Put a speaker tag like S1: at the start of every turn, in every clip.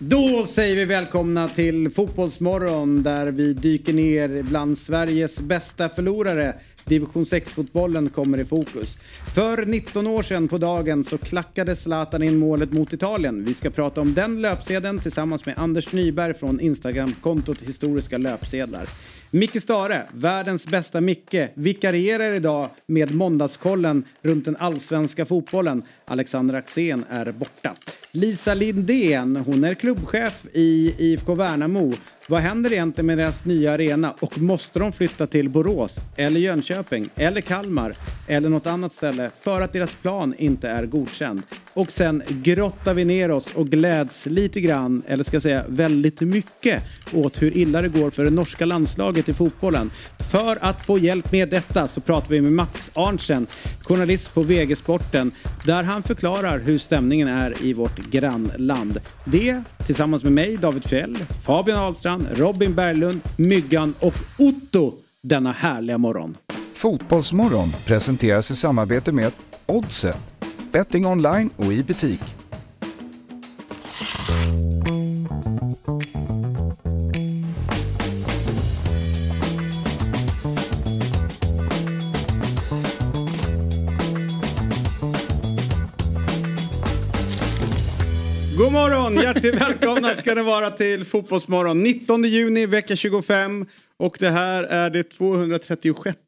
S1: Då säger vi välkomna till Fotbollsmorgon där vi dyker ner bland Sveriges bästa förlorare. Division 6-fotbollen kommer i fokus. För 19 år sedan på dagen så klackade Zlatan in målet mot Italien. Vi ska prata om den löpsedeln tillsammans med Anders Nyberg från Instagramkontot Historiska löpsedlar. Micke Stare, världens bästa Micke, vikarierar idag med Måndagskollen runt den allsvenska fotbollen. Alexander Axén är borta. Lisa Lindén, hon är klubbchef i IFK Värnamo. Vad händer egentligen med deras nya arena och måste de flytta till Borås eller Jönköping eller Kalmar eller något annat ställe för att deras plan inte är godkänd? Och sen grottar vi ner oss och gläds lite grann, eller ska jag säga väldigt mycket, åt hur illa det går för det norska landslaget i fotbollen. För att få hjälp med detta så pratar vi med Mats Arntzen, journalist på VG Sporten, där han förklarar hur stämningen är i vårt grannland. Det tillsammans med mig, David Fjell, Fabian Ahlstrand, Robin Berglund, Myggan och Otto denna härliga morgon.
S2: Fotbollsmorgon presenteras i samarbete med Oddset, betting online och i butik.
S1: Morgon! Hjärtligt välkomna ska ni vara till Fotbollsmorgon. 19 juni, vecka 25. Och det här är det 236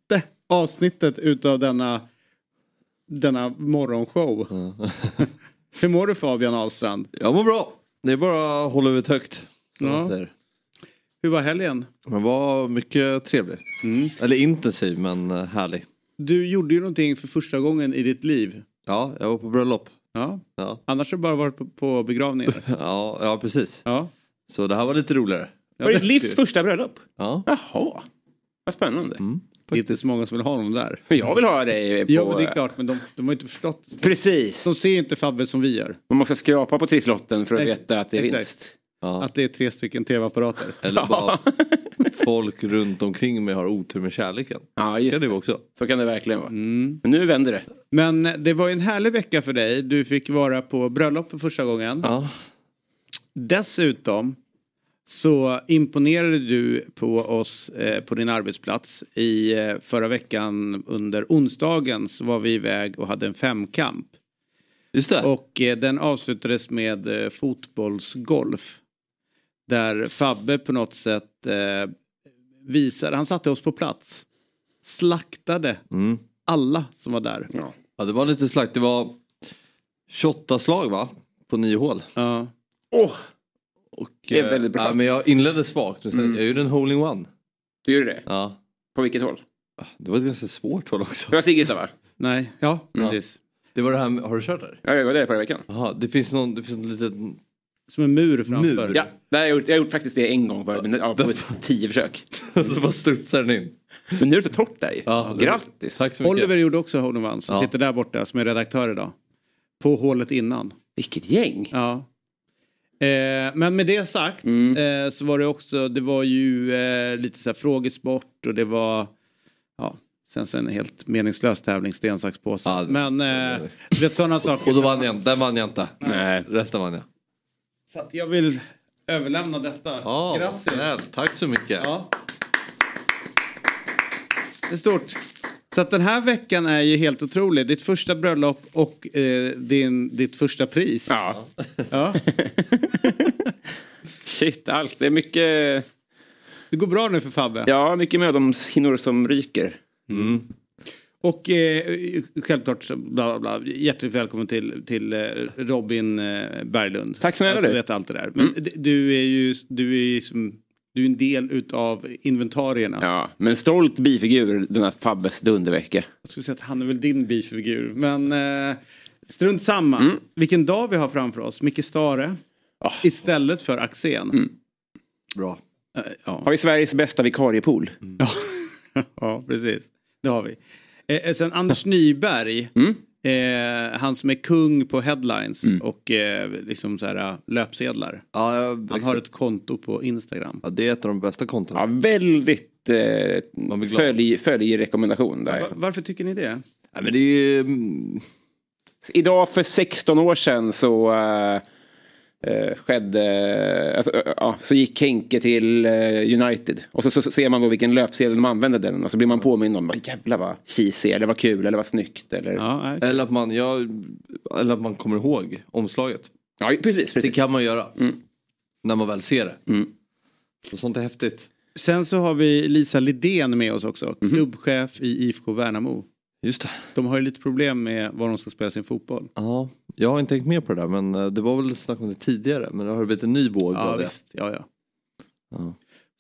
S1: avsnittet utav denna, denna morgonshow. Hur mår du Fabian Ahlstrand?
S3: Jag mår bra. Det är bara att hålla huvudet högt.
S1: Ja. Hur var helgen?
S3: Men var mycket trevlig.
S1: Mm.
S3: Eller intensiv men eh, härlig.
S1: Du gjorde ju någonting för första gången i ditt liv.
S3: Ja, jag var på bröllop.
S1: Ja.
S3: Ja,
S1: Annars har du bara varit på, på begravningar.
S3: ja, ja precis.
S1: Ja.
S3: Så det här var lite roligare.
S1: Ja,
S4: Var det ditt livs första bröllop?
S3: Ja.
S4: Jaha. Vad spännande.
S3: Mm.
S1: Det är inte så många som vill ha honom där.
S4: Jag vill ha dig på...
S1: Ja men det är klart men de, de har inte förstått.
S4: Precis.
S1: De ser inte Fabbe som vi gör.
S4: Man måste skrapa på trisslotten för att
S1: Ex-
S4: veta att det är
S1: exakt.
S4: vinst.
S3: Ja.
S1: Att det är tre stycken tv-apparater.
S3: Eller bara folk runt omkring mig har otur med kärleken.
S4: Ja, just
S3: kan det
S4: det.
S3: också.
S4: Så kan det verkligen vara.
S1: Mm.
S4: Men nu vänder det.
S1: Men det var ju en härlig vecka för dig. Du fick vara på bröllop för första gången.
S3: Ja.
S1: Dessutom så imponerade du på oss eh, på din arbetsplats. I eh, förra veckan under onsdagen så var vi iväg och hade en femkamp.
S3: Just det.
S1: Och eh, den avslutades med eh, fotbollsgolf. Där Fabbe på något sätt eh, visade, han satte oss på plats. Slaktade
S3: Mm.
S1: alla som var där.
S4: Ja.
S3: Ja, det var lite slakt. Det var 28 slag va? På nio hål.
S1: Ja.
S4: Åh,
S3: Och,
S4: Det är
S3: eh,
S4: väldigt bra.
S3: Ja, men jag inledde svagt. Men sen,
S1: Mm.
S3: Jag gjorde en hole in one.
S4: du gjorde det?
S3: Ja.
S4: På vilket håll?
S3: Det var ett ganska svårt hål också.
S4: Det var Siggesta va?
S1: Nej, ja,
S3: Ja.
S1: precis.
S3: Det var det här med, har du kört där?
S4: Ja, jag var där förra veckan.
S3: Jaha, det finns någon, det finns en liten...
S1: Som en mur framför.
S3: Mur.
S4: Ja, där har jag, gjort, jag har gjort faktiskt det en gång förut, men ja, på tio försök.
S3: så bara studsar den in.
S4: Men nu är det så torrt där.
S3: Ja,
S4: Grattis.
S3: Tack så mycket.
S1: Oliver gjorde också hole in som
S3: Ja.
S1: sitter där borta som är redaktör idag. På hålet innan.
S4: Vilket gäng.
S1: Ja. Eh, men med det sagt
S4: Mm.
S1: eh, så var det också, det var ju eh, lite så här frågesport och det var, ja, sen så en helt meningslös tävling, sten, sax, påse.
S3: Ja, det-
S1: men eh, du vet sådana saker.
S3: Och då vann jag inte, den vann jag inte.
S4: Nej.
S3: Resten vann jag.
S1: Så att jag vill överlämna detta.
S3: Ja,
S1: Grattis.
S3: snällt. Tack så mycket.
S1: Ja. Det är stort. Så att den här veckan är ju helt otrolig. Ditt första bröllop och eh, din, ditt första pris.
S4: Ja.
S1: Ja.
S4: Shit, allt. Det är mycket,
S1: Det går bra nu för Fabbe.
S4: ja, mycket mödomshinnor som ryker.
S3: Mm.
S1: Och eh, självklart så bla bla bla. Hjärtligt välkommen till, till eh, Robin eh, Berglund.
S4: Tack snälla
S1: alltså,
S4: du.
S1: vet allt det där. Men
S4: Mm.
S1: du är ju du är ju som, du är en del utav inventarierna.
S4: Ja, men stolt bifigur denna Fabbes dundervecka.
S1: Jag skulle säga att han är väl din bifigur. Men eh, strunt samma.
S4: Mm.
S1: Vilken dag vi har framför oss. Micke Stare.
S4: Ah.
S1: Istället för Axén.
S4: Mm.
S3: Bra.
S1: Eh, ja.
S4: Har vi Sveriges bästa vikariepool?
S1: Ja. ja, precis. Det har vi. Eh, sen Anders Nyberg.
S4: Mm.
S1: Eh, han som är kung på headlines
S4: Mm.
S1: och eh, liksom så här, äh, löpsedlar.
S3: Ja, jag,
S1: Han har ett konto på Instagram.
S3: ja, det är ett av de bästa kontona.
S4: Ja, väldigt eh, följ, följerekommendation där.
S1: Va- varför tycker ni det?
S3: Ja, men det är ju... mm,
S4: Idag för 16 år sedan så eh, eh, skedde, alltså, eh, ja, så gick Henke till eh, United. Och så, så, så ser man då vilken löpsedel de använde den och så blir man påmind om, "Vad jävlar vad cheesy, eller vad kul, eller vad snyggt. Eller... Ja,
S1: Ja, nej.
S3: Eller att man, ja, eller att man kommer ihåg omslaget.
S4: precis.
S3: Det
S4: precis.
S3: kan man göra.
S4: Mm.
S3: När man väl ser det.
S4: Mm.
S3: Så sånt är häftigt.
S1: Sen så har vi Lisa Lidén med oss också. Klubbchef i IFK Värnamo.
S3: Just det.
S1: De har ju lite problem med var de ska spela sin fotboll.
S3: Ja, jag har inte tänkt med på det där men eh, det var väl snack om det tidigare men det har blivit en ny våg
S1: Ja,
S3: av det.
S1: visst. Ja, ja.
S3: Ja.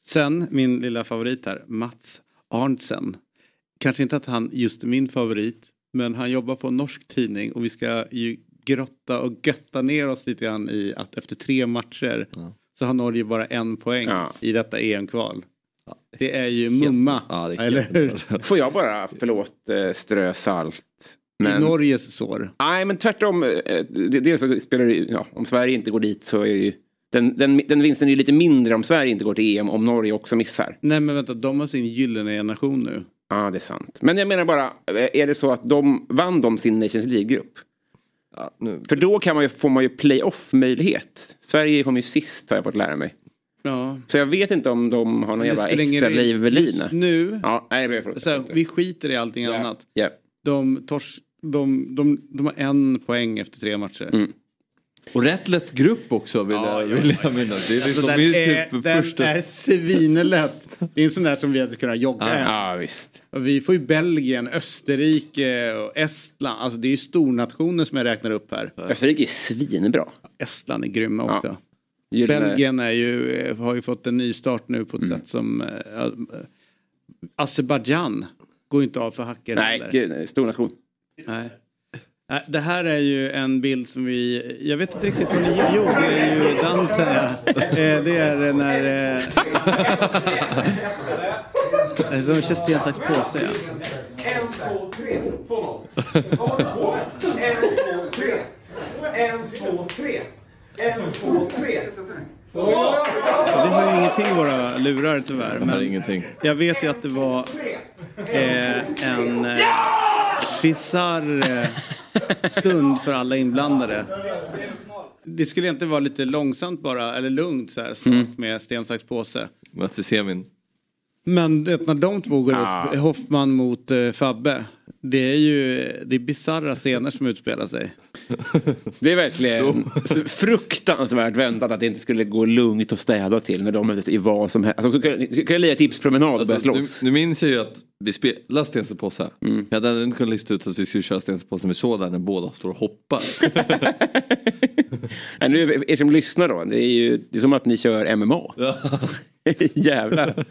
S1: Sen min lilla favorit här, Mats Arntzen. Kanske inte att han just är min favorit, men han jobbar på en norsk tidning och vi ska ju grotta och götta ner oss lite grann i att efter tre matcher
S3: Ja.
S1: så har Norge bara en poäng
S4: Ja.
S1: i detta EM-kval. Det är ju mumma,
S3: Ja, det är
S1: eller hur?
S4: Får jag bara, förlåt, eh, strö salt.
S1: I
S4: Men,
S1: Norges sår.
S4: nej, men tvärtom. eh, det- Dels så spelar det ja, om Sverige inte går dit så är ju den, den, den vinsten är ju lite mindre om Sverige inte går till EM om Norge också missar.
S1: Nej men vänta, de har sin gyllene generation nu.
S4: Ja, det är sant. Men jag menar bara, eh, är det så att de vann de sin Nations League-grupp?
S3: Ja, nu.
S4: För då kan man ju, får man ju playoff-möjlighet. Sverige kom ju sist har jag fått lära mig.
S1: Ja.
S4: Så jag vet inte om de har någon jävla extra livlina.
S1: Just nu,
S4: Ja, nej, jag vet
S1: så här, vi skiter i allting
S4: Ja.
S1: annat.
S4: Ja.
S1: De, tors, de, de, de har en poäng efter tre matcher.
S4: Mm.
S3: Och rätt lätt grupp också vill,
S1: Ja,
S3: jag,
S1: ja.
S3: vill jag minnas. Det är,
S1: Alltså,
S3: liksom,
S1: den,
S3: det är typ
S1: den
S3: första...
S1: är svinlätt. Det är en sån där som vi hade kunnat jogga
S3: Ja,
S1: hem.
S4: ja, visst.
S1: Och vi får ju Belgien, Österrike och Estland. Alltså det är ju stornationer som jag räknar upp här.
S4: Österrike är svinbra.
S1: Estland är grymma
S4: Ja. Gyllene-
S1: Belgien är ju, eh, har ju fått en ny start nu på ett
S4: Mm.
S1: sätt som... Uh, Azerbajdzjan går ju inte av för hacker
S4: Nej, gud, stor nation.
S1: Nej. Det här är ju en bild som vi, jag vet inte riktigt vad ni gör. Jo, det är ju dansen ja. Det är när... Som kör sten, sax, påse ja.
S5: En, två, tre. 2-0. Håll på. En, två, tre. En, två, tre. En, två, tre.
S1: Vi har ingenting i våra lurar tyvärr.
S3: Det här är
S1: Men
S3: ingenting.
S1: jag vet ju att det var eh, en eh, bisarr eh, stund för alla inblandade. Det skulle inte vara lite långsamt bara, eller lugnt så här, start med sten, sax, påse.
S3: Möts i semin.
S1: Men det, när de två går
S4: Ah.
S1: upp, Hoffman mot eh, Fabbe. Det är ju det är bisarra scener som utspelar sig.
S4: Det är verkligen fruktansvärt väntat att det inte skulle gå lugnt och städa till när de möttes i vad som helst. Alltså, kan kan jag lira tipspromenad och börja
S3: Alltså, nu,
S4: slåss?
S3: nu minns jag ju att vi spelade stenspåse.
S4: Mm.
S3: Jag hade inte kunnat lista ut att vi skulle köra stenspåse när vi såg där när båda står och hoppar.
S4: Nej, nu, er som lyssnar då, det är ju det är som att ni kör MMA. Jävlar.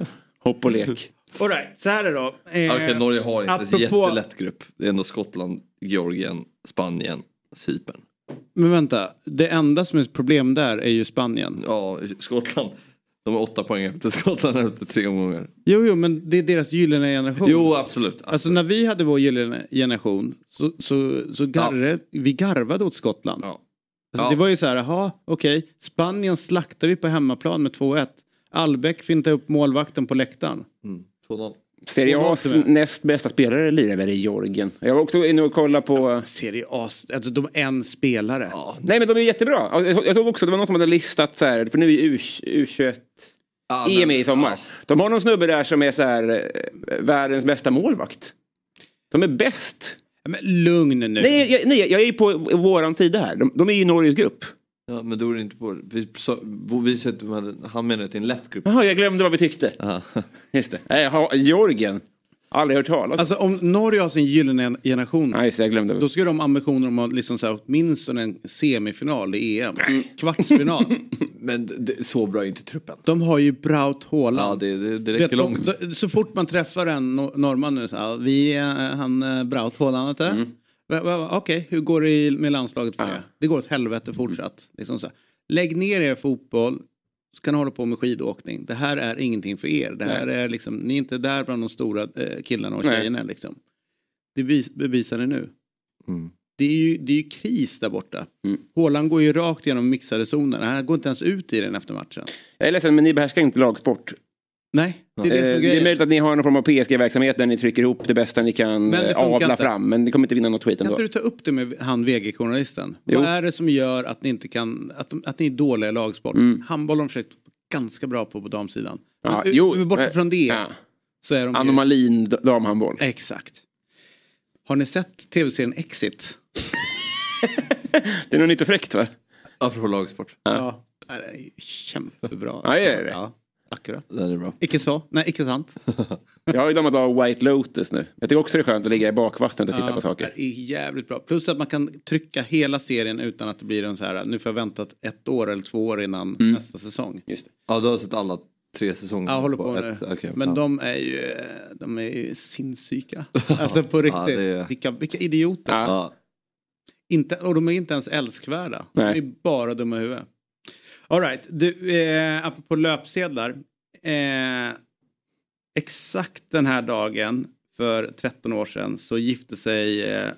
S4: Hopp och lek.
S1: All right, så här är det då. Eh,
S3: Okej, Norge har inte en
S1: apropå-
S3: jättelätt grupp. Det är ändå Skottland, Georgien, Spanien, Cypern.
S1: Men vänta, det enda som är ett problem där är ju Spanien.
S3: Ja, Skottland. De har åtta poäng efter Skottland efter tre omgångar.
S1: Jo, jo, men det är deras gyllene generation.
S3: Jo, absolut.
S1: Alltså när vi hade vår gyllene generation så, så, så garre, vi garvade åt Skottland.
S3: Ja.
S1: Alltså,
S3: Ja.
S1: Det var ju så här, jaha, okej, Spanien slaktar vi på hemmaplan med 2-1. Albeck fintar upp målvakten på läktaren.
S3: Mm. 2-0.
S4: Serie A's näst bästa spelare lirar väl i Georgien. Jag var också inne och kollade på...
S1: Serie A, alltså de är en spelare.
S3: Ja,
S4: Nej men de är jättebra. Ja, Jag såg också, det var någon som hade listat så här, för nu är ju U- U21
S3: Ja,
S4: EM
S3: men-
S4: i sommar.
S3: ja.
S4: De har någon snubbe där som är så här, eh, världens bästa målvakt. De är bäst.
S1: Men lugn nu.
S4: Nej, jag, nej, jag är på våran sida här. De, de är ju i Norges grupp.
S3: Ja, men då är det inte på... Vi, så, vi, sa att de hade- han menade att det är en lätt grupp.
S4: Jaha, jag glömde vad vi tyckte.
S3: Aha.
S4: Just det. Nej, jag har- Georgien. Aldrig hört talas om.
S1: Alltså om Norge har sin gyllene generation.
S4: Nej, jag glömde.
S1: Då ska de ha ambitioner om att liksom så här, åtminstone en semifinal i EM. Kvartsfinal.
S3: Men det, så bra är inte truppen.
S1: De har ju Braut Haaland.
S3: Ja, det, det, det
S1: Vet,
S3: räcker
S1: de,
S3: långt.
S1: de, så fort man träffar en nor- norrman nu så här, vi är han eh, Braut Haaland?
S3: Mm.
S1: Okej, hur går det med landslaget för
S4: Ja.
S1: det? Det går åt helvete fortsatt. Liksom så här. Lägg ner er fotboll, så kan ni hålla på med skidåkning. Det här är ingenting för er. Det här är liksom, ni är inte där bland de stora eh, killarna och tjejerna liksom. Det bevis, bevisar ni nu.
S3: Mm.
S1: Det är ju, det är ju kris där borta.
S4: Mm.
S1: Haaland går ju rakt genom mixade zonen. Han går inte ens ut i den efter matchen.
S4: Jag är ledsen, men ni behärskar inte lagsport.
S1: Nej, det är det
S4: Eh, Det är möjligt att ni har någon form av PSG-verksamhet där ni trycker ihop det bästa ni kan
S1: Men det
S4: eh, avla
S1: inte.
S4: fram. Men ni kommer inte vinna något skit
S1: Kan
S4: ändå.
S1: inte du ta upp det med han VG-journalisten?
S4: Jo.
S1: Vad är det som gör att ni inte kan, att, att ni är dåliga i lagsport?
S4: Mm.
S1: Handboll har de försökt ganska bra på på damsidan.
S4: Ja,
S1: Men,
S4: jo,
S1: bortsett från det
S4: Ja.
S1: så är de ju-
S4: Anomalin d- damhandboll.
S1: Exakt. Har ni sett tv-serien Exit?
S4: Det är nog lite fräckt va?
S3: Apropå lagsport.
S1: Ja. Ju kämpebra.
S4: Ja, det är det.
S1: Ja, akkurat.
S3: Den är bra.
S1: Icke så? Nej, icke sant.
S4: Jag har ju dammat av White Lotus nu. Jag tycker också det är skönt att ligga i bakvattnet och titta på saker.
S1: Det är jävligt bra. Plus att man kan trycka hela serien utan att det blir en så här, nu får jag vänta ett år eller två år innan
S4: Mm.
S1: nästa säsong.
S4: Just det.
S3: Ja, du har sett alla tre säsonger?
S1: Ja, jag håller på nu.
S3: ett- okej,
S1: Men
S3: ja.
S1: de är ju, de är ju sinnessjuka. Alltså på riktigt.
S3: det är-
S1: vilka, vilka idioter.
S4: Ja.
S3: Ja.
S1: Inte, och de är inte ens älskvärda.
S4: Nej.
S1: De är bara dumma i huvudet. Alright, du, eh, apropå löpsedlar. Eh, exakt den här dagen för 13 år sedan så gifte sig eh,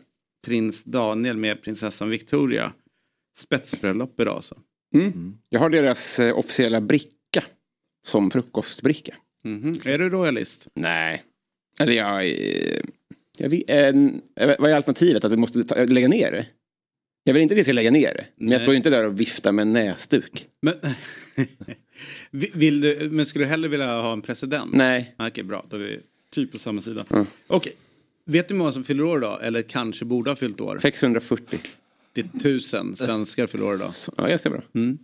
S1: prins Daniel med prinsessan Victoria. Spetsbröllop idag alltså.
S4: Mm. Jag har deras eh, officiella bricka. Som frukostbricka.
S1: Mhm. Är du royalist?
S4: Nej. Eller jag... eh, jag vet, eh, vad är alternativet? Att vi måste ta, lägga ner det? Jag vill inte att vi ska lägga ner det. Men
S1: Nej.
S4: jag står ju inte där och viftar med en näsduk.
S1: Men, Vi- vill du, men skulle du hellre vilja ha en president?
S4: Nej.
S1: Okej, bra. Då är vi typ på samma sida.
S4: Mm.
S1: Okej. Vet du hur många som fyller år idag? Eller kanske borde ha fyllt år?
S4: 640.
S1: Det är tusen svenskar fyller år idag.
S4: Ja, ganska bra.
S1: Mm.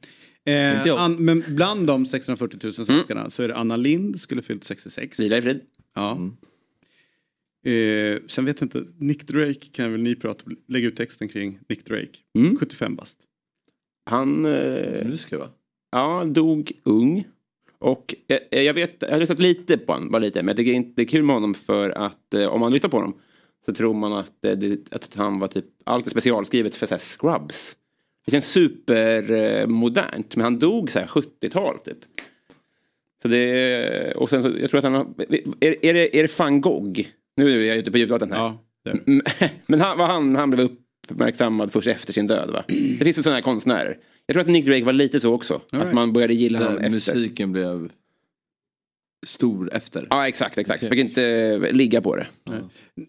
S1: Eh, an, men bland de 640 000 svenskarna så är det Anna Lind skulle fyllt 66.
S4: Vila i frid.
S1: Ja.
S3: Mm.
S1: Eh, sen vet jag inte, Nick Drake kan väl ni prata, lägga ut texten kring Nick Drake.
S4: Mm.
S1: 75 bast.
S4: Han eh,
S3: Nu ska jag va?
S4: ja, dog ung. Och eh, jag vet, jag har lyssnat lite på honom, bara lite, men jag tycker inte det är kul med honom för att eh, om man lyssnar på honom så tror man att, eh, det, att han var typ, allt är specialskrivet för så här, scrubs. Det känns supermodernt, men han dog så här 70-tal typ. Så det, och sen så, jag tror att han har, är, är, det, är det van Gogh? Nu är jag ute på djupvatten här.
S1: Ja.
S4: Mm, Men han, var han, han blev uppmärksammad först efter sin död va? Det finns ju sådana här konstnärer. Jag tror att Nick Drake var lite så också.
S1: All
S4: Att
S1: right.
S4: man började gilla honom efter.
S3: musiken blev stor efter.
S4: Ja exakt, exakt.
S3: Okej.
S4: Fick inte eh, ligga på det.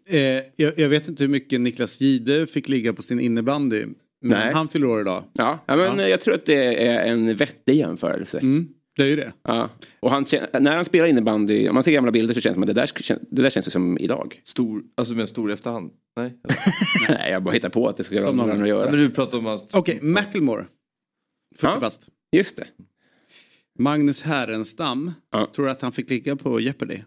S1: Eh, jag, jag vet inte hur mycket Niklas Gide fick ligga på sin innebandy. Men
S4: Nej.
S1: han fyller år idag.
S4: Ja, ja men
S1: Ja.
S4: jag tror att det är en vettig jämförelse.
S1: Mm, det är ju det.
S4: Ja. Och han, när han spelar innebandy, om man ser gamla bilder så känns det som att det där, det där känns ju som idag.
S3: Stor, alltså med stor i efterhand? Nej?
S4: Nej, jag bara hittar på att det ska ha att göra.
S3: men du pratar om att...
S1: Okej, Macklemore. 40
S4: Ja.
S1: bast.
S4: Just det.
S1: Magnus Härenstam.
S4: Ja.
S1: Tror du att han fick ligga på Jeopardy?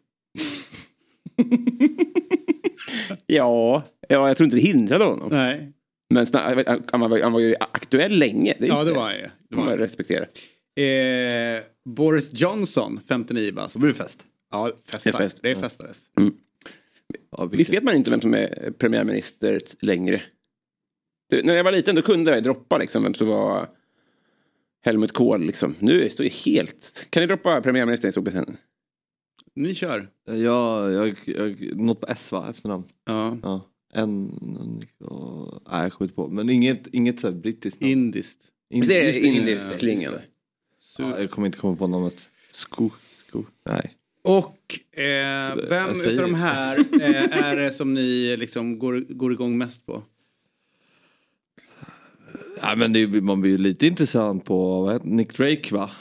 S4: Ja, ja, jag tror inte det hindrade honom.
S1: Nej.
S4: Men han, var, han var ju aktuell länge. Det
S1: Ja, det var han ju. Det
S4: Det
S1: var
S4: var
S1: han.
S4: respektera.
S1: Eh, Boris Johnson, 59 bast.
S3: Då blir det fest.
S1: Ja, festa.
S4: Det är fest.
S1: Det är festades.
S3: Ja, vilket-
S4: Visst vet man inte vem som är premiärminister längre? Det, när jag var liten då kunde jag droppa liksom vem som var Helmut Kohl liksom. Nu står det helt... Kan ni droppa premiärministern i Storbritannien?
S1: Ni kör.
S3: Ja, jag, jag, något på S va, efternamn?
S1: Ja.
S3: Ja. En, och, nej jag inte på. Men inget, inget så här brittiskt namn.
S1: Indiskt.
S4: Det, indiskt klingande.
S3: Ja, jag kommer inte komma på namnet. Sko, sko, nej.
S1: Och eh, vem utav de här eh, är det som ni liksom går, går igång mest på?
S3: Nej men det, man blir ju lite intressant på vad heter, Nick Drake va?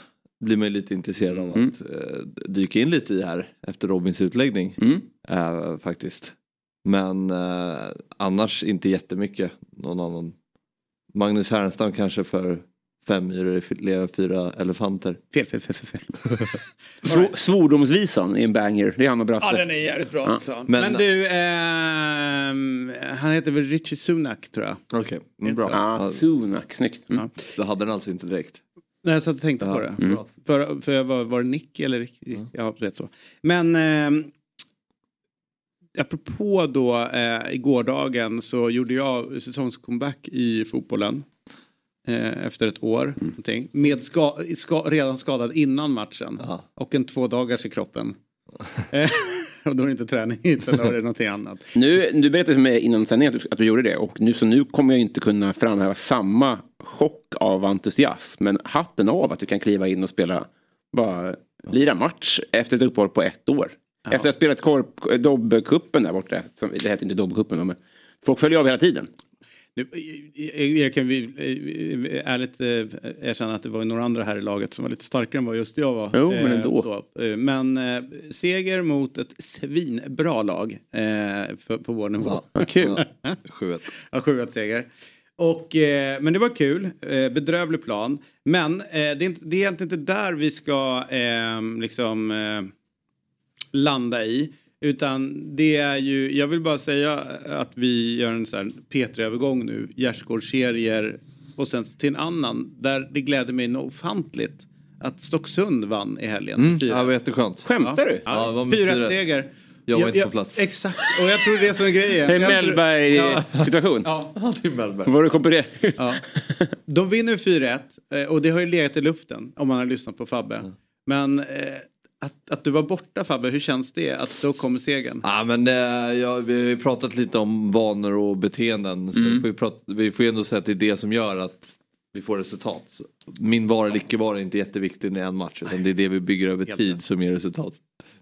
S3: Blir man ju lite intresserad av
S4: Mm.
S3: att eh, dyka in lite i här efter Robins utläggning.
S4: Mm.
S3: Eh, faktiskt. Men eh, annars inte jättemycket. Någon annan. Magnus Härenstam kanske för fem myror i flera fyra elefanter.
S1: Fel, fel, fel, fel. fel.
S4: Sv- Svordomsvisan är en banger. Det är han och Brasse.
S1: Ja, den är jävligt bra
S4: Ja.
S1: alltså. Men,
S3: Men-
S1: du, ehm, han heter väl Richie Sunak tror jag.
S3: Okej, mm, bra.
S4: Ja,
S3: Ja,
S4: Sunak, snyggt. Mm.
S1: Ja.
S3: Då hade den alltså inte direkt.
S1: Nej, jag satt och tänkte
S3: Ja,
S1: på det.
S3: bra.
S1: För, för jag var, var det Nick eller Rick? Ja, rätt så. Men eh, apropå då eh, i gårdagen så gjorde jag säsongscomeback i fotbollen. Eh, efter ett år. Någonting, med ska, ska, redan skadad innan matchen.
S3: Ja.
S1: Och en två dagars i kroppen. Eh, och då är det inte träning utan då är det någonting annat.
S4: Nu, du berättade för mig innan sändningen att, du- att du gjorde det. Och nu, så nu kommer jag inte kunna framhäva samma chock av entusiasm. Men hatten av att du kan kliva in och spela bara lira match efter ett uppehåll på ett år. Efter att ha spelat Dobbcupen där borta. Som, det heter inte Dobbcupen men folk följer av hela tiden.
S1: Jag, kan vi, eh, ärligt eh, erkänna att det var några andra här i laget som var lite starkare än vad just jag var.
S4: Jo, men
S1: Eh,
S4: ändå.
S1: eh, Men eh, seger mot ett svinbra lag eh, på vår nivå.
S3: Ja.
S4: Vad kul.
S3: Ja, 7-1.
S1: Ja, 7 seger. Och, eh, men det var kul, eh, bedrövlig plan. Men eh, det, är inte, det är egentligen inte där vi ska eh, liksom eh, landa i. Utan det är ju, jag vill bara säga att vi gör en sån här P3-övergång nu, gärdsgårdsserier och sen till en annan där det gläder mig något ofantligt att Stocksund vann i helgen.
S3: Mm.
S1: Fyra.
S3: Ja, det var jätteskönt.
S4: Skämtar du?
S3: Ja, det var
S1: Ja,
S3: med
S1: 4
S3: 4-1.
S1: seger.
S3: Jag var inte på plats.
S1: Exakt, och jag tror det är som är grejen.
S4: Det är
S1: Jag
S4: Mellberg-situation.
S1: Ja,
S3: Ja, det är Mellberg.
S4: Var du kom på det?
S1: Ja. De vinner 4-1 eh, och det har ju legat i luften om man har lyssnat på Fabbe. Men eh, att, att du var borta Fabbe, hur känns det? Att då kommer segern?
S3: Ja, men det, ja, vi har ju pratat lite om vanor och beteenden. Så
S1: Mm.
S3: vi, får ju prata, vi får ju ändå säga att det är det som gör att vi får resultat. Så min vara eller icke vara är inte jätteviktig i en match. Utan det är det vi bygger över
S1: Helt
S3: tid som ger resultat.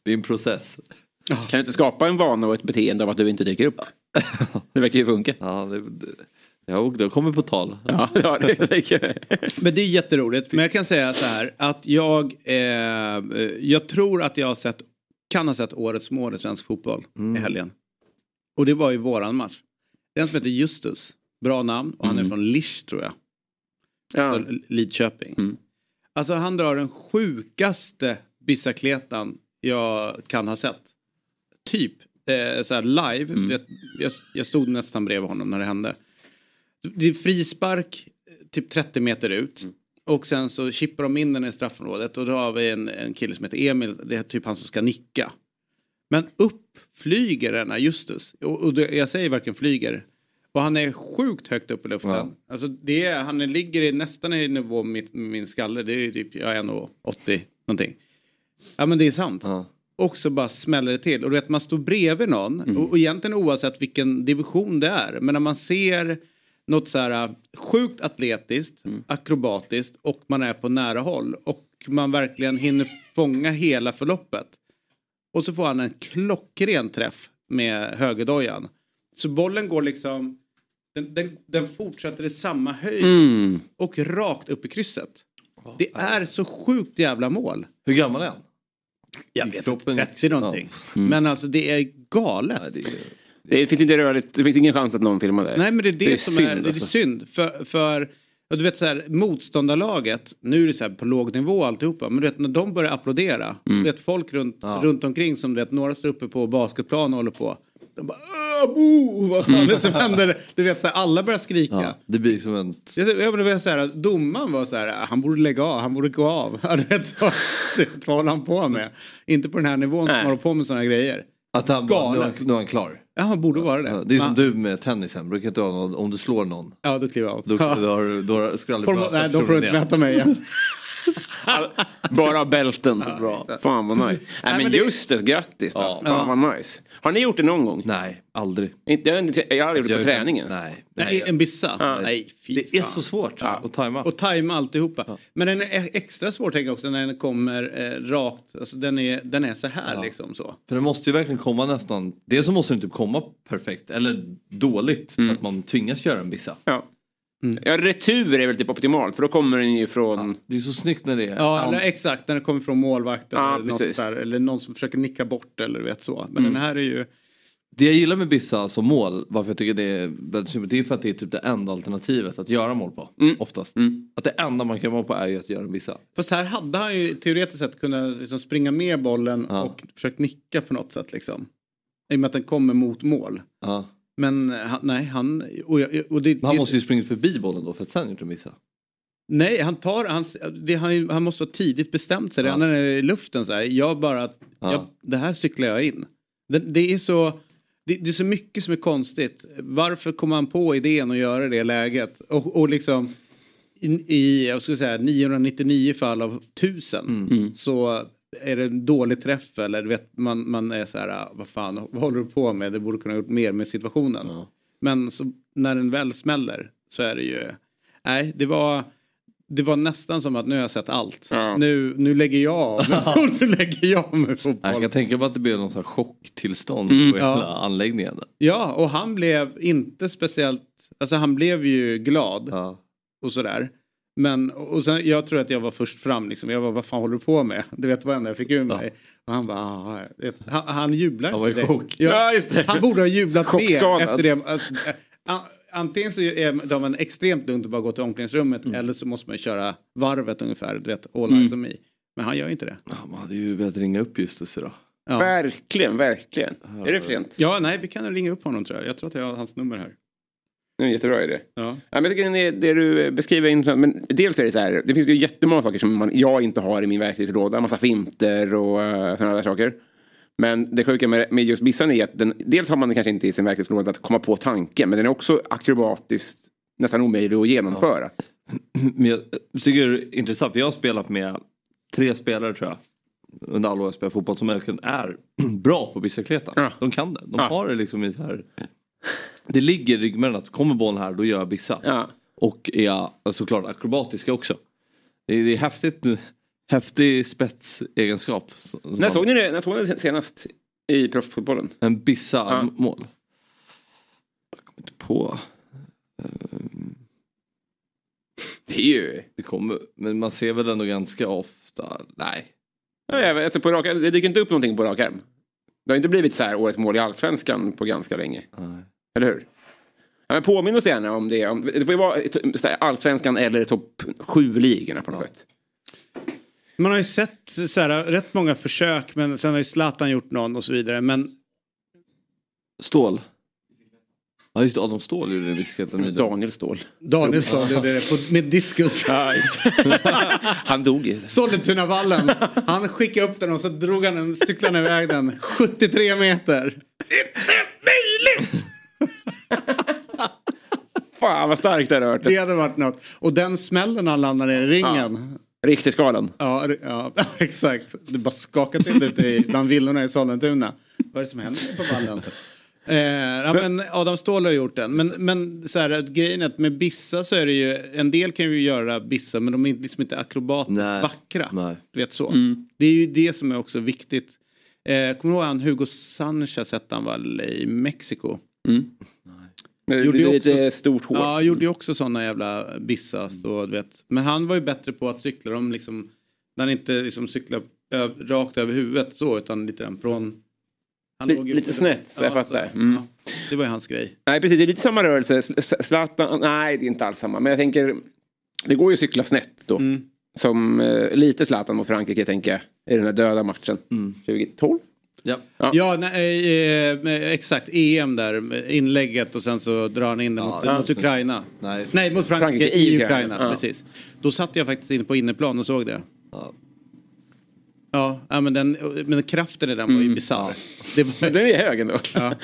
S3: Det är en process.
S4: Kan du inte skapa en vana och ett beteende av att du inte dyker upp? Det verkar ju funka.
S3: Ja, det, det, ja, det kommer på tal.
S4: Ja, ja det, det.
S1: Men det är jätteroligt. Men jag kan säga så här att jag, eh, jag tror att jag har sett, kan ha sett årets mål i svensk fotboll i helgen. Och det var ju våran match. Den som heter Justus, bra namn och han är från Lisch tror jag.
S4: Ja.
S1: Alltså Lidköping.
S4: Mm.
S1: Alltså han drar den sjukaste bicicletan jag kan ha sett. Typ eh, så här live.
S4: Mm.
S1: Jag, jag, jag stod nästan bredvid honom när det hände. Det är frispark typ 30 meter ut.
S4: Mm.
S1: Och sen så chippar de in den i straffområdet och då har vi en, en kille som heter Emil. Det är typ han som ska nicka. Men upp flyger denna Justus. Och, och det, jag säger varken flyger. Och han är sjukt högt upp i luften.
S3: Ja.
S1: Alltså det är, han ligger i, nästan i nivå med med min skalle. Det är typ, jag är 1,80 någonting. Ja men det är sant.
S3: Ja.
S1: Och så bara smäller det till. Och du vet man står bredvid någon. Och, och egentligen oavsett vilken division det är. Men när man ser något så här äh, sjukt atletiskt, akrobatiskt och man är på nära håll. Och man verkligen hinner fånga hela förloppet. Och så får han en klockren träff med högerdojan. Så bollen går liksom, den, den, den fortsätter i samma höjd
S4: Mm.
S1: och rakt upp i krysset. Det är så sjukt jävla mål.
S3: Hur gammal är han?
S1: Jag vet inte, 30 någonting.
S4: Mm.
S1: Men alltså det är galet.
S3: Nej, det är,
S4: Det finns inte rörligt, det finns ingen chans att någon filmar det.
S1: Nej men det är det,
S4: Det är
S1: som
S4: synd,
S1: är, det är
S4: alltså.
S1: synd. För, för och du vet så här, motståndarlaget, nu är det så här på låg nivå alltihopa, men du vet när de börjar applådera,
S4: Mm.
S1: du vet folk runt,
S3: Ja.
S1: runt omkring som du vet, några står uppe på basketplan och håller på. De bara "Åh, bo, vad fan är det som händer? Du vet så här, alla börjar skrika.
S3: ja, det blir som en...
S1: Jag, jag, jag, jag, så här, domaren var så här, han borde lägga av, han borde gå av. Ja, du vet, så, det, vad håller han på med? Inte på den här nivån som
S4: Nej.
S1: håller på med sådana grejer.
S3: Att han bara, nu, är
S1: Galen.
S3: han, nu är han klar.
S1: Ja, borde vara det.
S3: Ja, det är som
S1: Men-
S3: du med tennisen, brukar inte ha någon, om du slår någon.
S1: Ja, då kliver jag av.
S3: Då,
S1: Ja.
S3: då, har, då ska du aldrig möta
S1: nej, då får du inte möta mig igen.
S4: Bara bälten.
S3: Bra.
S4: Fan vad nice. Nej, men
S1: men det-
S4: just det, grattis då.
S3: Ja.
S4: Fan vad nice. Har ni gjort det någon gång?
S3: Nej, aldrig.
S4: Inte, jag, har aldrig gjort det på
S3: Jag-
S4: träningen.
S3: Nej.
S1: Nej, en bissa?
S4: Ja.
S1: Nej, fy
S3: Det är
S1: fan.
S3: så svårt
S4: Ja.
S3: att tajma.
S1: Och tajma alltihopa. Men den är extra svår tänker jag också när den kommer eh, rakt. Alltså den är, den är så här
S3: Ja.
S1: liksom så.
S3: För det måste ju verkligen komma nästan, dels så måste den typ komma perfekt eller dåligt för att man tvingas göra en bissa.
S4: Ja.
S1: Mm.
S4: Ja, retur är väl typ optimalt för då kommer den ju från...
S3: Det är så snyggt när det är...
S1: Ja, eller exakt när det kommer från målvakten
S4: Ja,
S1: eller, något där, eller någon som försöker nicka bort eller vet så. Men
S3: Mm.
S1: den här är ju...
S3: Det jag gillar med Bissa som mål, varför jag tycker det är väldigt sympatiskt, det är för att det är typ det enda alternativet att göra mål på.
S4: Mm.
S3: Oftast.
S4: Mm.
S3: Att det enda man kan vara på är ju att göra en Bissa.
S1: Fast här hade han ju teoretiskt sett kunnat liksom springa med bollen
S3: Ja.
S1: och försökt nicka på något sätt liksom. I och med att den kommer mot mål.
S3: Ja.
S1: Men han, nej, han... Och, jag- och det,
S3: han måste ju springa förbi bollen då för att sen gjort en Bissa.
S1: Nej, han tar... Han, det, han, han måste ha tidigt bestämt sig.
S3: Ja.
S1: Den är i luften så här. Jag bara...
S3: Ja.
S1: Jag, det här cyklar jag in. Det, det är så... Det, det är så mycket som är konstigt. Varför kom han på idén att göra det läget? Och, och liksom... I, i jag skulle säga 999 fall av 1000
S3: Mm.
S1: så är det en dålig träff eller du vet, man, man är så här, "Ah, vad fan, vad håller du på med? Det borde kunna gjort mer med situationen.
S3: Ja.
S1: Men så, när den väl smäller så är det ju, nej det var, det var nästan som att nu har jag sett allt.
S4: Ja.
S1: Nu, nu lägger jag av. nu lägger jag av med
S3: Jag
S1: fotboll.
S3: kan tänka mig att det blev någon sån här chocktillstånd
S4: Mm.
S3: på hela
S1: Ja.
S3: anläggningen.
S1: Ja, och han blev inte speciellt, alltså han blev ju glad
S3: Ja.
S1: och sådär. Men och sen, jag tror att jag var först fram liksom. Jag var vad fan håller du på med? Du vet vad jag fick ur mig. Och han bara, "Ah, jag vet." han, han jublar
S3: Han var i chock.
S1: Ja,
S4: Ja, just det.
S1: Han borde ha jublat mer efter det. Alltså, an- Antingen så är de en extremt lugnt att bara gå till omklädningsrummet
S3: Mm.
S1: eller så måste man köra varvet ungefär. Du vet, all eyes me. Men han gör inte det.
S3: Ja, man hade ju velat ringa upp Justus idag.
S1: Ja.
S4: Verkligen, verkligen. Är det sent?
S1: ja, nej, vi kan ringa upp honom tror jag. Jag tror att jag har hans nummer här.
S4: Det är en jättebra idé.
S1: Ja.
S4: Ja, men jag tycker det, det du beskriver är intressant. Men dels är det så här. Det finns ju jättemånga saker som man, jag inte har i min verktygslåda. Massa finter och uh, sådana där saker. Men det sjuka med, med just Bissan är att den, dels har man kanske inte i sin verktygslåda att komma på tanken. Men den är också akrobatiskt nästan omöjlig att genomföra.
S3: Men jag tycker det är intressant för jag har spelat med tre spelare tror jag. Under alla år jag spelat fotboll som verkligen är bra på bicicleta.
S4: Ja.
S3: De kan det. De
S4: Ja.
S3: har det liksom i så här. Det ligger i ryggmärgen att kommer bollen här då gör jag bissa.
S4: Ja.
S3: Och är såklart akrobatiska också. Det är, det är häftigt. Häftig spetsegenskap.
S4: När såg ni det, när såg ni det senast i proffsfotbollen?
S3: En bissa
S4: Ja.
S3: mål. Jag kommer inte på.
S4: Det är ju...
S3: Det kommer, men man ser väl ändå ganska ofta. Nej.
S4: Ja, alltså på rak, det dyker inte upp någonting på rak arm. Det har inte blivit så här årets mål i allsvenskan på ganska länge.
S3: nej.
S4: Eller hur? Ja, men påminn oss gärna om det. Om, det får ju vara allsvenskan eller topp sju ligorna på något sätt.
S1: Man har ju sett så här, rätt många försök men sen har ju Zlatan gjort någon och så vidare. Men
S3: Stål. Ja just det, Adam Ståhl gjorde det bicicleten nyligen.
S4: Daniel Ståhl.
S1: Danielsson gjorde det på, med diskus.
S4: Han dog ju.
S1: Sollentunavallen. Han skickade upp den och så drog han den, cyklade iväg den 73 meter.
S4: Fan vad starkt det hade varit.
S1: Det hade varit något. Och den smällen han landade i ringen.
S4: Riktig skalan.
S1: Ja, det- ja, exakt. Det bara skakade till ute i- bland villorna i Sollentuna. Vad är det som händer på vallen? Eh, ja, men Adam Ståhl har gjort den. Men, men så här, grejen är att med Bissa så är det ju, en del kan ju göra Bissa men de är liksom inte akrobatiskt
S3: Nej.
S1: vackra.
S3: Nej.
S1: Du vet så. Det är ju det som är också viktigt. Eh, kommer du ihåg han Hugo Sanchez hette han väl i Mexiko?
S4: Men det
S1: Gjorde
S4: lite
S1: också-
S4: stort hår.
S1: Ja, gjorde ju också sådana jävla Bissa. Så, du vet. Men han var ju bättre på att cykla dem liksom, när han inte liksom cyklar rakt över huvudet så utan lite från... Han
S4: Li-
S1: låg ju-
S4: lite snett, så jag fattar. Mm.
S1: Ja, det var ju hans grej.
S4: Nej precis, det är lite samma rörelse. Zlatan, nej det är inte alls samma. Men jag tänker, det går ju att cykla snett då.
S1: Mm.
S4: Som eh, lite Zlatan mot Frankrike tänker jag. I den här döda matchen. 2012?
S3: Ja.
S4: Ja.
S1: Ja, nej, eh, med- exakt. EM där, inlägget och sen så drar han in det
S3: Ja,
S1: mot,
S3: ja,
S1: mot. Ukraina.
S3: Nej.
S1: Nej, mot Frankrike,
S4: Frankrike
S1: i Ukraina.
S4: Ukraina, ja.
S1: Precis. Då satt jag faktiskt inne på inneplan och såg det.
S3: Ja.
S1: Ja, ja men, den, men kraften i den var ju bisarr. Det var,
S4: Den är hög ändå.
S1: ja.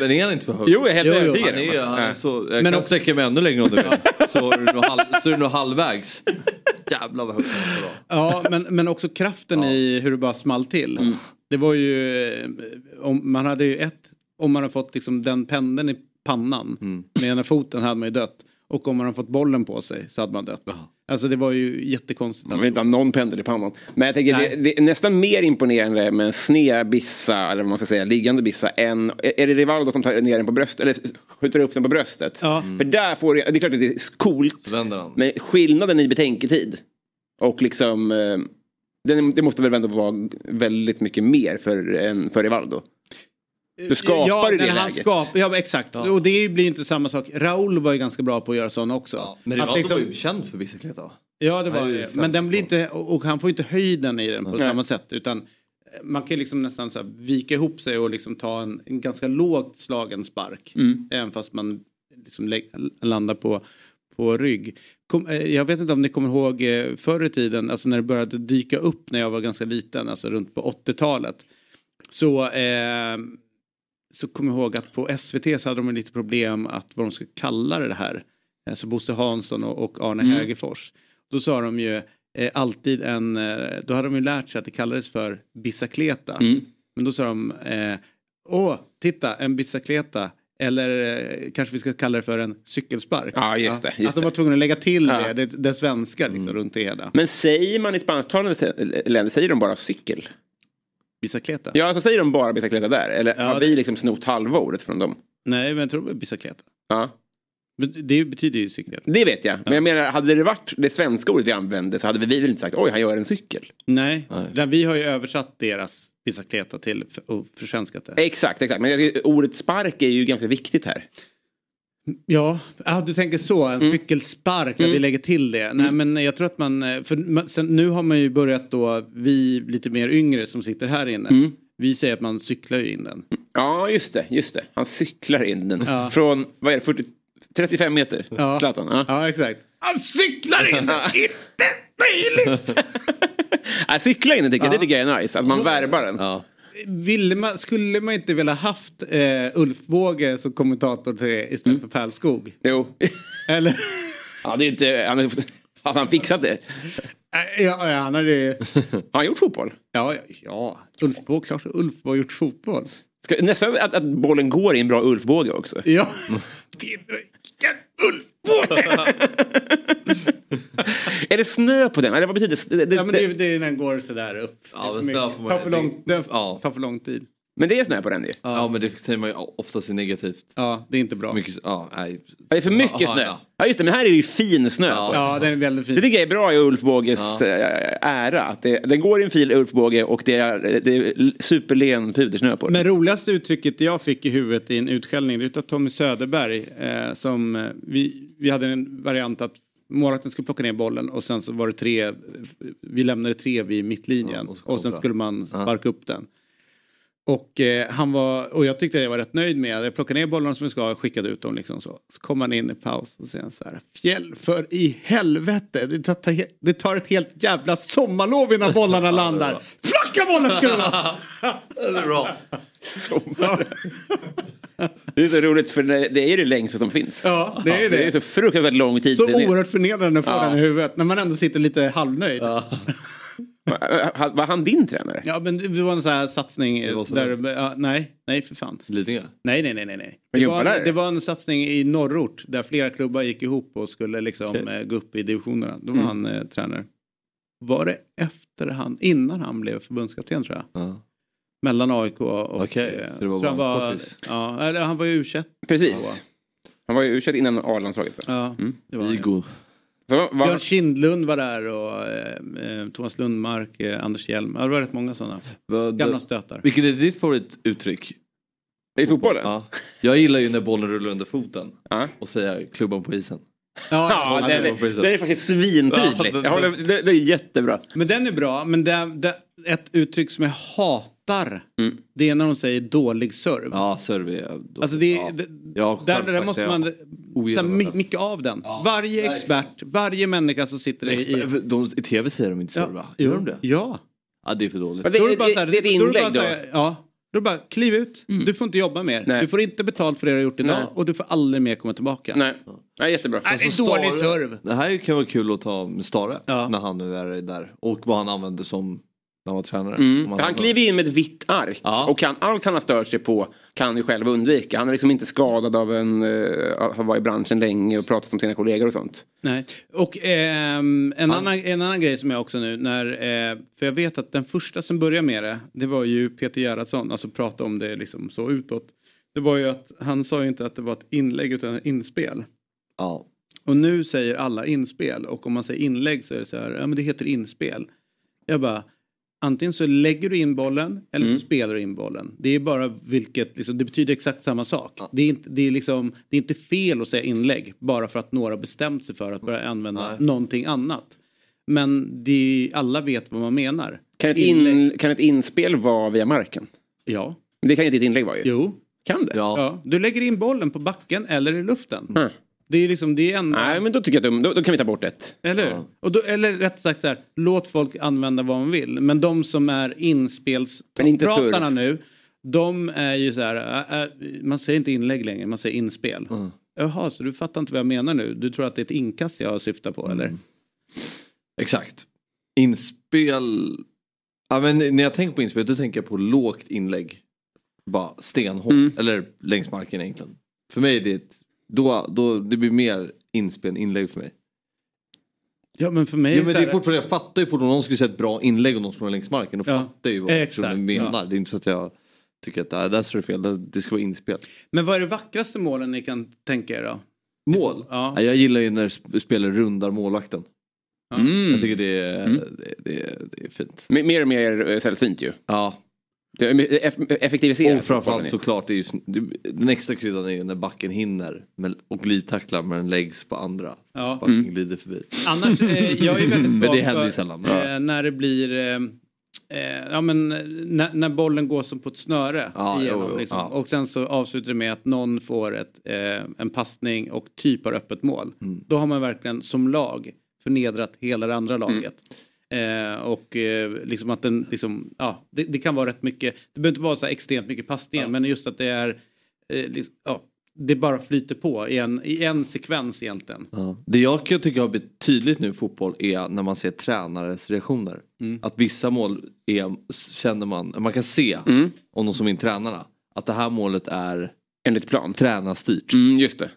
S3: Men är han inte så hög?
S4: Jo, jag är helt övertygad. Ja.
S3: jag
S1: Men
S3: kan
S1: också-
S3: sträcka mig ännu längre om du vill. så, är du nog halv, så är du nog halvvägs. Jävlar vad högt han var.
S1: Ja, men, men också kraften i hur det bara small till.
S4: Mm.
S1: Det var ju, eh, om man hade ju ett, om man hade fått liksom den pendeln i pannan
S3: Mm.
S1: med ena foten hade man ju dött. Och om man hade fått bollen på sig så hade man dött. Alltså det var ju jättekonstigt.
S4: Man vill inte ha någon pendel i pannan. Men jag tänker det, det är nästan mer imponerande med en sned bissa, eller vad man ska säga, liggande bissa, än, är det Rivaldo som tar ner den på bröstet, eller skjuter upp den på bröstet?
S1: Ja.
S4: För där får det, det är klart att det är coolt, men skillnaden i betänketid och liksom, den, det måste väl ändå vara väldigt mycket mer för, än för Rivaldo. Du skapar
S1: ja,
S4: i det
S1: när han
S4: läget.
S1: skap, ja exakt. Och det blir ju inte samma sak. Raul var ju ganska bra på att göra sådana också.
S3: Ja, men Rivaldo
S1: liksom-
S3: var ju känd för bicicleta va?
S1: Ja det var
S3: ju
S1: det. Men den blir inte, och han får inte höjden i den på
S4: Nej.
S1: samma sätt. Utan eh, man kan liksom nästan så här vika ihop sig och liksom ta en, en ganska lågt slagen spark.
S4: Mm.
S1: Även fast man liksom landar på, på rygg. Kom, eh, jag vet inte om ni kommer ihåg eh, förr i tiden, alltså när det började dyka upp när jag var ganska liten, alltså runt på 80-talet. Så, eh, så kommer jag ihåg att på SVT så hade de lite problem att vad de skulle kalla det här. Alltså Bosse Hansson och, och Arne
S4: Mm.
S1: Hägerfors. Då sa de ju eh, alltid en, eh, då hade de ju lärt sig att det kallades för bicicleta.
S4: Mm.
S1: Men då sa de, eh, åh, titta, en bicicleta, Eller eh, kanske vi ska kalla det för en cykelspark.
S4: Ja, just det.
S1: Att
S4: Just
S1: de var tvungna att lägga till
S4: Ja.
S1: det, det, svenska liksom, runt det hela.
S4: Men säger man i spansktalande länder, säger de bara cykel?
S1: Bicicleta?
S4: Ja, så säger de bara bicicleta där? Eller
S1: Ja,
S4: har vi liksom snott halva ordet från dem?
S1: Nej, men jag tror det är bicicleta.
S4: Ja,
S1: det betyder ju cykel.
S4: det vet jag. Men jag menar, hade det varit det svenska ordet vi använde så hade vi väl inte sagt oj, han gör en cykel.
S1: Nej,
S3: Nej.
S1: Vi har ju översatt deras bicicleta till och försvenskat det.
S4: Exakt, exakt. Men ordet spark är ju ganska viktigt här.
S1: Ja, ah, du tänker så. En
S4: Mm.
S1: cykelspark, där vi lägger till det. Nej, men jag tror att man... eh, För sen, nu har man ju börjat då, vi lite mer yngre som sitter här inne.
S4: Mm.
S1: Vi säger att man cyklar ju in den.
S4: Ja, just det. Just det. Han cyklar in den.
S1: Ja.
S4: Från, vad är det, 40, 35 meter?
S1: Ja.
S4: Zlatan. Ja.
S1: Ja, exakt. Han cyklar in! Inte möjligt!
S4: Ja, cykla in den tycker jag, det tycker jag är nice. Att man värvar den.
S3: Ja.
S1: Ville man, skulle man inte vilja haft eh, Ulf Båge som kommentator till det istället för Pärlskog?
S4: Jo.
S1: Eller?
S4: Ja, det är inte, han, har- han fixat det?
S1: ja, ja, han hade...
S4: Har han gjort fotboll?
S1: Ja, ja. Ulf Båge, klart att Ulf har gjort fotboll.
S4: Ska, nästan att, att bollen går i en bra Ulfbåge också.
S1: Ja. Det är vilken Ulf Båge!
S4: Är det snö på den? Eller vad betyder det? det, det
S1: Ja men det, det, den går sådär upp.
S3: Ja,
S1: Det
S3: snö får man-
S1: tar, för lång, det
S3: Ja.
S1: tar för lång tid.
S4: men det är snö på den ju.
S3: Ja. men det säger man ju oftast är negativt.
S1: Ja, det är inte bra.
S3: Mycket, ja, nej.
S4: Det är för mycket snö.
S3: ja.
S4: Ja just det, men här är det ju fin snö
S3: Ja.
S1: Ja, den är väldigt
S4: Det
S1: fin.
S4: tycker jag är bra i Ulfbåges
S3: Ja.
S4: äh, ära. Att det, den går i en fil Ulfbåge och det är, det är superlen pudersnö på den.
S1: Men roligaste uttrycket jag fick i huvudet i en utskällning det är utav Tommy Söderberg. Eh, som, eh, vi, vi hade en variant att målvakten skulle plocka ner bollen och sen så var det tre, vi lämnade tre vid mittlinjen
S3: Ja, och
S1: och, sen skulle man sparka upp den. Och eh, han var, och jag tyckte jag var rätt nöjd med, jag plockade ner bollarna som jag ska och skickade ut dem liksom så. Så kom han in i paus och säger så här, fjäll för i helvete, det tar, det tar ett helt jävla sommarlov innan bollarna landar. Flacka bollen ska det vara!
S3: Det är bra.
S4: Sommar. Det är så roligt för det det är ju det längsta som finns.
S1: Ja, det är
S4: Det är
S1: det.
S4: så fruktansvärt lång tid.
S1: Så
S4: sedan det-
S1: oerhört förnedrande att få
S4: Ja.
S1: den i huvudet när man ändå sitter lite halvnöjd. Ja,
S4: Va- Var han din tränare?
S1: men det var en sån här satsning.
S3: så
S1: där, ja, nej, nej för fan.
S3: Lidingö.
S1: Nej, nej, nej, nej. Det, var,
S4: där?
S1: det var en satsning i norrort där flera klubbar gick ihop och skulle liksom
S3: Okej.
S1: eh, gå upp i divisionerna. Då var
S4: Mm.
S1: han eh, tränare. Var det efter han, innan han blev förbundskapten tror jag?
S3: Ja.
S1: Mellan AIK och...
S3: Okej,
S1: eh,
S3: så det var
S1: han
S3: bara en
S1: var, ja, eller han var ju u
S4: Precis. Han var ju u innan A-landslaget.
S1: Ja,
S4: Mm.
S1: det var han.
S3: Vigo.
S4: Så, var,
S1: Björn Kindlund var där och eh, eh, Thomas Lundmark, eh, Anders Hjelm. Det var rätt många sådana.
S3: Vad-
S1: Gamla stötar.
S3: Vilket är ditt favorituttryck?
S4: I fotbollen?
S3: Ja. Jag gillar ju när bollen rullar under foten.
S4: Ja.
S3: Och säga klubban på isen.
S1: Ja,
S4: Ja, det,
S3: det
S4: det, är faktiskt svintydligt.
S3: Ja, det-
S4: det, det är jättebra.
S1: Men den är bra, men det, det, ett uttryck som jag hatar,
S4: Mm.
S1: det är när de säger dålig serve.
S3: Ja, serve är... då-
S1: Alltså det,
S3: ja.
S1: det, där, där måste
S3: det.
S1: man
S3: Jag
S1: så
S3: ogillar
S1: här,
S3: det.
S1: mi- micka av den. varje
S3: verkligen.
S1: expert, varje människa som sitter i...
S3: Expert- de, I tv säger de inte serva. Gör de det?
S1: Ja.
S3: Ja, det är för dåligt.
S4: Det,
S1: Då är
S4: det,
S1: bara så här-
S4: det är ett
S1: då är det bara
S4: inlägg
S1: så
S4: då.
S1: här, Ja. Då bara kliv ut, du får inte jobba mer.
S4: Nej.
S1: Du får inte betalt för det du har gjort idag
S4: Nej.
S1: och du får aldrig mer komma tillbaka.
S4: Nej, Nej jättebra.
S1: Nej, det är dålig serve.
S3: Det här kan vara kul att ta med Stare.
S1: Ja.
S3: När han nu är där. Och vad han använde som när han var tränare.
S4: Mm. Han
S3: hade-
S4: kliver in med ett vitt ark
S3: Ja.
S4: och kan, allt han har stört sig på kan han ju själv undvika. Han är liksom inte skadad av en, uh, har varit i branschen länge och pratat om sina kollegor och sånt.
S1: Nej. Och ehm, en, annan, en annan grej som jag också nu, när, eh, för jag vet att den första som började med det, det var ju Peter Gerhardsson, alltså prata om det liksom så utåt. Det var ju att han sa ju inte att det var ett inlägg utan ett inspel.
S3: Ja.
S1: Och nu säger alla inspel och om man säger inlägg så är det så här, ja men det heter inspel. Jag bara, antingen så lägger du in bollen eller
S4: Mm.
S1: så spelar du in bollen. Det är bara vilket, liksom, det betyder exakt samma sak. Det, är inte, det, är liksom, det är inte fel att säga inlägg bara för att några bestämt sig för att börja använda
S3: Nej.
S1: någonting annat. Men det är, alla vet vad man menar.
S4: Kan ett, in, kan ett inspel vara via marken?
S1: Ja,
S4: Det kan inte ett inlägg vara ju.
S1: jo.
S4: Kan det?
S3: Ja.
S1: Ja. Du lägger in bollen på backen eller i luften.
S4: Mm.
S1: Det är liksom, det är en...
S4: Nej men då tycker jag att då, då kan vi ta bort ett.
S1: Eller?
S3: Ja.
S1: Och då, eller rätt sagt så här, låt folk använda vad man vill. Men de som är inspelspratarna nu, de är ju så här, äh, äh, man säger inte inlägg längre, man säger inspel.
S3: Mm.
S1: Jaha, så du fattar inte vad jag menar nu? Du tror att det är ett inkast jag syftar på eller?
S3: Exakt. Inspel. Ja, men när jag tänker på inspel då tänker jag på lågt inlägg. Bara stenhårt.
S4: Mm.
S3: Eller längs marken egentligen. För mig är det ett, då, då, det blir mer inspel inlägg för mig.
S1: Ja men för mig
S3: Ja, men
S1: det
S3: är fortfarande, jag fattar ju fortfarande om någon skulle säga ett bra inlägg och någon slår längs marken. Då
S1: Ja.
S3: fattar jag ju vad personen menar.
S1: ja.
S3: Det är inte så att jag tycker att "Nej, där står det fel, det, det ska vara inspel.
S1: Men vad är det vackraste målen ni kan tänka er då?
S3: Mål?
S1: Ja.
S3: Ja, jag gillar ju när sp- spelare rundar målvakten.
S4: Mm.
S3: Jag tycker det är,
S4: Mm.
S3: det, det, det är fint.
S4: Mer och mer sällsynt ju.
S3: Ja,
S4: Det är eff- Effektiviserat.
S3: och framförallt såklart, det är ju, den extra kryddan är ju när backen hinner med, och glidtacklar men den läggs på andra.
S1: Ja.
S3: Backen
S4: Mm.
S3: glider förbi.
S1: Annars, eh, jag är väldigt
S3: Men
S1: svag
S3: det händer ju
S1: för,
S3: sällan.
S1: eh, när det blir eh, eh, ja, men, när, när bollen går som på ett snöre
S3: Ja,
S1: igenom.
S3: jo, jo,
S1: liksom.
S3: ja.
S1: Och sen så avslutar det med att någon får ett, eh, en passning och typ har öppet mål.
S3: Mm.
S1: Då har man verkligen som lag förnedrat hela det andra laget. Eh, och eh, liksom att den, liksom, ja, det, det kan vara rätt mycket, det behöver inte vara så extremt mycket passningar men just att det är, eh, liksom, ja, det bara flyter på i en, i en sekvens egentligen.
S3: Ja. Det jag kan tycka har blivit tydligt nu i fotboll är när man ser tränares reaktioner.
S1: Mm.
S3: Att vissa mål är, känner man, man kan se
S4: Mm.
S3: om de som in tränarna. Att det här målet är
S4: Enligt plan.
S3: tränarstyrt.
S4: Mm, just det.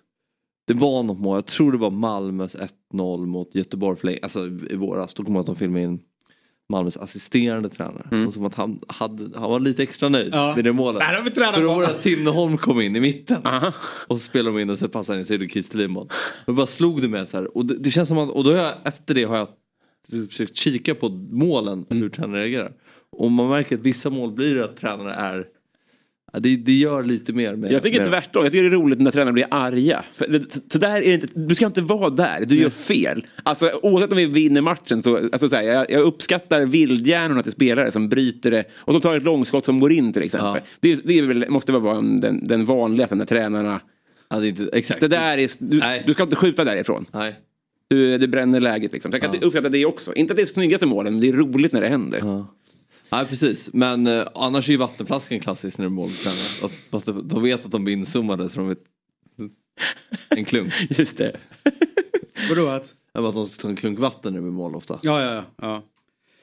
S3: Det var något mål, jag tror det var Malmös 1-0 mot Göteborg för alltså i våras. Då kommer jag att de filmade in Malmös assisterande tränare.
S4: Mm.
S3: Och som att han, hade, han var lite extra nöjd
S1: Ja.
S3: med det målet.
S1: Vi tränat
S3: För då var det att Tinneholm kom in i mitten.
S4: Aha.
S3: Och så spelade de in och så passade han in så gjorde Kristelin mål. Och bara slog det med så här. Och det, det känns som att, och då har jag, efter det har jag försökt kika på målen,
S1: Mm.
S3: hur tränare reagerar. Och man märker att vissa mål blir att tränare är, det, det gör lite mer med...
S4: Jag tycker
S3: med,
S4: tvärtom. Jag tycker det är roligt när tränare blir arga. För det, så där är det inte, du ska inte vara där. Du gör fel. Alltså, oavsett om vi vinner matchen så, alltså, så här, jag, jag uppskattar vildhjärnorna till spelare som bryter det. Och de tar ett långskott som går in till exempel.
S3: Ja.
S4: Det, det väl, måste väl vara den, den vanligaste när tränarna...
S3: Är inte, exakt.
S4: Det där är, du, du ska inte skjuta därifrån.
S3: Nej.
S4: Du, det bränner läget liksom. Så jag kan
S3: Ja.
S4: uppskatta det också. Inte att det är snyggaste målen, men det är roligt när det händer.
S3: Ja. Nej precis, men eh, annars är ju vattenflaskan klassisk när det är måltränare. Att- Fast de, de vet att de blir inzoomade så de vet en klunk.
S4: Just det.
S1: Vadå att?
S3: Eller att de tar en klunk vatten när det blir mål ofta.
S1: Ja, ja, ja. ja.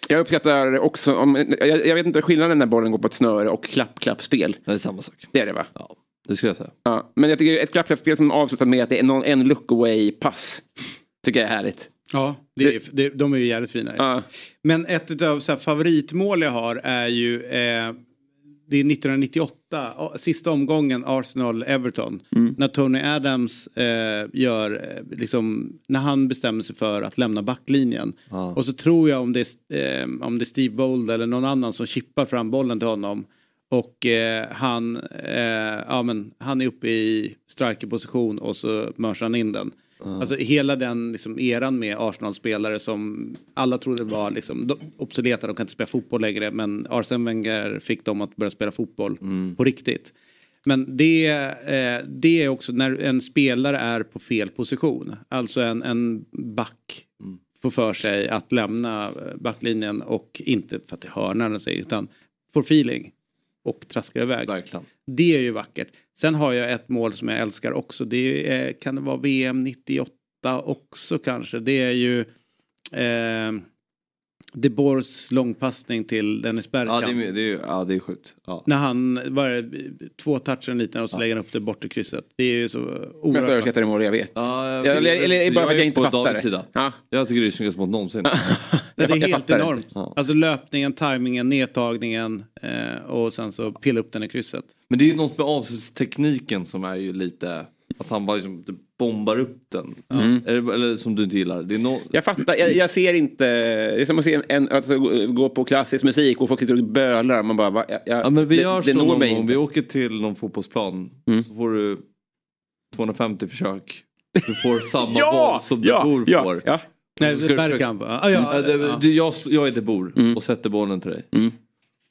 S4: Jag uppskattar också, om, jag, jag vet inte skillnaden när bollen går på ett snöre och klapp-klapp-spel.
S3: Det är samma sak.
S4: Det är det va?
S3: Ja, det skulle jag säga.
S4: Ja, men jag tycker ett klapp-klapp-spel som avslutar med att det är någon, en look away-pass. Tycker jag är härligt.
S1: Ja, det är, det, de är ju jävligt fina.
S4: Ja.
S1: Men ett av så här, favoritmål jag har är ju eh, det är 1998, ja, sista omgången Arsenal-Everton. När Tony Adams eh, gör, eh, liksom, när han bestämmer sig för att lämna backlinjen.
S3: Ja.
S1: Och så tror jag om det, är, eh, om det är Steve Bold eller någon annan som chippar fram bollen till honom. Och eh, han, eh, ja, men, han är uppe i strikerposition och så mörsar han in den. Alltså hela den liksom, eran med Arsenal-spelare som alla trodde var liksom, de, obsoleta, de kan inte spela fotboll längre. Men Arsene Wenger fick dem att börja spela fotboll på riktigt. Men det, eh, det är också när en spelare är på fel position. Alltså en, en back får för sig att lämna backlinjen och inte för att det är hörnan utan får feeling och traskar iväg.
S3: Verkligen.
S1: Det är ju vackert. Sen har jag ett mål som jag älskar också. Det är, kan det vara VM 98 också kanske. Det är ju eh, De Boers långpassning till Dennis
S3: Ja
S1: Bergkamp.
S3: det är, det är, ja, det är sjukt. Ja.
S1: När han, var det, två toucher en liten och så lägger han upp det bort i krysset. Det är ju så
S4: Mest
S1: oerhört vackert.
S4: överskattade mål jag vet.
S3: Ja, jag-
S4: eller, eller, eller bara för att jag inte
S3: på
S4: fattar
S3: Davids
S4: det.
S3: Sida.
S4: Ja.
S3: Jag tycker det är snyggast mot någonsin.
S1: Det
S4: Jag
S1: är
S4: jag
S1: helt enormt.
S3: Ja.
S1: Alltså löpningen, tajmingen, nedtagningen eh, och sen så pilla upp den i krysset.
S3: Men det är ju något med avslutstekniken som är ju lite att han bara liksom typ bombar upp den. Eller, eller som du inte gillar. Det är no...
S4: Jag fattar, jag, jag ser inte, det är som att se en, alltså, gå- på klassisk musik och folk sitter och bölar. Man bara, va, jag, jag,
S3: Ja men vi
S4: det,
S3: gör
S4: det
S3: så någon gång.
S4: inte.
S3: Vi åker till någon fotbollsplan.
S4: Mm.
S3: Så får du 250 försök. Du får samma
S4: Ja!
S3: boll som
S4: ja,
S3: De Boer
S4: ja,
S3: får.
S4: ja.
S1: Nej,
S3: du
S1: Bergkamp. Ja, ja,
S3: Ja, det,
S1: ja.
S3: du, jag, jag är De Boer
S4: Mm.
S3: och sätter bollen till dig.
S4: Mm.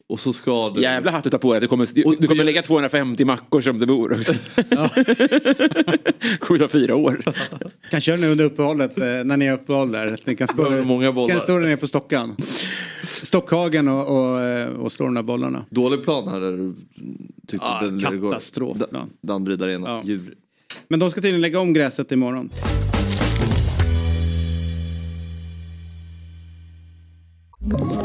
S3: Och så ska du...
S4: Jävla hatt du tar på dig. Du kommer,
S3: Och-
S4: du kommer lägga 250 mackor som det bor också. kommer ta fyra år.
S1: Kan köra nu under uppehållet eh, när ni har uppehåll där. Ni kan stå,
S3: många bollar.
S1: kan stå där nere på Stockan. Stockhagen och, och, eh, och slå de där bollarna.
S3: Dålig plan här. där du Tyckte
S1: Ja,
S3: den lilla går.
S1: katastrofplan.
S3: Da- Danderyd Arena.
S1: Ja.
S3: Djur.
S1: Men de ska tydligen lägga om gräset imorgon.
S6: Ett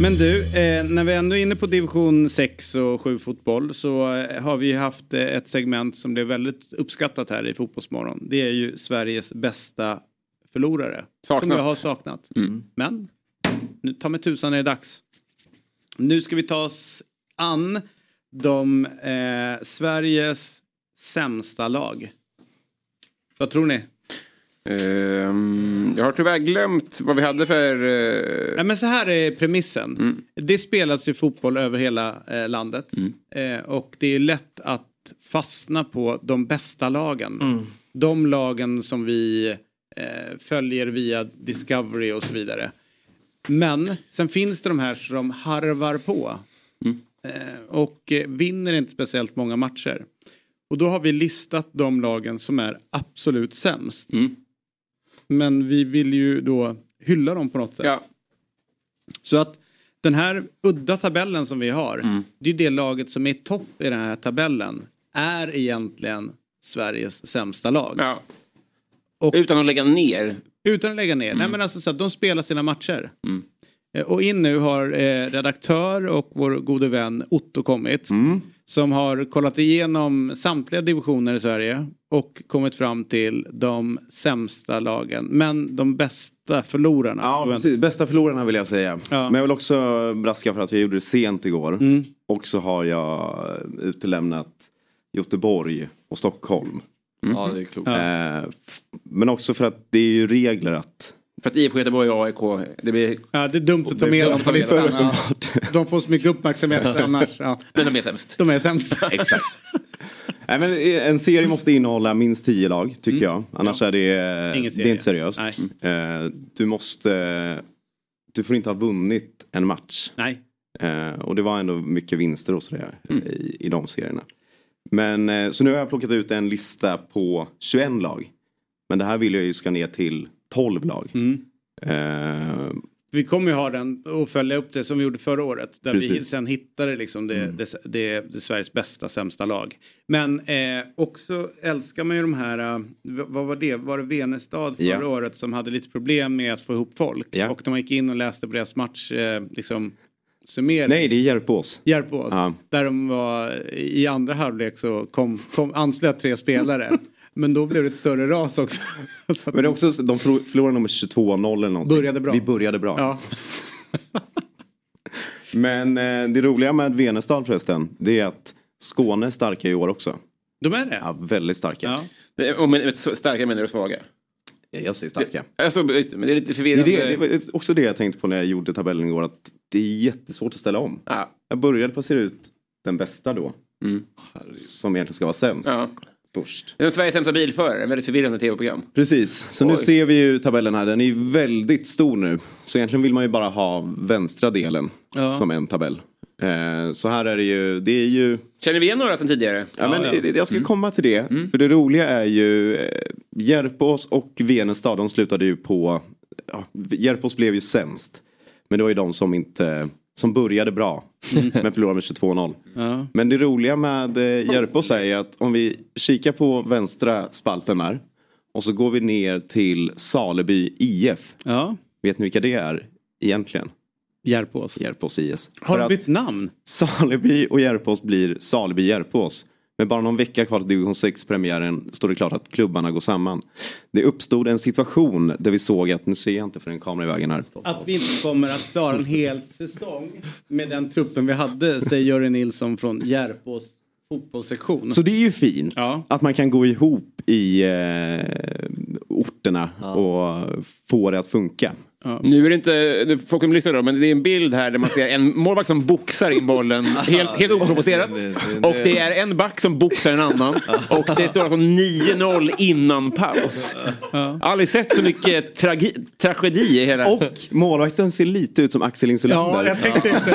S1: Men du, eh, när vi ändå är inne på division 6 och 7 fotboll så eh, har vi haft eh, ett segment som blev väldigt uppskattat här i Fotbollsmorgon. Det är ju Sveriges bästa förlorare. Som
S4: Saknat.
S1: jag har saknat. Men nu ta mig tusan är det dags. Nu ska vi ta oss an de eh, Sveriges sämsta lag. Vad tror ni?
S4: Ehm, jag har tyvärr glömt vad vi hade för... eh,
S1: Nej, men så här är premissen. Det spelas ju fotboll över hela eh, landet. Eh, och det är lätt att fastna på de bästa lagen. De lagen som vi följer via Discovery och så vidare. Men sen finns det de här som harvar på. Eh, och vinner inte speciellt många matcher. Och då har vi listat de lagen som är absolut sämst. Men vi vill ju då hylla dem på något sätt.
S4: ja,
S1: Så att den här udda tabellen som vi har.
S4: Mm.
S1: Det är ju det laget som är topp i den här tabellen. Är egentligen Sveriges sämsta lag.
S4: ja.
S1: Och-
S4: Utan att lägga ner.
S1: Utan att lägga ner.
S4: Mm.
S1: Nej men alltså så att de spelar sina matcher. Eh, Och in nu har eh, redaktör och vår gode vän Otto kommit.
S4: Mm.
S1: Som har kollat igenom samtliga divisioner i Sverige. Och kommit fram till de sämsta lagen. Men de bästa förlorarna.
S7: Ja, precis. Bästa förlorarna vill jag säga.
S1: Ja.
S7: Men jag vill också braska för att jag gjorde det sent igår.
S1: Mm.
S7: Och så har jag utelämnat Göteborg och Stockholm.
S3: Ja, det är klokt.
S7: Eh, men också för att det är ju regler att...
S4: För att IFK Göteborg och AIK, det blir...
S1: Ja, det är dumt att ta med dem
S4: med
S1: listan.
S4: dem.
S1: Ja. De får så mycket uppmärksamhet annars. Ja.
S4: Men de är sämst.
S1: De är sämst.
S4: Exakt.
S7: Nej, men en serie måste innehålla minst tio lag, tycker jag. Annars är det,
S1: Mm. Ingen
S7: det är inte seriöst.
S1: Nej.
S7: Eh, du måste... Du får inte ha vunnit en match.
S1: Nej.
S7: Eh, och det var ändå mycket vinster och sådär
S1: Mm.
S7: i, i de serierna. Men eh, så nu har jag plockat ut en lista på 21 lag. Men det här vill jag ju ska ner till 12 lag.
S1: Mm.
S7: Eh,
S1: Vi kommer ju ha den och följa upp det som vi gjorde förra året. Där vi
S7: Precis. Mm.
S1: sen hittade liksom det, det, det, det Sveriges bästa sämsta lag. Men eh, också älskar man ju de här, eh, vad var det, var det Venestad förra
S7: Ja.
S1: året som hade lite problem med att få ihop folk.
S7: Ja.
S1: Och när man gick in och läste på deras match, eh, liksom summering.
S7: nej, det är Järpås.
S1: Järpås.
S7: Ja.
S1: Där de var i andra halvlek så kom, kom anslöt tre spelare. Men då blev det ett större ras också.
S7: Men det är också, de förlor- förlorade nummer 22-0 eller någonting.
S1: Började bra.
S7: Vi började bra.
S1: ja.
S7: Men eh, det roliga med Venestad förresten, det är att Skåne är starka i år också.
S1: De är det?
S7: Ja, väldigt starka.
S1: Ja.
S4: Det Och men, starka menar du svaga?
S7: Jag säger starka.
S4: Alltså, det, men det är lite
S7: Det, är
S4: förvirrande.
S7: det, det var också det jag tänkte på när jag gjorde tabellen igår. Att det är jättesvårt att ställa om.
S4: Ja.
S7: Jag började placera ut den bästa då.
S4: Mm.
S7: Som egentligen ska vara sämst.
S4: Ja.
S7: Först.
S4: Det är Sveriges sämsta bilförare, en väldigt förvirrande tv-program.
S7: Precis, så nu
S4: Oj.
S7: ser vi ju tabellen här. Den är ju väldigt stor nu. Så egentligen vill man ju bara ha vänstra delen
S1: Ja.
S7: som en tabell. Eh, så här är det ju, det är ju
S4: Känner vi igen några sedan tidigare?
S7: Ja, men
S1: ja.
S7: Jag ska komma till det. För det roliga är ju eh, Järpås och Venestad. De slutade ju på... Ja, Järpås blev ju sämst. Men det var ju de som inte... Som började bra. Men förlorade med 22-0.
S1: Ja.
S7: Men det roliga med eh, Järpås är att om vi kikar på vänstra spalten där. Och så går vi ner till Saleby IF.
S1: ja.
S7: Vet ni vilka det är egentligen?
S1: Järpås.
S7: Järpås IS.
S1: Har de bytt namn?
S7: Saleby och Järpås blir Saleby Järpås. Med bara någon vecka kvar till division 6-premiären står det klart att klubbarna går samman. Det uppstod en situation där vi såg att, nu ser jag inte för en kamera i vägen här.
S1: Att vi inte kommer att klara en hel säsong med den truppen vi hade, säger Jörgen Nilsson från Järpås fotbollssektion.
S7: Så det är ju fint
S1: Ja.
S7: att man kan gå ihop i eh, orterna och få det att funka.
S4: Nu är det inte, folk kommer lyssna då, men det är en bild här där man ser en målvakt som boxar in bollen helt, helt oprovocerat. Och det är en back som boxar en annan. Och det står alltså 9-0 innan paus. Jag har aldrig sett så mycket tragi- tragedi i hela...
S7: Och målvakten ser lite ut som Axel Insulander.
S1: Ja, jag tänkte inte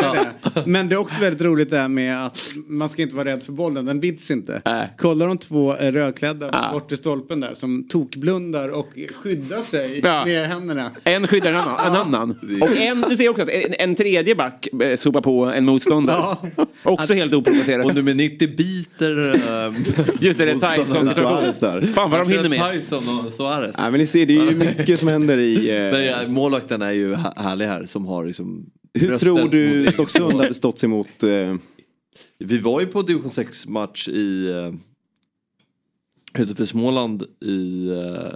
S1: det. Men det är också väldigt roligt det här med att man ska inte vara rädd för bollen, den bits inte. Kolla de två rödklädda bort i stolpen där som tokblundar och skyddar sig
S4: Ja.
S1: med händerna.
S4: En skyddar en annan. En annan. Och en, du ser också att en, en tredje back eh, sopar på en motståndare. Också helt oprovocerat.
S3: Och nummer 90 biter... eh,
S4: Just det, det är. Tyson-situation.
S7: Suarez där.
S4: Fan vad de hinner med.
S3: Tyson och Suarez.
S7: Nej, men ni ser, det är ju mycket som händer i... Eh,
S3: Men ja, målvakten är ju här- härlig här som har liksom...
S7: hur tror du Stocksund hade stått sig mot... Eh,
S3: Vi var ju på division 6 match i eh, Huvudför Småland i eh,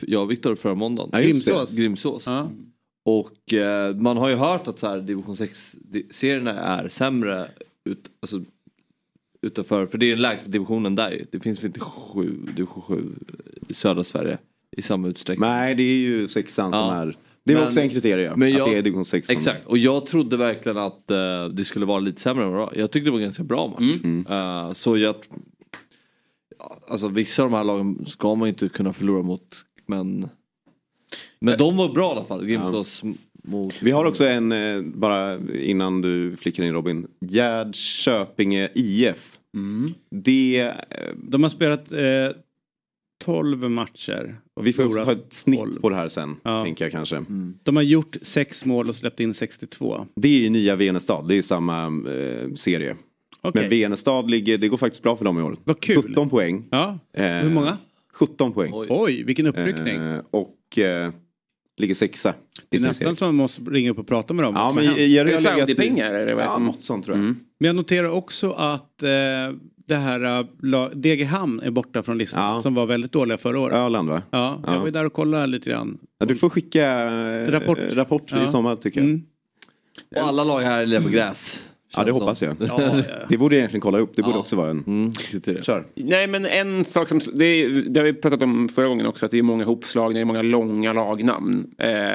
S3: jag och Viktor förra måndagen.
S7: Ja.
S1: Grimsås.
S3: Grimsås.
S1: Ja.
S3: Och eh, man har ju hört att så här, division 6-serierna är sämre ut, alltså, utanför, för det är den lägsta divisionen där ju. Det finns väl inte sju, division 7 i södra Sverige i samma utsträckning.
S7: nej, det är ju sexan som
S3: Ja.
S7: är... Det är
S3: Men-
S7: också en kriterie,
S3: men
S7: att
S3: jag-
S7: det är division 6 som...
S3: Exakt, och jag trodde verkligen att eh, det skulle vara lite sämre än vad. Jag tyckte det var en ganska bra match.
S7: Mm.
S3: Eh, så jag... ja, Alltså vissa av de här lagen ska man inte kunna förlora mot. Men, men de var bra i alla fall. Grimsås mot...
S7: Vi har också en, eh, bara innan du flickar in Robin. Gerd Köpinge IF. Det... Eh,
S1: De har spelat eh, 12 matcher. och
S7: vi får också ta ett snitt
S1: 12.
S7: på det här sen,
S1: Ja.
S7: tänker jag kanske.
S1: De har gjort sex mål och släppt in 62.
S7: Det är ju nya Venestad, det är samma eh, serie.
S1: Okej.
S7: Men Venestad ligger, det går faktiskt bra för dem i år.
S1: Vad kul.
S7: 17 poäng.
S1: Ja.
S7: Eh,
S1: Hur många?
S7: 17 poäng.
S1: Oj, vilken uppryckning.
S7: Eh, och eh, ligger sexa.
S1: det är nästan som man måste ringa upp och prata med dem.
S7: Ja, men
S4: Är det
S7: legat i-
S4: Saudi-pengar, är det
S7: Ja,
S4: som-
S7: något sånt tror jag.
S4: Mm.
S1: Men jag noterar också att eh, det här uh, la- Degerhamn är borta från listan.
S7: Ja.
S1: Som var väldigt dåliga förra året.
S7: Öland va?
S1: Ja, jag
S7: Ja.
S1: var ju där och kollade lite grann.
S7: Ja, du får skicka eh,
S1: Rapport.
S7: rapport
S1: Ja.
S7: i sommar tycker jag.
S1: Mm.
S3: Och alla lag här lever på gräs.
S7: Ja det hoppas jag.
S1: Ja, ja.
S7: Det borde jag egentligen kolla upp. Det borde
S3: Ja.
S7: också vara en...
S3: Mm.
S7: Kör.
S4: Nej men en sak som, det, är- det har vi pratat om förra gången också, att det är många hopslag, det är många långa lagnamn. Eh,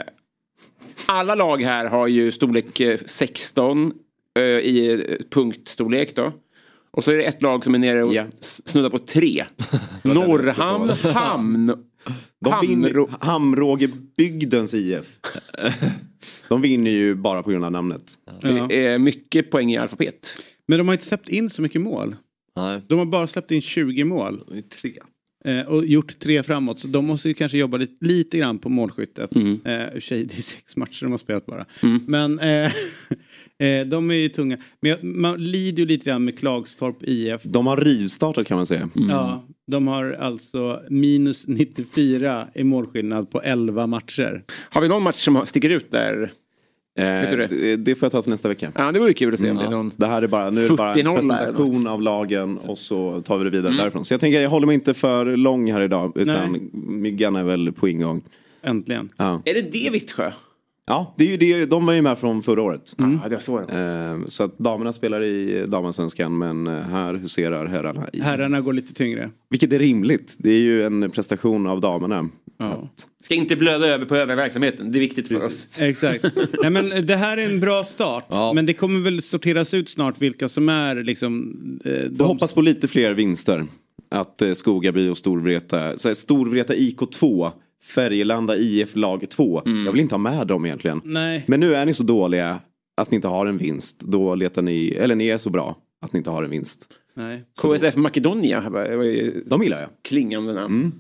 S4: alla lag här har ju storlek eh, 16 eh, i eh, punktstorlek då. Och så är det ett lag som är nere och s- snuddar på tre. Norrhamn, Hamn,
S7: De
S4: Hamro.
S7: Hamrågebygdens IF. De vinner ju bara på grund av namnet.
S1: Ja.
S4: Det är mycket poäng i alfabet.
S1: Men de har inte släppt in så mycket mål.
S3: Nej,
S1: De har bara släppt in 20 mål.
S3: tre.
S1: Eh, och gjort tre framåt. Så de måste ju kanske jobba lite, lite grann på målskyttet.
S4: Mm.
S1: Eh, sig, det är sex matcher de har spelat bara.
S4: Mm.
S1: Men eh, eh, de är ju tunga. Men man lider ju lite grann med Klagstorp IF.
S7: De har rivstartat kan man säga.
S1: Ja, de har alltså minus 94 i målskillnad på 11 matcher.
S4: Har vi någon match som sticker ut där?
S7: Eh,
S4: det?
S7: det, får jag ta till nästa vecka.
S4: Ja det vore kul att se om det är någon.
S7: Det här är bara, nu är det bara en
S4: 40-0 eller
S7: presentation av lagen och så tar vi det vidare
S4: Mm.
S7: därifrån. Så jag tänker jag håller mig inte för lång här idag utan myggan är väl på ingång.
S1: Äntligen.
S7: Ja,
S4: Är det det Vittsjö?
S7: Ja det är ju det, de var ju med från förra året.
S4: Ja det var så.
S7: Eh, så att damerna spelar i damallsvenskan men eh, här huserar herrarna. I,
S1: Herrarna går lite tyngre.
S7: Vilket är rimligt. Det är ju en prestation av damerna.
S1: Ja.
S4: Ska inte blöda över på övriga verksamheten. Det är viktigt för oss.
S1: Exakt. Nej, men det här är en bra start.
S3: Ja.
S1: Men det kommer väl sorteras ut snart vilka som är liksom... Eh, de...
S7: hoppas på lite fler vinster. Att eh, Skogaby och Storvreta, så här, Storvreta IK 2, Färgelanda IF lag 2. Jag vill inte ha med dem egentligen.
S1: Nej.
S7: Men nu är ni så dåliga att ni inte har en vinst. Då letar ni, eller ni är så bra att ni inte har en vinst.
S1: Nej.
S4: KSF Makedonia
S7: De gillar jag.
S4: klingande namn.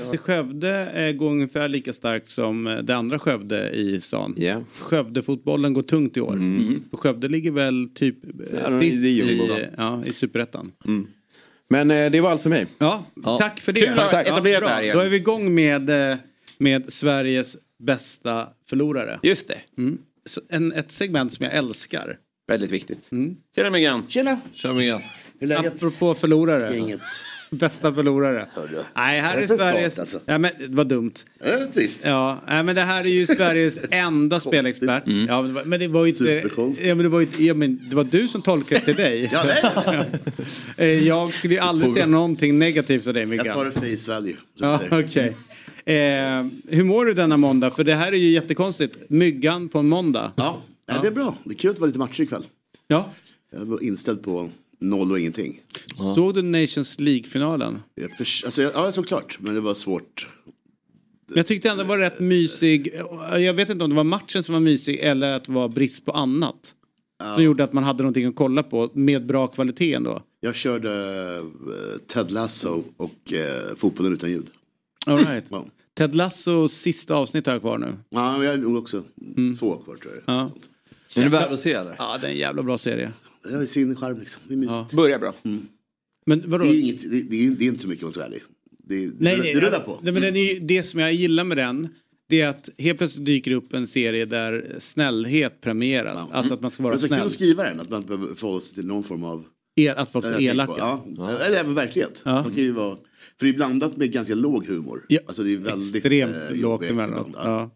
S1: FC Skövde går ungefär lika starkt som eh, det andra Skövde i stan.
S7: Yeah.
S1: Skövde-fotbollen går tungt i år. För Skövde ligger väl typ eh,
S7: Ja,
S1: sist i, ja, i superettan.
S7: Men eh, det var allt för mig.
S1: Ja, tack för det.
S4: Kul att ha etablerat
S1: bra.
S4: det här igen.
S1: Då är vi igång med, eh, med Sveriges bästa förlorare.
S4: Just det.
S1: Mm. Så En, ett segment som jag älskar.
S4: Väldigt viktigt.
S1: Mm.
S4: Tjena Myggan.
S8: Tjena!
S3: Med igen.
S8: Hur är läget?
S1: Apropå förlorare.
S8: Inget.
S1: Bästa förlorare.
S8: Hörru.
S1: Nej, här
S8: Vad är
S1: är Sveriges...
S8: start, alltså?
S1: Ja, men det var dumt.
S8: Det är trist.
S1: Ja, nej, men det här är ju Sveriges enda spelexpert. Ja, men, det var, men det var ju inte... Ja, men det, var ju, ja, men det var du som tolkade till dig.
S8: Ja, nej.
S1: Eh, Jag skulle ju aldrig säga någonting negativt av dig,
S8: Jag
S1: Mikael.
S8: tar det face value.
S1: Ja,
S8: du säger.
S1: Eh, hur mår du denna måndag? För det här är ju jättekonstigt. Myggan på en måndag.
S8: Ja, Nej, det är bra. Det är kul att det var lite matcher ikväll.
S1: Ja.
S8: Jag var inställd på noll och ingenting.
S1: Såg du Nations League-finalen?
S8: Jag förs- alltså, jag- ja, såklart. Men det var svårt.
S1: Men jag tyckte ändå det var rätt mysig. Jag vet inte om det var matchen som var mysig eller att det var brist på annat. Som gjorde att man hade någonting att kolla på med bra kvalitet ändå.
S8: Jag körde eh, Ted Lasso och eh, fotbollen utan ljud.
S1: All right.
S8: Ja.
S1: Ted Lasso sista avsnitt har jag kvar nu.
S8: Ja, jag har nog också två kvar tror jag.
S1: Ja.
S3: Är det värd att se eller?
S1: Ja, det är en jävla bra serie.
S8: Det har sin charm liksom. Det är mysigt.
S1: Ja.
S4: Börjar bra.
S1: Men vadå?
S8: Det, är inget, det, det, är, det är inte så mycket om ärlig. Det, det,
S1: Nej,
S8: det,
S1: nej,
S8: det rullar på.
S1: Nej, men den är, ju- det som jag gillar med den det är att helt plötsligt dyker upp en serie där snällhet premieras. Alltså att man ska vara
S8: Men så kul
S1: snäll.
S8: att skriva den, att man inte behöver förhålla sig till någon form av...
S1: El, att är elaka.
S8: på- Ja, eller även verklighet.
S1: Ja.
S8: Man kan ju vara, för det är blandat med ganska låg humor.
S1: Ja,
S8: Alltså det är väldigt
S1: Extremt
S8: eh,
S1: lågt
S8: ibland.
S1: Ja.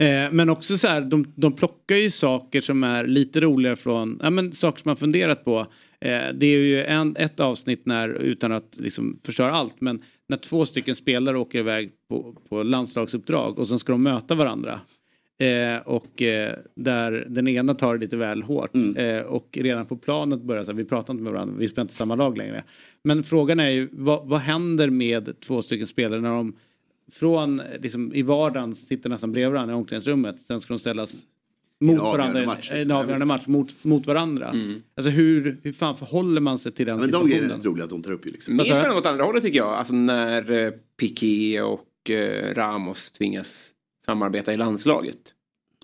S1: Eh, men också så här, de, de plockar ju saker som är lite roligare från, ja men saker som man funderat på. Eh, det är ju en, ett avsnitt när, utan att liksom förstöra allt, men när två stycken spelare åker iväg på, på landslagsuppdrag och sen ska de möta varandra. Eh, och eh, där den ena tar det lite väl hårt. Eh, och redan på planet börjar så här, vi pratar inte med varandra, vi spelar inte samma lag längre. Men frågan är ju, vad, vad händer med två stycken spelare när de från liksom, i vardagen sitter nästan bredvid varandra i omklädningsrummet. Sen ska de ställas mot
S8: En
S1: varandra.
S8: match,
S1: i
S8: liksom.
S1: en avgörande match mot, mot varandra. Alltså hur, hur fan förhåller man sig till den
S8: Men de grejerna är
S1: situationen?
S8: rätt roliga att de tar upp ju liksom.
S4: Mer
S1: jag?
S4: spännande åt andra hållet tycker jag. Alltså när eh, Piqué och eh, Ramos tvingas samarbeta i landslaget.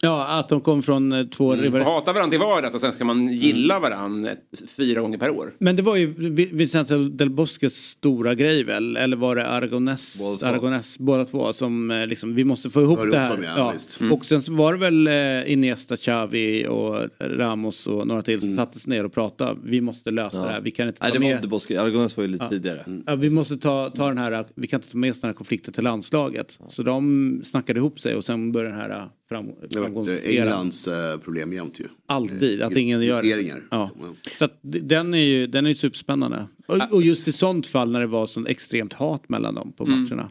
S1: Ja, att de kom från eh, två
S4: Och
S1: rival-
S4: hata varandra till vardags och sen ska man gilla varandra ett- fyra gånger per år.
S1: Men det var ju Vi- Vicente del Bosques stora grej väl? Eller var det Aragones?
S3: Båda två.
S1: Aragones, båda två. Som eh, liksom, vi måste få ihop
S8: För
S1: det
S8: ihop
S1: här.
S8: dem, ja,
S1: ja.
S8: visst.
S1: Och sen var det väl eh, Iniesta, Xavi och Ramos och några till som sattes ner och pratade. Vi måste lösa det här. Vi kan inte ta
S3: Nej det var
S1: med...
S3: inte Boske, Aragones var ju lite tidigare.
S1: Ja, vi måste ta, ta den här, vi kan inte ta med oss den här konflikten till landslaget. Så de snackade ihop sig och sen började den här fram,
S8: Det har varit eh, Englands eh, problem jämt ju.
S1: Alltid, att ingen gör det. Ja. Så att den är ju, den är superspännande. Och, och just i sånt fall när det var sånt extremt hat mellan dem på matcherna.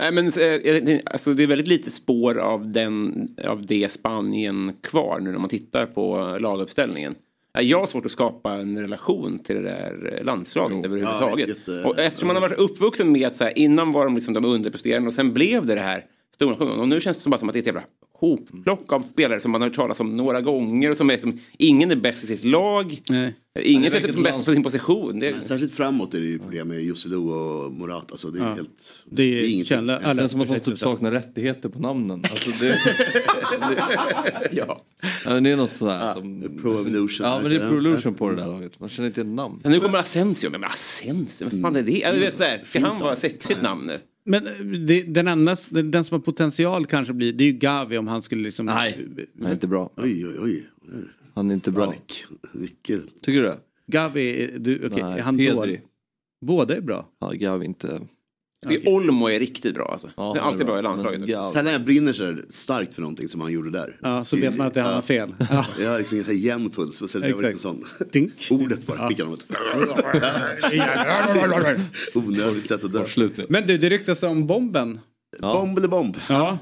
S4: Nej, men, eh, det- alltså, det är väldigt lite spår av, den, av det Spanien kvar nu när man tittar på laguppställningen. Jag har svårt att skapa en relation till det där landslaget överhuvudtaget.
S8: Ja, jätte-
S4: och eftersom man har varit uppvuxen med att så här, innan var de liksom de underpresterande och sen blev det det här stora. Och nu känns det som att, som att det är ett jävla hopplock av spelare som man har hört talas om några gånger och som är som, ingen är bäst i sitt lag.
S1: Nej.
S4: Ingen
S3: det är
S4: känns bäst på sin position. Det är,
S8: Särskilt framåt är det ju problem med Joselu och Morata. Alltså det är
S1: Ja.
S8: helt...
S1: Det är,
S8: ingenting.
S1: känner alla
S3: Det känns som att de typ saknar rättigheter på namnen. Alltså det,
S4: ja.
S3: ja, men det är något sådär. de,
S8: Pro Evolution.
S3: Ja men det är Pro Evolution på det där laget. Man känner inte igen namn.
S4: Sen nu kommer Asensio. Men Asensio, vad fan är det? Alltså, vet, så här, ska han vara sexigt namn nu?
S1: Men eh, det, den enda, den som har potential kanske blir, det är ju Gavi om han skulle liksom...
S3: Nej. Han är inte bra.
S8: Oj, oj, oj.
S3: Han är inte bra.
S8: Mark. Vilket...
S3: Tycker du det?
S1: Gavi, du, okej,
S3: Nej,
S1: är han
S3: Pedri.
S1: dålig? Båda är bra.
S3: Ja, Gavi inte.
S4: Det är Olmo är riktigt bra alltså.
S3: Ja,
S4: det är alltid bra i landslaget.
S3: Men Gavi-
S8: Sen när jag brinner så starkt för någonting som han gjorde där.
S1: Ja, så vet man att det är han har fel. Ja.
S8: Jag har liksom här jämn puls. Men sen jag var liksom sån.
S1: Dink.
S8: Ordet bara fick honom ett... Onödigt sätt att dö.
S1: Men du, det ryktas om bomben.
S8: Bomb eller bomb?
S1: Ja.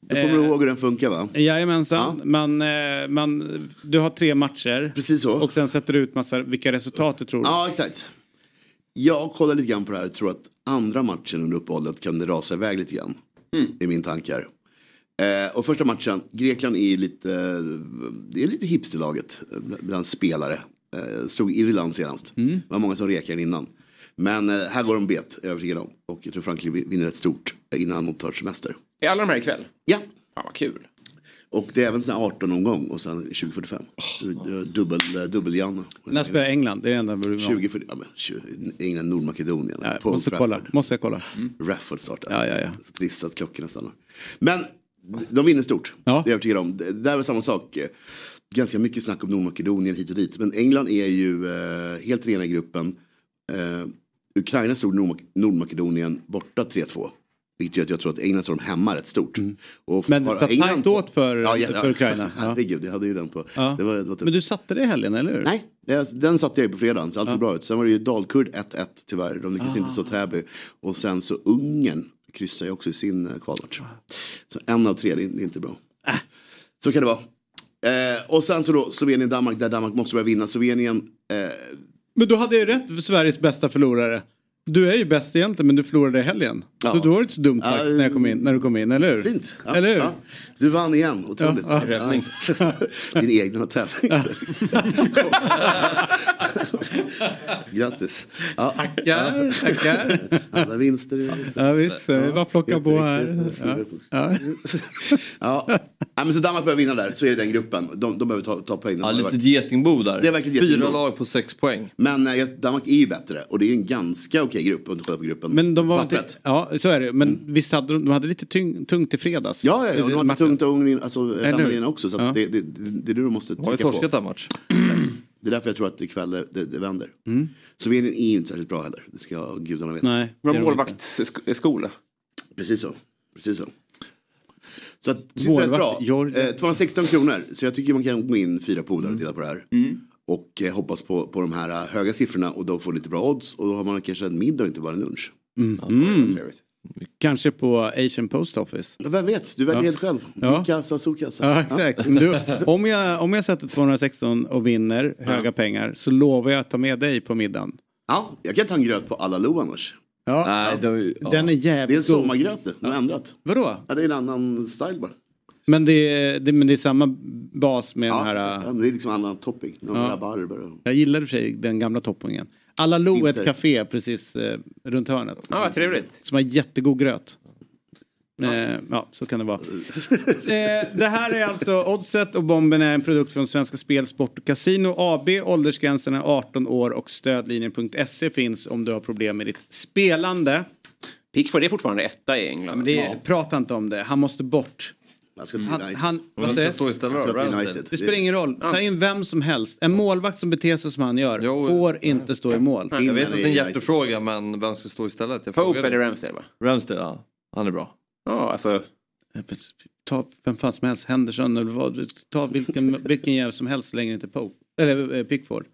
S8: Du kommer
S1: Eh,
S8: ihåg hur den funkar va?
S1: Jajamensan. Man, eh, man, du har tre matcher.
S8: Precis så.
S1: Och sen sätter du ut massa, vilka resultat du tror.
S8: Ja, exakt. Jag kollar lite grann på det här och tror att andra matchen under uppehållet kan det rasa iväg lite grann. I min tankar. Eh, och första matchen, Grekland är ju lite, det är lite hipsterlaget bland spelare. Eh, slog Irland senast. Det var många som rekade innan. Men eh, här går de bet, övertygad om. Och jag tror Frankrike vinner ett stort innan de tar semester.
S4: Är alla de här ikväll?
S8: Ja,
S4: Fan vad kul.
S8: Och det är även sån här 18 omgång och sen 2045. Så det är dubbel, eh, dubbel-Janne.
S1: När spelar England? Det är det enda vi vill ha.
S8: 20 för, ja, men, 20, England, Nordmakedonien.
S1: Ja, måste kolla. Måste jag kolla.
S8: Rafford startar.
S1: Ja, ja, ja.
S8: Så trist att klockorna stannar. Men de vinner stort.
S1: Ja.
S8: Det är jag övertygad om. Det där var samma sak. Ganska mycket snack om Nordmakedonien hit och dit. Men England är ju eh, helt rena i gruppen. Eh, Ukraina Nordmak- Nordmakedonien borta 3-2. Vilket gör att jag tror att England slår dem hemma rätt stort. Och
S1: Men det satt
S8: England
S1: tajt åt för- för Ukraina. Ja.
S8: Herregud, jag hade ju den på.
S1: Ja.
S8: Det var, det var tufft.
S1: Men du satte det i helgen, eller hur?
S8: Nej, den satte jag ju på fredagen så allt såg bra ut. Sen var det ju Dalkurd 1-1 tyvärr. De lyckades inte
S1: Ah.
S8: slå Täby. Och sen så Ungern kryssar ju också i sin eh, kvalmatch. Så en av tre, det är, inte bra. Så kan det vara. Eh, och sen så då Slovenien-Danmark, där Danmark måste börja vinna. Slovenien, eh,
S1: Men då hade jag ju rätt, Sveriges bästa förlorare. Du är ju bäst egentligen men du förlorade i helgen.
S8: Ja.
S1: Så då var det inte så dumt sagt
S8: Ja,
S1: när, jag kom in, när du kom in, eller hur?
S8: fint. Ja,
S1: eller hur?
S8: ja. Du vann igen, otroligt.
S1: Ja, ja.
S4: Räddning.
S8: Din egna tävling. Grattis. Ja.
S1: Tackar, tackar.
S8: Alla vinster.
S1: Ja visst, det är bara plocka på här. Ja. Ja.
S8: Ja. Ja, men så Danmark behöver vinna där, så är det den gruppen. De, de behöver ta, ta poäng.
S3: Ja, lite getingbo där.
S8: Det är verkligen
S3: Fyra
S8: getingbo.
S3: lag på sex poäng.
S8: Men eh, Danmark är ju bättre och det är en ganska okej grupp om du kollar på gruppen.
S1: Men de var inte, ja så är det Men visst hade de, de hade lite tyng, tungt i fredags.
S8: Ja, ja, ja, de har
S1: Matchen.
S8: tungt och Ungern, alltså också. Så att
S1: Ja.
S8: det, det, det är det du måste
S3: De har ju
S8: trycka
S3: torskat
S8: på.
S3: den match.
S8: Det är därför jag tror att ikväll det, det, det vänder.
S1: Mm.
S8: Slovenien är ju inte särskilt bra heller. Det ska gudarna veta.
S1: Nej.
S4: Bra målvaktsskola.
S8: Precis så. Precis så. Så att det sitter rätt
S1: Målvakt,
S8: bra.
S1: Georgia.
S8: Eh, 216 kronor. Så jag tycker man kan gå in fyra polare och dela på det här. Och eh, hoppas på, på de här eh, höga siffrorna och då får lite bra odds. Och då har man kanske en middag och inte bara en lunch.
S1: Mm. Kanske på Asian Post Office.
S8: Ja, Vem vet, du väljer
S1: Ja.
S8: helt själv.
S1: Ja.
S8: Kassa, solkassa.
S1: Ja exakt. Du, om, jag, om jag sätter 216 och vinner höga pengar så lovar jag att ta med dig på middagen.
S8: Ja, jag kan ta en gröt på alla lo annars.
S1: Ja,
S3: Nej, ja.
S1: den är
S8: Det är en
S1: jävligt god.
S8: sommargröt det, de har ändrat.
S1: Vadå?
S8: Ja, det är en annan style bara.
S1: Men det, är, det, men det är samma bas med
S8: Ja,
S1: den här...
S8: ja, det är liksom annan topping.
S1: Ja.
S8: rabarber. och-
S1: Jag gillar i och för sig den gamla toppingen. Alla Lo är ett café precis eh, runt hörnet.
S4: Ja, vad trevligt.
S1: Som har jättegod gröt. Eh, ja, så kan det vara. eh, det här är alltså Oddset och Bomben är en produkt från Svenska Spel, Sport och Casino AB. Åldersgränsen är 18 år och stödlinjen.se finns om du har problem med ditt spelande.
S4: Pickford är fortfarande etta i England.
S1: Men det, Prata inte om det, han måste bort.
S8: Jag ska till
S1: Han,
S8: United.
S1: han, vad säger
S3: ska stå istället
S8: Jag ska till. United.
S1: Det spelar ingen roll. Ta in vem som helst. En målvakt som beter sig som han gör
S3: Jo.
S1: får inte stå i mål.
S3: Jag vet att det är en
S8: United.
S3: hjärtefråga men vem ska stå istället? Jag
S4: Pope
S3: frågade.
S4: eller Ramsdale va?
S3: Ramsdale, ja. Han är bra.
S4: Ja, alltså.
S1: Ta vem fan som helst, Henderson eller vad. Ta vilken, vilken jävel som helst så länge det inte är Pope. Eller eh, Pickford.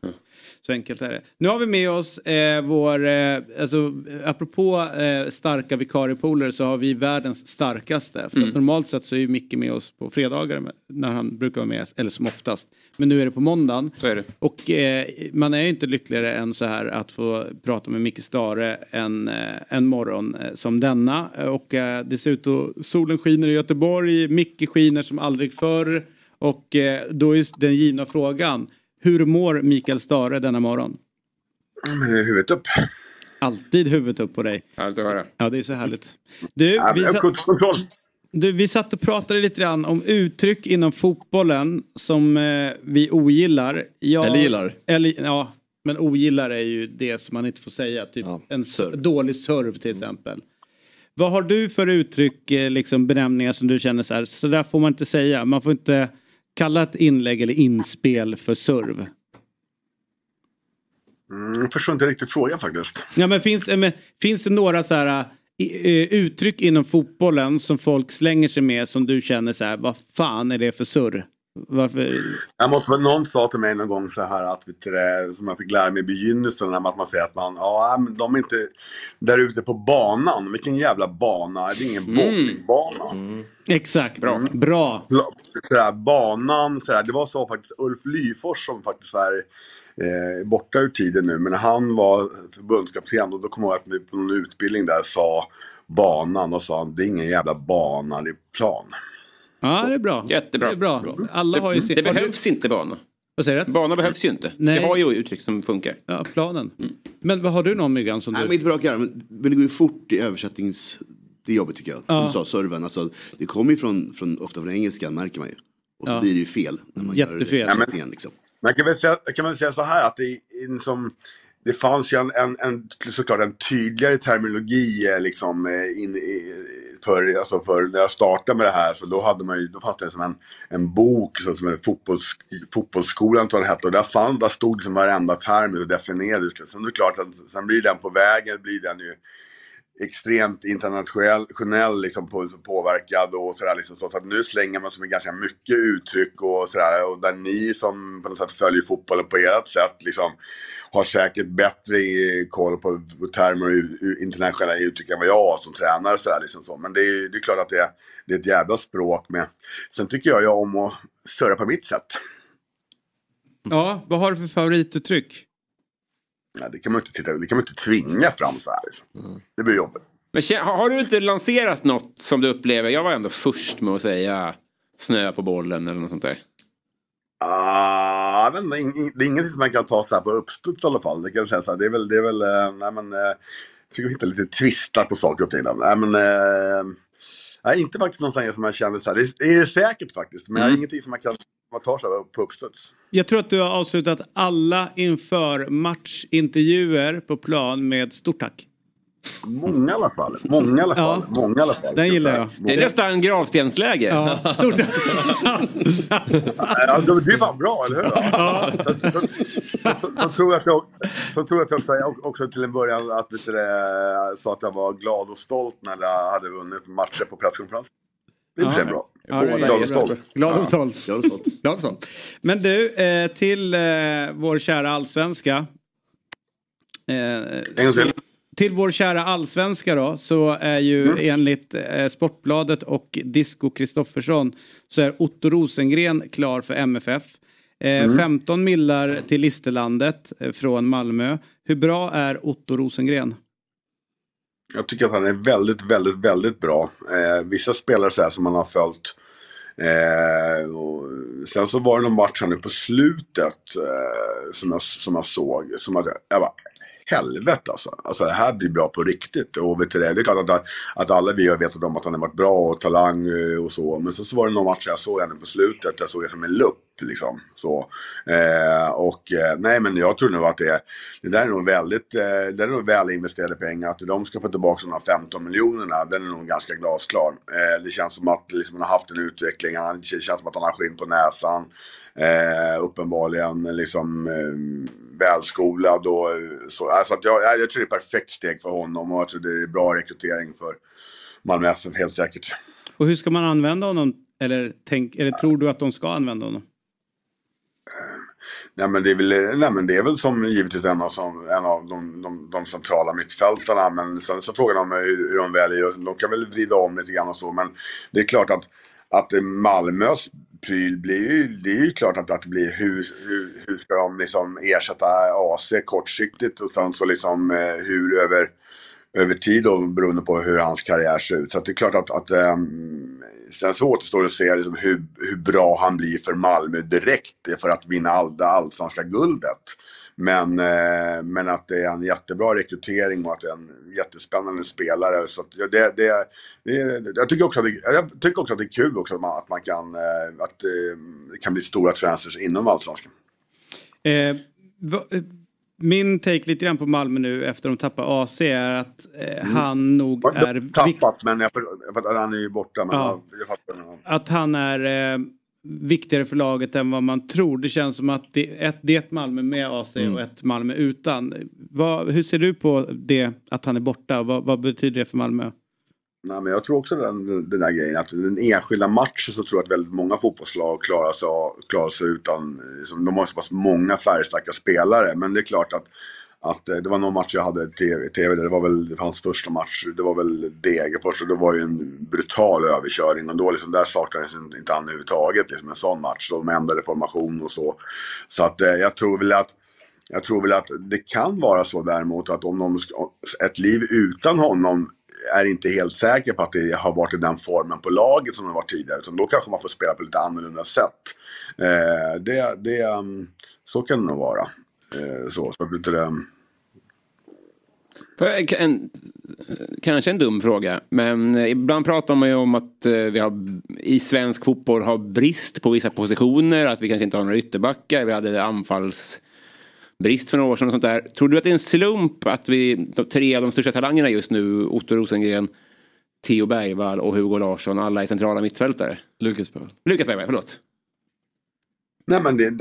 S1: Så enkelt är det. Nu har vi med oss eh, vår, eh, alltså eh, apropå eh, starka vikariepooler så har vi världens starkaste. För att normalt sett så är ju Micke med oss på fredagar när han brukar vara med, eller som oftast. Men nu är det på måndagen.
S4: Så är det.
S1: Och eh, man är ju inte lyckligare än så här att få prata med Micke Stare en, eh, en morgon eh, som denna. Och eh, det ser ut att solen skiner i Göteborg, Micke skiner som aldrig förr. Och då är den givna frågan, hur mår Mikael Stare denna morgon?
S9: Men huvudet upp.
S1: Alltid huvudet upp på dig.
S4: Härligt att höra.
S1: Ja, det är så härligt. Du,
S9: Ja,
S1: vi,
S9: Kontroll.
S1: du, vi satt och pratade lite grann om uttryck inom fotbollen som eh, vi ogillar. Jag,
S3: Eller gillar.
S1: Eller, ja, men ogillar är ju det som man inte får säga. Typ
S3: Ja,
S1: en
S3: serv.
S1: dålig serv till exempel. Vad har du för uttryck, eh, liksom benämningar som du känner så här, så där får man inte säga. Man får inte kalla ett inlägg eller inspel för serv.
S9: Mm, jag förstår inte riktigt frågan faktiskt.
S1: Ja, men finns, eh, men, finns det några så här, i- eh, uttryck inom fotbollen som folk slänger sig med som du känner så här, vad fan är det för surr? Varför?
S9: Jag måste, någon sa till mig någon gång så här att, vet du, som jag fick lära mig i begynnelsen, att man säger att man, ja men de är inte där ute på banan. Vilken jävla bana, det är ingen bowlingbana.
S1: Exakt, bra. bra.
S9: Sådär, banan, sådär, det var så faktiskt Ulf Lyfors som faktiskt är eh, borta ur tiden nu. Men när han var förbundskapten, och då kommer jag ihåg att vi på någon utbildning där sa banan och sa det är ingen jävla bana, det är plan.
S1: Ja, det är bra.
S4: Jättebra.
S1: Det är bra. Alla har ju
S4: Det,
S1: sin...
S4: det behövs inte bana.
S1: Vad säger du?
S4: Bana behövs ju inte.
S1: Nej.
S4: Vi har ju uttryck som funkar.
S1: Ja, planen. Men vad har du någon Myggan som
S8: Nej, men
S1: du...
S8: inte bra karriär, men, men det går ju fort i översättnings... Det är jobbigt tycker jag. Som
S1: Ja.
S8: du sa, serven. Alltså, det kommer ju från, från, ofta från engelskan märker man ju. Och så
S1: Ja.
S8: blir det ju fel. När man
S1: Jättefel.
S8: Gör
S9: Ja, men-
S8: liksom.
S9: Man kan väl säga, kan säga så här att det, är en som, det fanns ju en, en, en, såklart en tydligare terminologi eh, liksom, eh, in, i- för, alltså för när jag startade med det här så då hade man ju, då fanns det som en, en bok så, som en fotbolls, fotbollsskolan tror jag den hette och där, fann, där stod liksom varenda term och definierades. Sen det är klart att sen blir den på vägen, blir den ju extremt internationell liksom, på, så påverkad och sådär. Liksom, så, så att nu slänger man sig med ganska mycket uttryck och sådär. Och där ni som på något sätt följer fotbollen på ert sätt liksom har säkert bättre koll på, på termer och internationella uttryck än vad jag har som tränare. Sådär, liksom så. Men det är, det är klart att det är, det är ett jävla språk med. Sen tycker jag ju om att surra på mitt sätt.
S1: Ja, vad har du för favorituttryck?
S9: Ja, det kan man inte, titta, det kan man inte tvinga fram så här. Liksom. Det blir jobbigt.
S4: Men har du inte lanserat något som du upplever? Jag var ändå först med att säga snö på bollen eller något sånt där.
S9: Ah, jag ing- det är ingenting som man kan ta så här på uppstuds i alla fall. Det, kan jag säga så här. det är väl, det är väl, eh, nej men, eh, försöker hitta lite twistar på saker och ting. Nej men, eh, nej, inte faktiskt någonting som jag känner så här. Det är, det är säkert faktiskt, men
S1: Mm.
S9: ingenting som man kan man tar så här på uppstuds.
S1: Jag tror att du har avslutat alla inför matchintervjuer på plan med stort tack.
S9: Många i alla fall. Många i alla fall. Många i alla fall.
S1: Den gillar jag.
S4: Det är nästan gravstensläge.
S1: Ja.
S9: Ja, det fan bra, eller hur? Så, så, så, så, så tror jag att jag, så tror jag att jag också, också till en början att vet du, det, sa att jag var glad och stolt när jag hade vunnit matcher på presskonferensen. Det är sig bra.
S1: Ja, det är
S9: glad och
S1: jättebra.
S9: stolt.
S1: Glad och
S9: Ja,
S1: stolt.
S9: glad och stolt.
S1: Glad och stolt. Men du, eh, till eh, vår kära allsvenska. Eh,
S9: En gång till.
S1: Till vår kära allsvenska då så är ju
S9: Mm.
S1: enligt eh, Sportbladet och Disco Kristoffersson så är Otto Rosengren klar för MFF. Eh,
S9: Mm.
S1: 15 millar till Listerlandet eh, från Malmö. Hur bra är Otto Rosengren?
S9: Jag tycker att han är väldigt, väldigt, väldigt bra. Eh, vissa spelare så här som man har följt. Eh, sen så var det någon match här nu på slutet eh, som, jag, som jag såg. Som att jag bara, helvete alltså. Alltså det här blir bra på riktigt. Och vet du det, det är klart att, att alla vi har vetat om att han har varit bra och talang eh, och så. Men så, så var det någon match jag såg henne på slutet. Jag såg det som en lupp liksom. Så. Eh, och eh, nej men jag tror nog att det, det där är nog väldigt, eh, det är nog väl investerade pengar. Att de ska få tillbaka de här 15 miljonerna, den är nog ganska glasklar. Eh, det känns som att liksom, han har haft en utveckling, det känns som att han har skinn på näsan. Eh, uppenbarligen liksom eh, välskolad och eh, så. Alltså att jag, jag, jag tror det är ett perfekt steg för honom och jag tror det är bra rekrytering för Malmö FF helt säkert.
S1: Och hur ska man använda honom? Eller, tänk, eller tror du att de ska använda honom?
S9: Nej men det är väl, nej, men det är väl som givetvis en av, som, en av de, de, de centrala mittfältarna. Men sen så frågar de hur, hur de väljer. De kan väl vrida om lite grann och så. Men det är klart att, att Malmös pryl blir ju, det är ju klart att, att det blir hur, hur, hur ska de liksom ersätta AC kortsiktigt och sen så liksom eh, hur över över tid då, beroende på hur hans karriär ser ut. Så att det är klart att, att um, sen så återstår det att se liksom hur, hur bra han blir för Malmö direkt för att vinna all, det allsvenska guldet. Men, eh, men att det är en jättebra rekrytering och att det är en jättespännande spelare. Så det, det, det, jag, tycker också att det, jag tycker också att det är kul också att man, att man kan, eh, att eh, det kan bli stora transfers inom allsvenskan.
S1: Eh, va- eh, min take lite grann på Malmö nu efter de tappar AC är att eh, han nog är
S9: Tappat, men jag, jag, han är ju borta. Men
S1: Ja.
S9: jag, jag fattar. men-
S1: att han är eh, viktigare för laget än vad man tror. Det känns som att det, ett, det är ett Malmö med AC
S9: Mm.
S1: och ett Malmö utan. Vad, hur ser du på det att han är borta? Vad, vad betyder det för Malmö?
S9: Nej, men jag tror också den, den där grejen att den enskilda matchen så tror jag att väldigt många fotbollslag klarar sig, klarar sig utan, liksom, de har så pass många färgstarka spelare. Men det är klart att, att eh, det var någon match jag hade i TV, TV där det var väl det fanns första match, det var väl Degerfors och det var ju en brutal överkörning och då liksom, där saknades inte han överhuvudtaget liksom en sån match. Så de ändrade formation och så. Så att eh, jag tror väl att jag tror väl att det kan vara så däremot att om de ett liv utan honom är inte helt säker på att det har varit i den formen på laget som det har varit tidigare. Utan då kanske man får spela på lite annorlunda sätt. Eh, det, det, mm, så kan det nog vara. Eh, så, så att inte det,
S4: en, kanske en dum fråga, men ibland pratar man ju om att eh, vi har i svensk fotboll har brist på vissa positioner, att vi kanske inte har några ytterbackar, vi hade anfallsbrist för några år sedan och sånt där. Tror du att det är en slump att vi, de tre av de största talangerna just nu, Otto Rosengren, Theo Bergvall och Hugo Larsson, alla är centrala mittfältare?
S3: Lukas Bergvall.
S4: Lukas Bergvall, förlåt.
S9: Nej men det,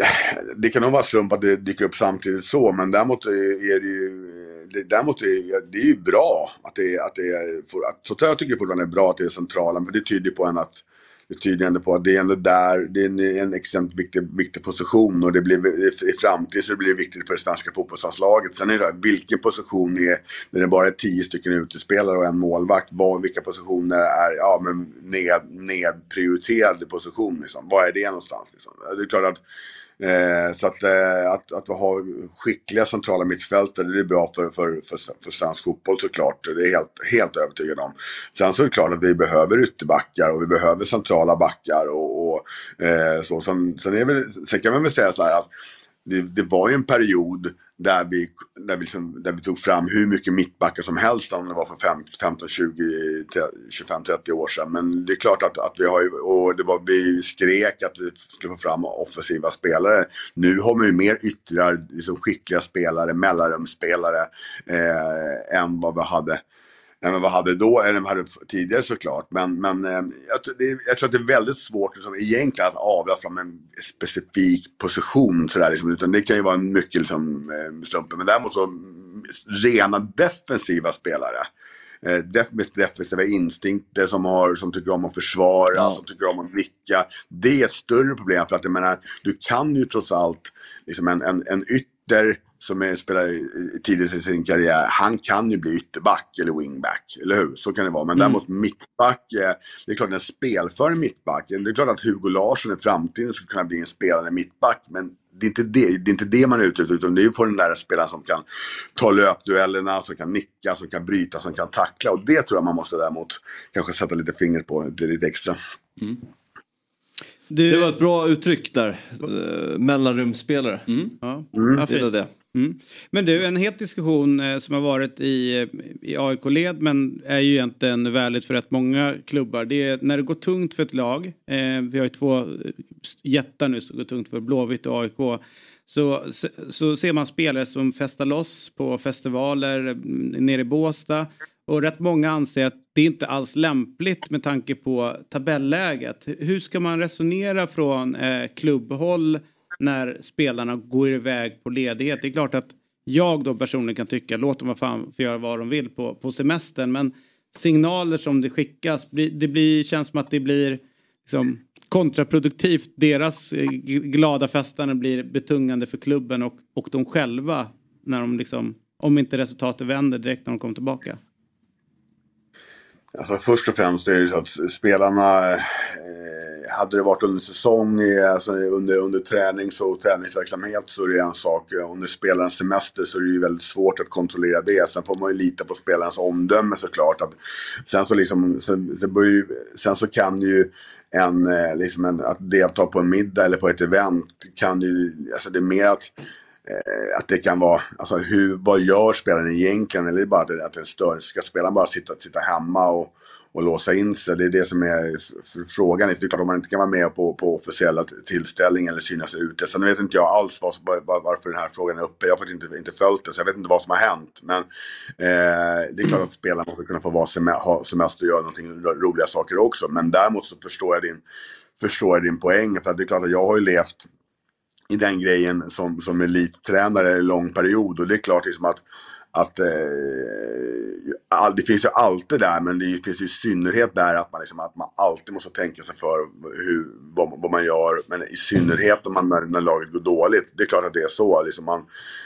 S9: det kan nog vara slump att det dyker upp samtidigt så men däremot är det ju det, däremot är det, är ju bra att det, att det är, att, så jag tycker fortfarande det är bra att det är centrala, för det tyder på en att det tyder ändå på att det är ändå där, det är en, en extremt viktig, viktig position och det blir i, i framtiden så blir det viktigt för det svenska fotbollslandslaget. Sen är det vilken position är, när det bara är tio stycken utespelare och en målvakt, vad, vilka positioner är ja, men ned, nedprioriterade position liksom. Vad är det någonstans liksom? Det är klart att Eh, så att, eh, att, att ha skickliga centrala mittfältare det är bra för, för, för, för svensk fotboll såklart. Det är jag helt, helt övertygad om. Sen så är det klart att vi behöver ytterbackar och vi behöver centrala backar och, och eh, så. Sen, sen, är väl, sen kan man väl säga så här att det, det var ju en period där vi, där, vi liksom, där vi tog fram hur mycket mittbackar som helst om det var för 15, 20, 25, 30 år sedan. Men det är klart att, att vi har ju, och det var, vi skrek att vi skulle få fram offensiva spelare. Nu har vi ju mer yttrar, liksom skickliga spelare, mellanrumsspelare eh, än vad vi hade än vad vi hade då, eller vi hade tidigare såklart. Men, men eh, jag, tror- det, jag tror att det är väldigt svårt liksom, egentligen att avla fram en specifik position. Sådär, liksom, utan det kan ju vara en mycket liksom, eh, slumpen. Men däremot så mm, rena defensiva spelare. Eh, def, defensiva instinkter som, har, som tycker om att försvara, som tycker om att nicka. Det är ett större problem för att jag menar, du kan ju trots allt, liksom en, en, en ytter som är, spelar tidigt i sin karriär, han kan ju bli ytterback eller wingback, eller hur? Så kan det vara. Men
S10: Mm.
S9: däremot mittback, eh, det är klart en spelför mittback, det är klart att Hugo Larsson i framtiden skulle kunna bli en spelande mittback, men det är inte det, det, är inte det man är ute efter, utan det är ju för den där spelaren som kan ta löpduellerna, som kan nicka, som kan bryta, som kan tackla. Och det tror jag man måste däremot kanske sätta lite fingret på, det är lite extra.
S3: Det var ett bra uttryck där. Uh, mellanrumsspelare.
S1: Ja.
S3: Mm.
S1: Ja,
S3: är
S1: fint.
S3: det.
S1: Mm. Men du, en het diskussion eh, som har varit i, i AIK-led men är ju egentligen väldigt för rätt många klubbar. Det är när det går tungt för ett lag. Eh, vi har ju två eh, jättar nu som går tungt för Blåvitt och AIK. Så, så, så ser man spelare som festar loss på festivaler mm, nere i Båstad. Och rätt många anser att det inte alls lämpligt med tanke på tabelläget. Hur ska man resonera från eh, klubbhåll när spelarna går iväg på ledighet? Det är klart att jag då personligen kan tycka låt dem vad fan få göra vad de vill på, på semestern. Men signaler som det skickas, det blir, känns som att det blir liksom, kontraproduktivt. Deras eh, glada festande blir betungande för klubben och, och de själva när de liksom, om inte resultatet vänder direkt när de kommer tillbaka.
S9: Alltså först och främst är det så att spelarna, eh, hade det varit under säsong, eh, alltså under, under tränings och träningsverksamhet så är det en sak. Under spelarens semester så är det ju väldigt svårt att kontrollera det. Sen får man ju lita på spelarens omdöme såklart. Att, sen, så liksom, sen, ju, sen så kan ju en, eh, liksom en, att delta på en middag eller på ett event kan ju, alltså det är mer att Eh, att det kan vara, alltså hur, vad gör spelaren egentligen? Eller är det bara det att det stör? Ska spelaren bara sitta, sitta hemma och, och låsa in sig? Det är det som är frågan. Det är klart om man inte kan vara med på, på officiella tillställningar eller synas ute. Sen vet inte jag alls var, var, varför den här frågan är uppe. Jag har faktiskt inte, inte följt det, så jag vet inte vad som har hänt. Men eh, det är klart att spelarna måste kunna få vara sem- ha semester och göra någonting roliga saker också. Men däremot så förstår jag din, förstår jag din poäng. För att det är klart att jag har ju levt i den grejen som, som elittränare en lång period. Och det är klart liksom att, att eh, all, det finns ju alltid där, men det finns ju i synnerhet där att man, liksom, att man alltid måste tänka sig för hur, vad, vad man gör. Men i synnerhet om man, när, när laget går dåligt. Det är klart att det är så. Liksom man,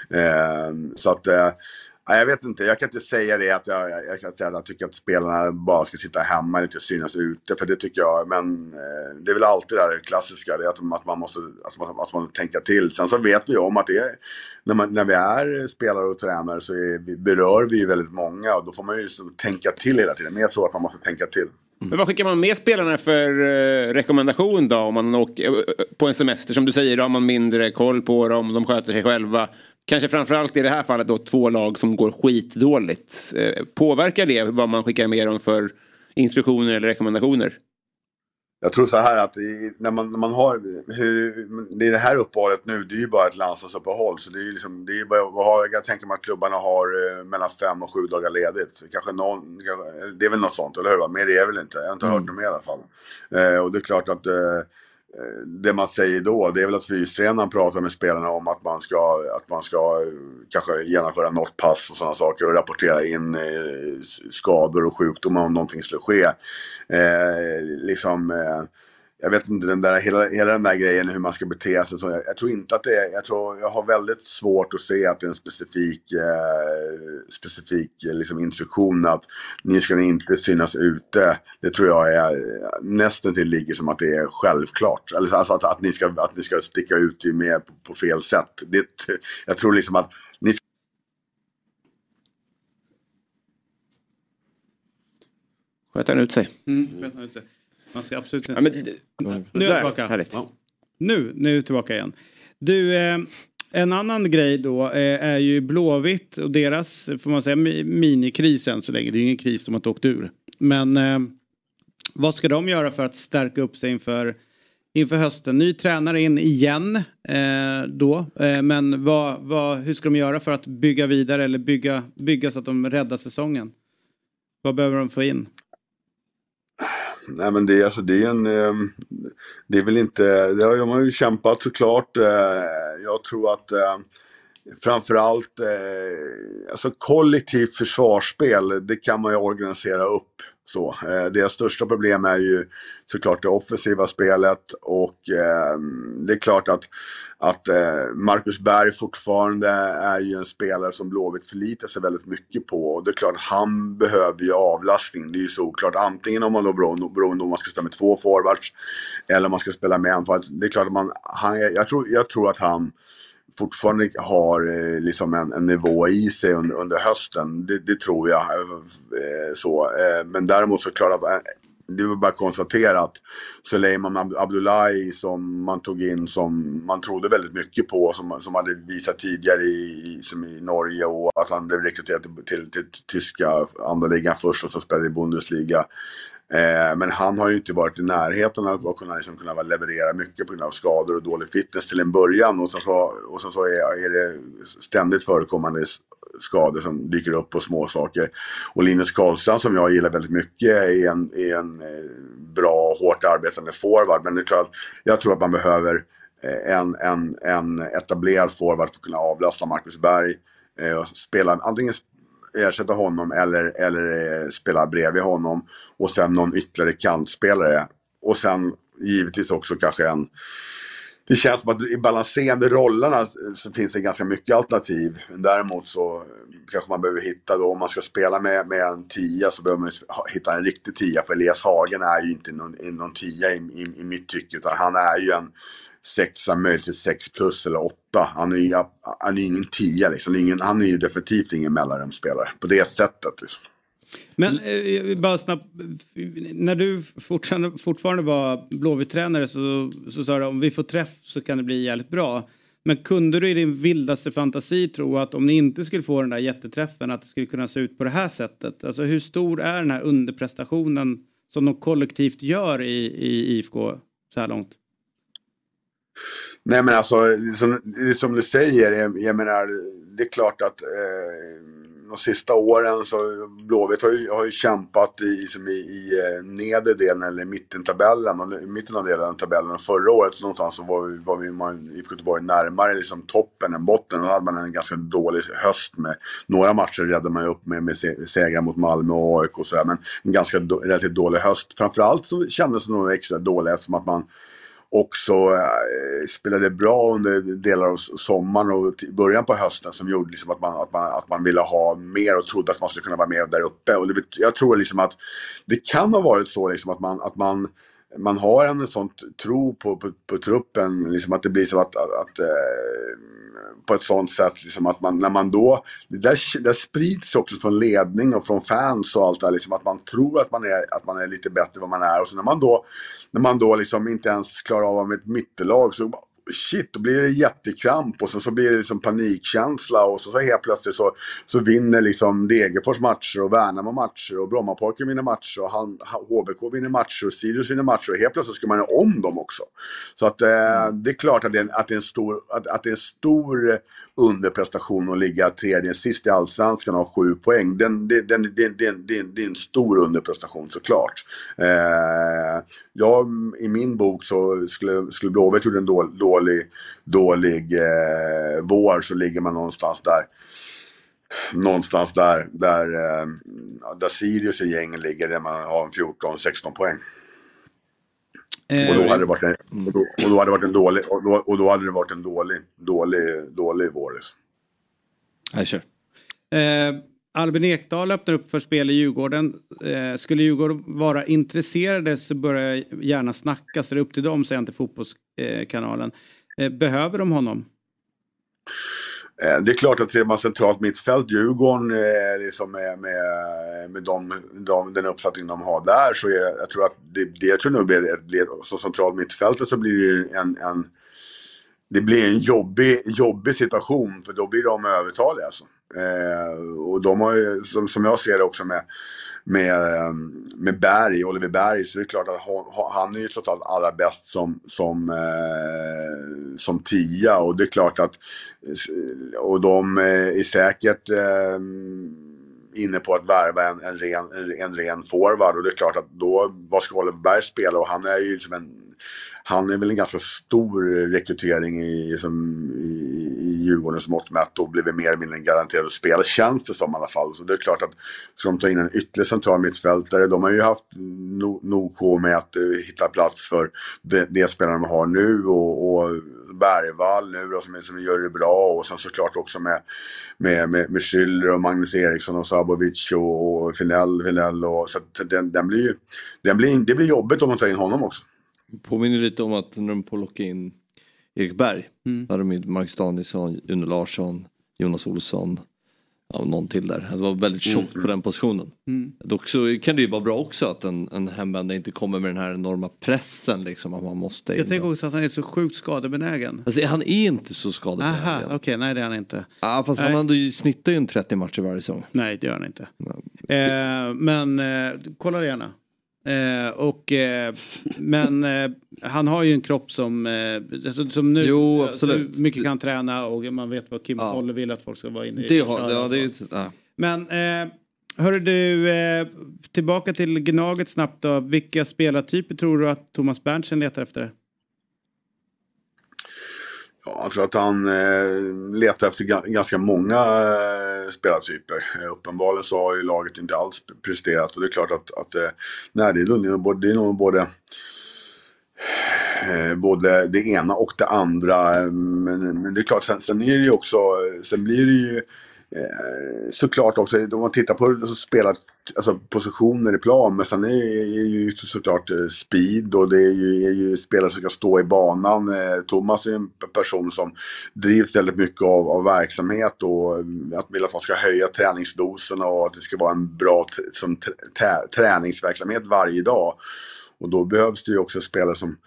S9: eh, så att eh, Ja, jag vet inte, jag kan inte säga det att jag, jag, jag kan säga att jag tycker att spelarna bara ska sitta hemma och inte synas ute. För det tycker jag, men eh, det är väl alltid det här klassiska, det är att, att man måste att man, att man tänka till. Sen så vet vi om att det är, när, man, när vi är spelare och tränare så är, vi, berör vi ju väldigt många och då får man ju så tänka till hela tiden. Mer så att man måste tänka till. Mm.
S4: Men vad skickar man med spelarna för eh, rekommendation då om man åker eh, eh, på en semester? Som du säger, då har man mindre koll på dem, de sköter sig själva. Kanske framförallt i det här fallet då två lag som går skitdåligt. Eh, påverkar det vad man skickar med dem för instruktioner eller rekommendationer?
S9: Jag tror så här att i, när, man, när man har, hur, det är det här uppehållet nu, det är ju bara ett landslagsuppehåll. Så det är ju liksom, det är bara, jag tänker mig att klubbarna har eh, mellan fem och sju dagar ledigt. Kanske någon, det är väl något sånt, eller hur? Mer är det väl inte, jag har inte hört något mer i alla fall. Eh, och det är klart att eh, Eh, det man säger då, det är väl att fystränaren pratar med spelarna om att man ska, att man ska eh, kanske genomföra något pass och sådana saker och rapportera in eh, skador och sjukdomar om någonting skulle ske. Eh, liksom, eh, jag vet inte, den där, hela, hela den där grejen hur man ska bete sig. Så jag, jag tror inte att det är, jag tror, jag har väldigt svårt att se att det är en specifik, eh, specifik eh, liksom instruktion att ni ska inte synas ute. Det tror jag är nästan till ligger som att det är självklart. Alltså att, att, ni, ska, att ni ska sticka ut med på, på fel sätt. Det, jag tror liksom att ni
S4: Sköt han ut sig?
S1: Mm, sköt han ut sig. Man ska absolut
S4: Ja, men,
S1: Nu är jag tillbaka.
S4: Härligt.
S1: Nu, nu jag tillbaka igen. Du, eh, en annan grej då eh, är ju Blåvitt och deras, får man säga, mi- minikris än så länge. Det är ju ingen kris, de har inte åkt ur. Men eh, vad ska de göra för att stärka upp sig inför, inför hösten? Ny tränare in igen eh, då. Eh, men vad, vad, hur ska de göra för att bygga vidare eller bygga, bygga så att de räddar säsongen? Vad behöver de få in?
S9: Nej men det, är- alltså, det är en... Ehm, det är väl inte... Det har man ju kämpat såklart. Eh, jag tror att eh, framförallt eh, alltså kollektivt försvarsspel, det kan man ju organisera upp. Så, eh, deras största problem är ju såklart det offensiva spelet och eh, det är klart att, att eh, Marcus Berg fortfarande är ju en spelare som Blåvitt förlitar sig väldigt mycket på och det är klart att han behöver ju avlastning. Det är ju såklart antingen om man då beroende, beroende om man ska spela med två forwards eller om man ska spela med en. För att det är klart att man, han, jag, tror, jag tror att han fortfarande har eh, liksom en, en nivå i sig under, under hösten. Det, det tror jag. Eh, så. Eh, men däremot så klart att det var bara att konstatera att Suleiman Abdullahi som man tog in som man trodde väldigt mycket på som, som hade visat tidigare i, i, som i Norge och att han blev rekryterad till, till, till tyska andra ligan först och så spelade i Bundesliga. Eh, men han har ju inte varit i närheten av att kunna, liksom, kunna leverera mycket på grund av skador och dålig fitness till en början. Och sen så, och sen så är, är det ständigt förekommande skador som dyker upp på små saker. Och Linus Karlstrand som jag gillar väldigt mycket är en, är en eh, bra, hårt arbetande forward. Men det är klart, jag tror att man behöver eh, en, en, en etablerad forward för att kunna avlasta Marcus Berg. Eh, och spela, antingen ersätta honom eller, eller eh, spela bredvid honom. Och sen någon ytterligare kantspelare. Och sen givetvis också kanske en... Det känns som att i balanserande rollerna så finns det ganska mycket alternativ. Däremot så eh, kanske man behöver hitta då, om man ska spela med, med en tia så behöver man hitta en riktig tia. För Elias Hagen är ju inte någon, någon tia i, i, i mitt tycke. Utan han är ju en sexa, möjligtvis sex plus eller åtta. Han är ju han är ingen tia liksom. Ingen, han är ju definitivt ingen mellanrumsspelare på det sättet. Liksom.
S1: Men eh, eh, bara snabbt, när du fortfarande, fortfarande var Blåvitt-tränare så, så sa du om vi får träff så kan det bli jävligt bra. Men kunde du i din vildaste fantasi tro att om ni inte skulle få den där jätteträffen att det skulle kunna se ut på det här sättet? Alltså hur stor är den här underprestationen som de kollektivt gör i, i IFK så här långt?
S9: Nej men alltså, som, det är som du säger, jag, jag menar, det är klart att eh, de sista åren så Blåvitt har ju, har ju kämpat i, som i, i eh, nedre delen eller mittentabellen och i mitten av delen av tabellen. Förra året någonstans så var vi, var vi man, IFK Göteborg närmare liksom toppen än botten. Då hade man en ganska dålig höst med några matcher räddade man ju upp med, med segrar mot Malmö och AIK och sådär. Men en ganska do, relativt dålig höst. Framförallt så kändes det nog extra dåligt eftersom att man också eh, spelade bra under delar av sommaren och början på hösten som gjorde liksom att, man, att, man, att man ville ha mer och trodde att man skulle kunna vara med där uppe. Och det, jag tror liksom att det kan ha varit så liksom att man, att man man har en sån tro på, på, på truppen, liksom att det blir så att, att, att eh, på ett sånt sätt liksom att man, när man då, det där, där sprids också från ledning och från fans och allt det där, liksom att man tror att man är, att man är lite bättre än vad man är och så när man då, när man då liksom inte ens klarar av med ett mittelag så shit, då blir det jättekramp och så, så blir det liksom panikkänsla och så, så helt plötsligt så, så vinner liksom Degerfors matcher och Värnamo matcher och Brommapojken vinner matcher och han, HBK vinner matcher och Sirius vinner matcher och helt plötsligt ska man göra om dem också. Så att eh, det är klart att det är, en- att det är en stor, att, att det är en stor underprestation att ligga tredje sist i Allsvenskan och ha sju poäng. Den, den, den, den, den, den, det är en stor underprestation såklart. Eh, jag, I min bok så skulle, skulle Blåvitt gjort en dålig, dålig, dålig eh, vår så ligger man någonstans där. Någonstans där, där, eh, där Sirius i gängen ligger där man har en 14-16 poäng.
S1: Eh,
S9: Och då hade det varit en, och då, och då hade det varit en dålig, och då, och då hade det varit en dålig, dålig, dålig vår.
S3: Jag kör.
S1: Eh, Albin Ekdal öppnar upp för spel i Djurgården. Eh, skulle Djurgården vara intresserade så börjar jag gärna snacka. Så det är upp till dem, säger han till Fotbollskanalen. Eh, behöver de honom?
S9: Eh, det är klart att ser man centralt mittfält, Djurgården, eh, liksom med, med, med de, de, den uppsättning de har där, så är, jag tror att det, det jag tror nog blir, blir så centralt mittfältet så blir det ju en, en det blir en jobbig, jobbig situation för då blir de övertaliga. Alltså. Eh, och de har ju, som, som jag ser det också med, med, ehm, med Berg, Oliver Berg, så är det klart att han, han är ju trots allt allra bäst som, som, eh, som tia och det är klart att eh, och de eh, är säkert eh, inne på att värva en, en, ren, en, en ren forward och det är klart att då, vad ska Oliver Berg spela? Och han är ju liksom en, han är väl en ganska stor rekrytering i, som, i, i Djurgårdens mått mätt och blivit mer eller mindre garanterad att spela, känns det som i alla fall. Så det är klart att ska de ta in en ytterligare central mittfältare, de har ju haft nog no med att uh, hitta plats för det, de spelare de har nu och, och Bergvall nu då, som, som gör det bra och sen såklart också med, med, med, med Schüller och Magnus Eriksson och Sabovic och, och Finell, Finell och så att den, den blir ju, den blir, det blir jobbigt om man tar in honom också.
S3: Påminner lite om att när de locka in Erik Berg.
S1: Mm.
S3: Hade de ju Marcus Danielsson, Uno Larsson, Jonas Olsson. Ja, någon till där. Det var väldigt tjockt på den positionen.
S1: Mm.
S3: Dock så kan det ju vara bra också att en, en hemvändare inte kommer med den här enorma pressen liksom att man måste in.
S1: Jag tänker också att han är så sjukt skadebenägen.
S3: Alltså, han är inte så skadebenägen.
S1: Aha, okej, nej det är han inte.
S3: Ja, fast
S1: Nej.
S3: han ju- snittar ju en 30 matcher varje säsong.
S1: Nej, det gör han inte. Eh, men eh, kolla det gärna. Eh, och, eh, men eh, han har ju en kropp som, eh, alltså, som nu,
S3: Jo,
S1: alltså,
S3: absolut.
S1: mycket kan träna och man vet vad Kim
S3: Ja.
S1: Vill att folk ska vara inne i.
S3: Det har, ja, det är ju, ja.
S1: Men eh, hörru du, eh, tillbaka till Gnaget snabbt då. Vilka spelartyper tror du att Thomas Berntsen letar efter?
S9: Ja, jag tror att han eh, letar efter ganska många eh, spelartyper. Eh, uppenbarligen så har ju laget inte alls presterat och det är klart att, att eh, nej, det är nog både, det är nog både eh, både det ena och det andra. Men, men det är klart, sen, sen är det ju också, eh, sen blir det ju eh, såklart också, om man tittar på alltså, så spelar, alltså positioner i plan, men sen är, är ju såklart eh, speed och det är ju, är ju spelare som ska stå i banan. Eh, Thomas är ju en person som drivs väldigt mycket av, av verksamhet och att vill att man ska höja träningsdoserna och att det ska vara en bra som träningsverksamhet varje dag. Och då behövs det ju också spelare som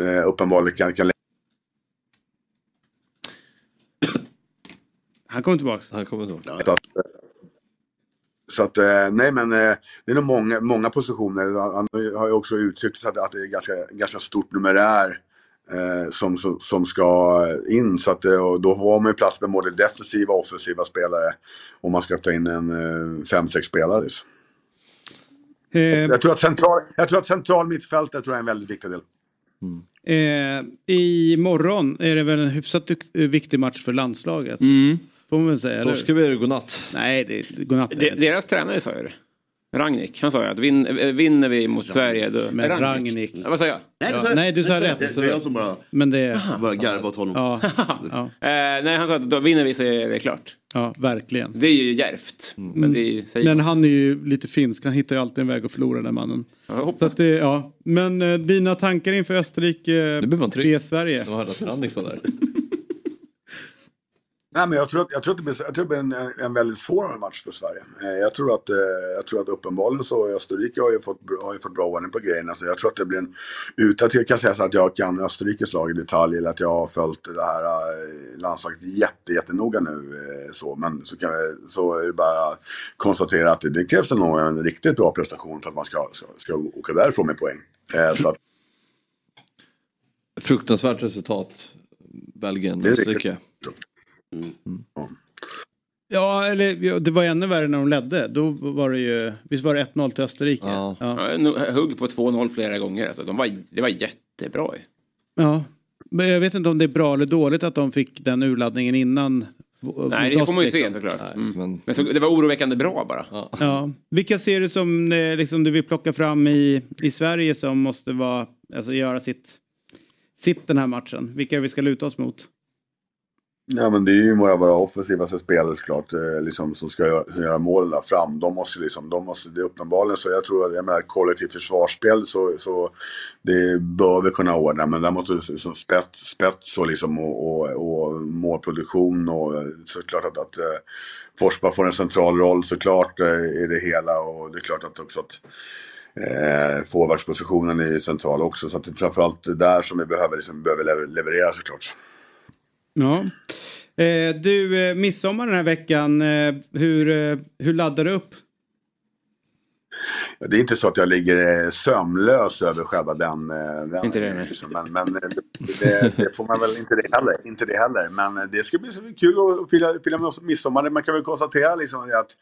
S9: eh, uppenbarligen kan, kan
S1: Han kommer tillbaka.
S3: Han kommer tillbaka.
S9: Så att, så att eh, nej men eh, det är nog många, många positioner. Han har ju också uttryckt att, att det är ganska, ganska stort numerär eh, som, som, som ska in. Så att, och då har man ju plats med både defensiva och offensiva spelare. Om man ska ta in en fem, sex spelare. Liksom.
S1: Eh,
S9: Jag, tror att central, jag tror att central mittfält jag tror jag är en väldigt viktig del.
S1: Eh, imorgon är det väl en hyfsat viktig match för landslaget. Får man väl säga?
S3: Torskar vi är det godnatt.
S1: Nej, det är godnatt.
S4: De, deras tränare sa ju det. Ragnik, han sa ju att vin, äh, vinner vi mot Sverige då...
S1: Men Ragnik.
S4: Ja, vad sa jag?
S8: Nej, du
S1: Ja, nej, du sa
S8: Nej,
S1: rätt.
S8: Det, det är jag som bara,
S1: Men det är...
S8: bara garvar åt honom.
S1: Ja, ja,
S4: Eh, nej, han sa att då vinner vi så är det klart.
S1: ja, verkligen.
S4: Det är ju djärvt. Men det är ju,
S1: Men han är ju lite finsk, han hittar ju alltid en väg att förlora den mannen. Så att det, ja. Men eh, dina tankar inför Österrike
S3: Nu blir man trygg.
S1: B-Sverige?
S3: Jag hörde att Rannik var där.
S9: Nej, men jag tror att, jag tror att det blir, jag tror det blir en, en väldigt svår match för Sverige. Eh, Jag tror att, eh, jag tror att uppenbarligen så Österrike har ju fått, har ju fått bra ordning på grejerna. Så jag tror att det blir en, utan att jag kan säga så att jag kan Österrikes lag i detalj eller att jag har följt det här eh, landslaget jätte, jättenoga nu. Så, men så, kan jag, så är det bara att konstatera att det, det krävs nog en riktigt bra prestation för att man ska, ska, ska åka därifrån med poäng. Så att,
S3: Fruktansvärt resultat. Belgien,
S9: Det är
S1: Ja, eller ja, det var ännu värre när de ledde. Då var det ju, visst var det 1-0 till Österrike?
S3: Ja.
S1: Ja.
S4: Ja, nog- Hugg på 2-0 flera gånger. Alltså, de var, det var jättebra. ju.
S1: ja. Men jag vet inte om det är bra eller dåligt att de fick den urladdningen innan.
S4: Nej, det får man ju se
S1: liksom.
S4: såklart. Mm.
S3: Men,
S4: Men så, det var oroväckande bra bara.
S1: Ja. Vilka ser du som eh, liksom, du vill plocka fram i, i Sverige som måste vara, alltså, göra sitt, sitt den här matchen? Vilka vi ska luta oss mot?
S9: Ja men det är ju våra, våra offensiva spelare såklart eh, liksom, som ska göra, som göra målen där fram. De måste liksom, de måste, det är uppenbarligen så jag tror att, jag menar kollektivt försvarsspel så, så det bör vi kunna ordna. Men däremot liksom, spets, spets och liksom och, och, och målproduktion och eh, såklart att, att eh, Forsberg får en central roll såklart i det hela och det är klart att också att Eh, Forwardspositionen är ju central också så att det är framförallt där som vi behöver, liksom, behöver leverera såklart.
S1: Ja. Eh, du, eh, midsommar den här veckan, eh, hur, eh, hur laddar du upp?
S9: Det är inte så att jag ligger eh, sömnlös över själva den. eh, den
S4: Inte det,
S9: liksom, men men det, det får man väl inte det heller. Inte det heller. Men det ska bli så kul att fira, fira midsommar. Man kan väl konstatera liksom att,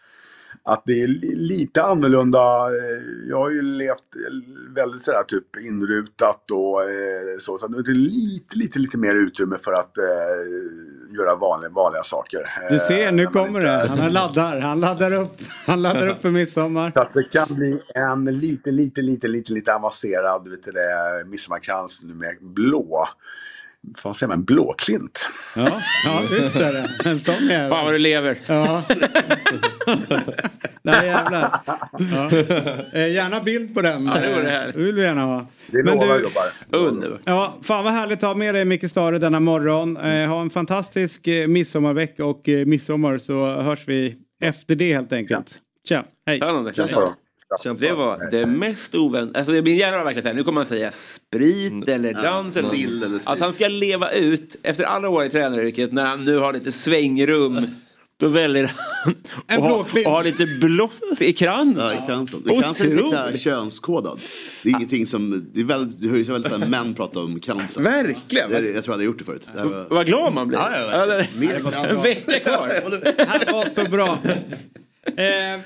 S9: att det är li- lite annorlunda. Eh, Jag har ju levt eh, väldigt sådär typ inrutat och eh, så. Så det är lite, lite, lite mer utrymme för att eh, göra vanliga, vanliga saker.
S1: Du ser, nu kommer
S9: inte-
S1: det. Han laddar, han laddar upp. Han laddar upp för midsommar.
S9: Så att det kan bli en lite, lite, lite, lite, lite avancerad vet du det, midsommarkrans med blå. Vad säger man? Blåklint.
S1: Ja, ja är det. En sån jävel.
S4: Fan vad du lever.
S1: Ja. Nej jävlar. Ja. Eh, gärna bild på den.
S4: Ja, det härligt.
S1: Det vill vi gärna ha.
S9: Det
S1: Men
S9: lovar
S1: du-.
S4: Underbart.
S1: Ja, fan vad härligt att ha med dig Micke Stare denna morgon. Eh, ha en fantastisk eh, midsommarvecka och eh, midsommar så hörs vi efter det helt enkelt. Tja, hej.
S4: Spännande. Det var det mest oväntade. Alltså det blir gärna verkligen säga, nu kommer man säga sprit eller dans eller
S8: sill eller sprit.
S4: Att han ska leva ut efter alla år i tränaryrket när han nu har lite svängrum. Då väljer han
S1: En
S4: att ha, att ha lite blått i kransen.
S8: Ja, i kransen. Det kransen är könskodad. Det är ingenting som, det är väldigt, det höjs väldigt sällan män pratar om kransen.
S4: Verkligen.
S8: Det, jag tror jag hade gjort det förut. Det var...
S4: Vad glad man blir.
S8: Ja, ja.
S4: Ja, en vecka kvar.
S1: Här var så bra. Eh,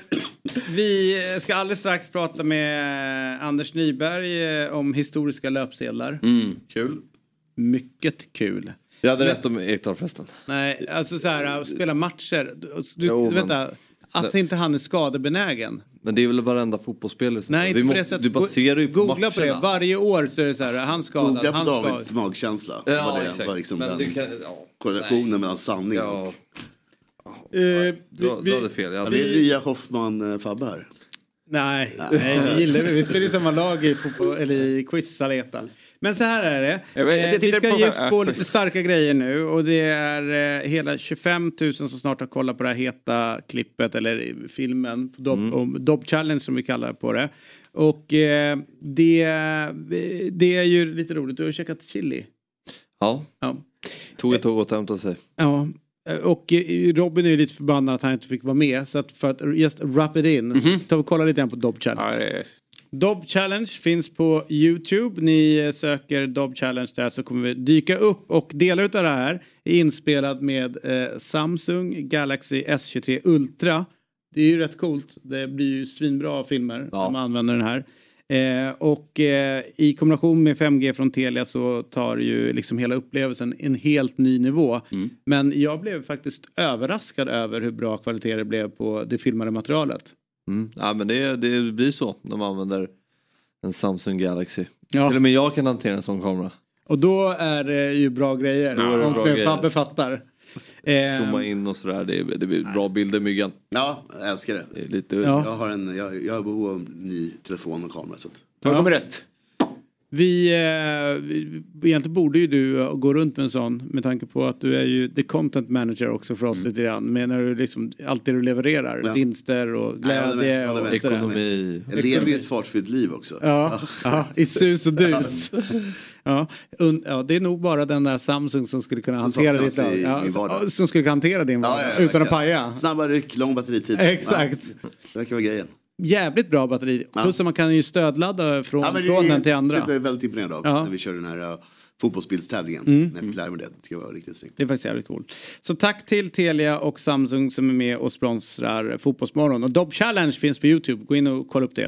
S1: vi ska alldeles strax prata med Anders Nyberg eh, om historiska löpsedlar.
S3: Kul.
S1: Mycket kul.
S3: Jag hade rätt om Ekdal förresten.
S1: Nej, alltså så här, att spela matcher. Du,
S3: Jo, men-
S1: vänta, att inte han är skadebenägen.
S3: Men det är väl varenda fotbollsspelare som
S1: Nej,
S3: vi måste,
S1: sättet.
S3: Du baserar ju på
S1: Googla på det.
S3: matcherna.
S1: Varje år så är det så här, han skadad,
S8: Googla på
S1: han
S8: Davids magkänsla.
S3: Ja,
S8: var det
S3: exakt.
S8: var liksom
S3: Men
S8: den
S3: du kan, ja.
S8: korrelationen mellan sanning
S3: Ja,
S8: och...
S1: Eh,
S3: du,
S1: vi,
S3: du hade fel. Hade,
S8: det är Ria Hoffman-Fabbe här.
S1: nej, nej, vi gillar det. Vi spelar ju samma lag i, eller i quiz Saleta. Men så här är det. Eh, vi ska ge oss på lite starka grejer nu och det är eh, hela 25 000 som snart har kollat på det här heta klippet eller filmen. Dob,
S3: Mm.
S1: om Dob Challenge som vi kallar på det. Och eh, det, det är ju lite roligt. Du har käkat chili.
S3: ja,
S1: Ja.
S3: tog ett tåg och hämtade sig.
S1: Ja, och eh, Robin är ju lite förbannad att han inte fick vara med. Så att för att just wrap it in, ta och kolla lite grann på Dob Challenge.
S4: Ja.
S1: Dob Challenge finns på Youtube. Ni eh, söker Dob Challenge där så kommer vi dyka upp. Och delar av det här är inspelad med eh, Samsung Galaxy S23 Ultra. Det är ju rätt coolt. Det blir ju svinbra filmer
S3: Ja.
S1: om man använder den här. Eh, och eh, i kombination med 5G från Telia så tar ju liksom hela upplevelsen en helt ny nivå. Men jag blev faktiskt överraskad över hur bra kvalitet det blev på det filmade materialet.
S3: Mm. Ja, men det, det blir så när man använder en Samsung Galaxy.
S1: Ja.
S3: Till och med jag kan hantera en sån kamera.
S1: Och då är det ju bra grejer.
S3: Då är det
S1: om
S3: bra
S1: Knut
S3: grejer.
S1: Fabbe fattar. Eh,
S3: Zooma in och sådär. Det, det blir bra bilder Myggan.
S8: Ja, jag älskar det.
S3: Det är lite...
S1: Ja.
S8: Jag har, en, jag, jag har behov av ny telefon och kamera. Så att,
S4: Så kommer rätt.
S1: Vi, eh, vi- egentligen borde ju du gå runt med en sån med tanke på att du är ju the content manager också för oss lite grann. Men när du liksom, allt det du levererar,
S8: Ja.
S1: vinster och glädje
S8: håller
S1: och.
S3: Ekonomi.
S8: Jag lever ju ett fartfyllt liv också.
S1: Ja, ja, i sus och dus. Ja, und, ja, det är nog bara den där Samsung som skulle kunna
S8: Som
S1: hantera ditt
S8: i
S1: ja, som- Som skulle kunna hantera din vardag
S8: ja,
S1: utan att paja.
S8: Snabba ryck, lång batteritid.
S1: Exakt.
S8: Det verkar vara grejen.
S1: Jävligt bra batteri. Plus att man kan ju stödladda från,
S8: Ja,
S1: från
S8: är-
S1: den till andra.
S8: Det jag väldigt imponerad av när vi körde den här uh, fotbollsbildstävlingen.
S1: Mm.
S8: När jag fick lära mig det. Det var riktigt snyggt.
S1: Det är faktiskt jävligt coolt. Så tack till Telia och Samsung som är med och sponsrar Fotbollsmorgon. Och Dobb Challenge finns på Youtube. Gå in och kolla upp det.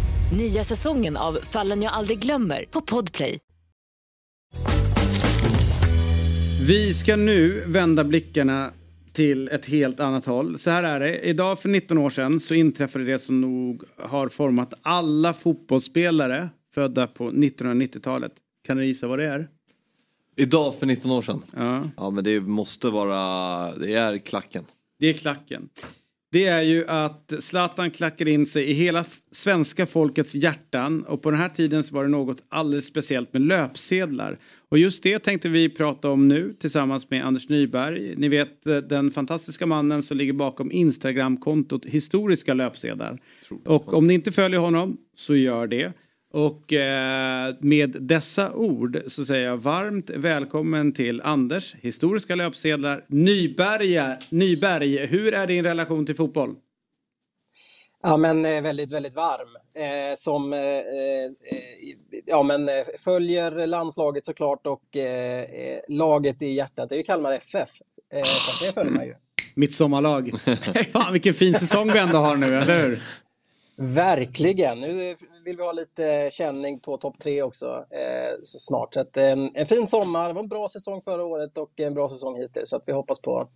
S6: Nya säsongen av Fallen jag aldrig glömmer på Podplay.
S1: Vi ska nu vända blickarna till ett helt annat håll. Så här är det. Idag för 19 år sedan så inträffade det som nog har format alla fotbollsspelare födda på 1990-talet. Kan du gissa vad det är?
S3: Idag för 19 år sedan?
S1: Ja.
S3: Ja men det måste vara, det är klacken.
S1: Det är klacken. Det är ju att Zlatan klackar in sig i hela svenska folkets hjärtan och på den här tiden så var det något alldeles speciellt med löpsedlar. Och just det tänkte vi prata om nu tillsammans med Anders Nyberg. Ni vet eh, den fantastiska mannen som ligger bakom Instagramkontot Historiska löpsedlar. Och om ni inte följer honom så gör det. Och eh, med dessa ord så säger jag varmt välkommen till Anders, historiska löpsedlar, Nyberg. Nyberg, hur är din relation till fotboll?
S10: Ja, men eh, väldigt, väldigt varm. Eh, som eh, eh, ja, men, eh, följer landslaget såklart och laget i hjärtat det är ju Kalmar FF. Så det följer man ju.
S1: Mitt sommarlag. Fan vilken fin säsong vi ändå har nu, eller hur?
S10: Verkligen. Nu vill vi ha lite känning på topp tre också eh, så snart. Så att, en, en fin sommar, det var en bra säsong förra året och en bra säsong hittills. Så att vi hoppas på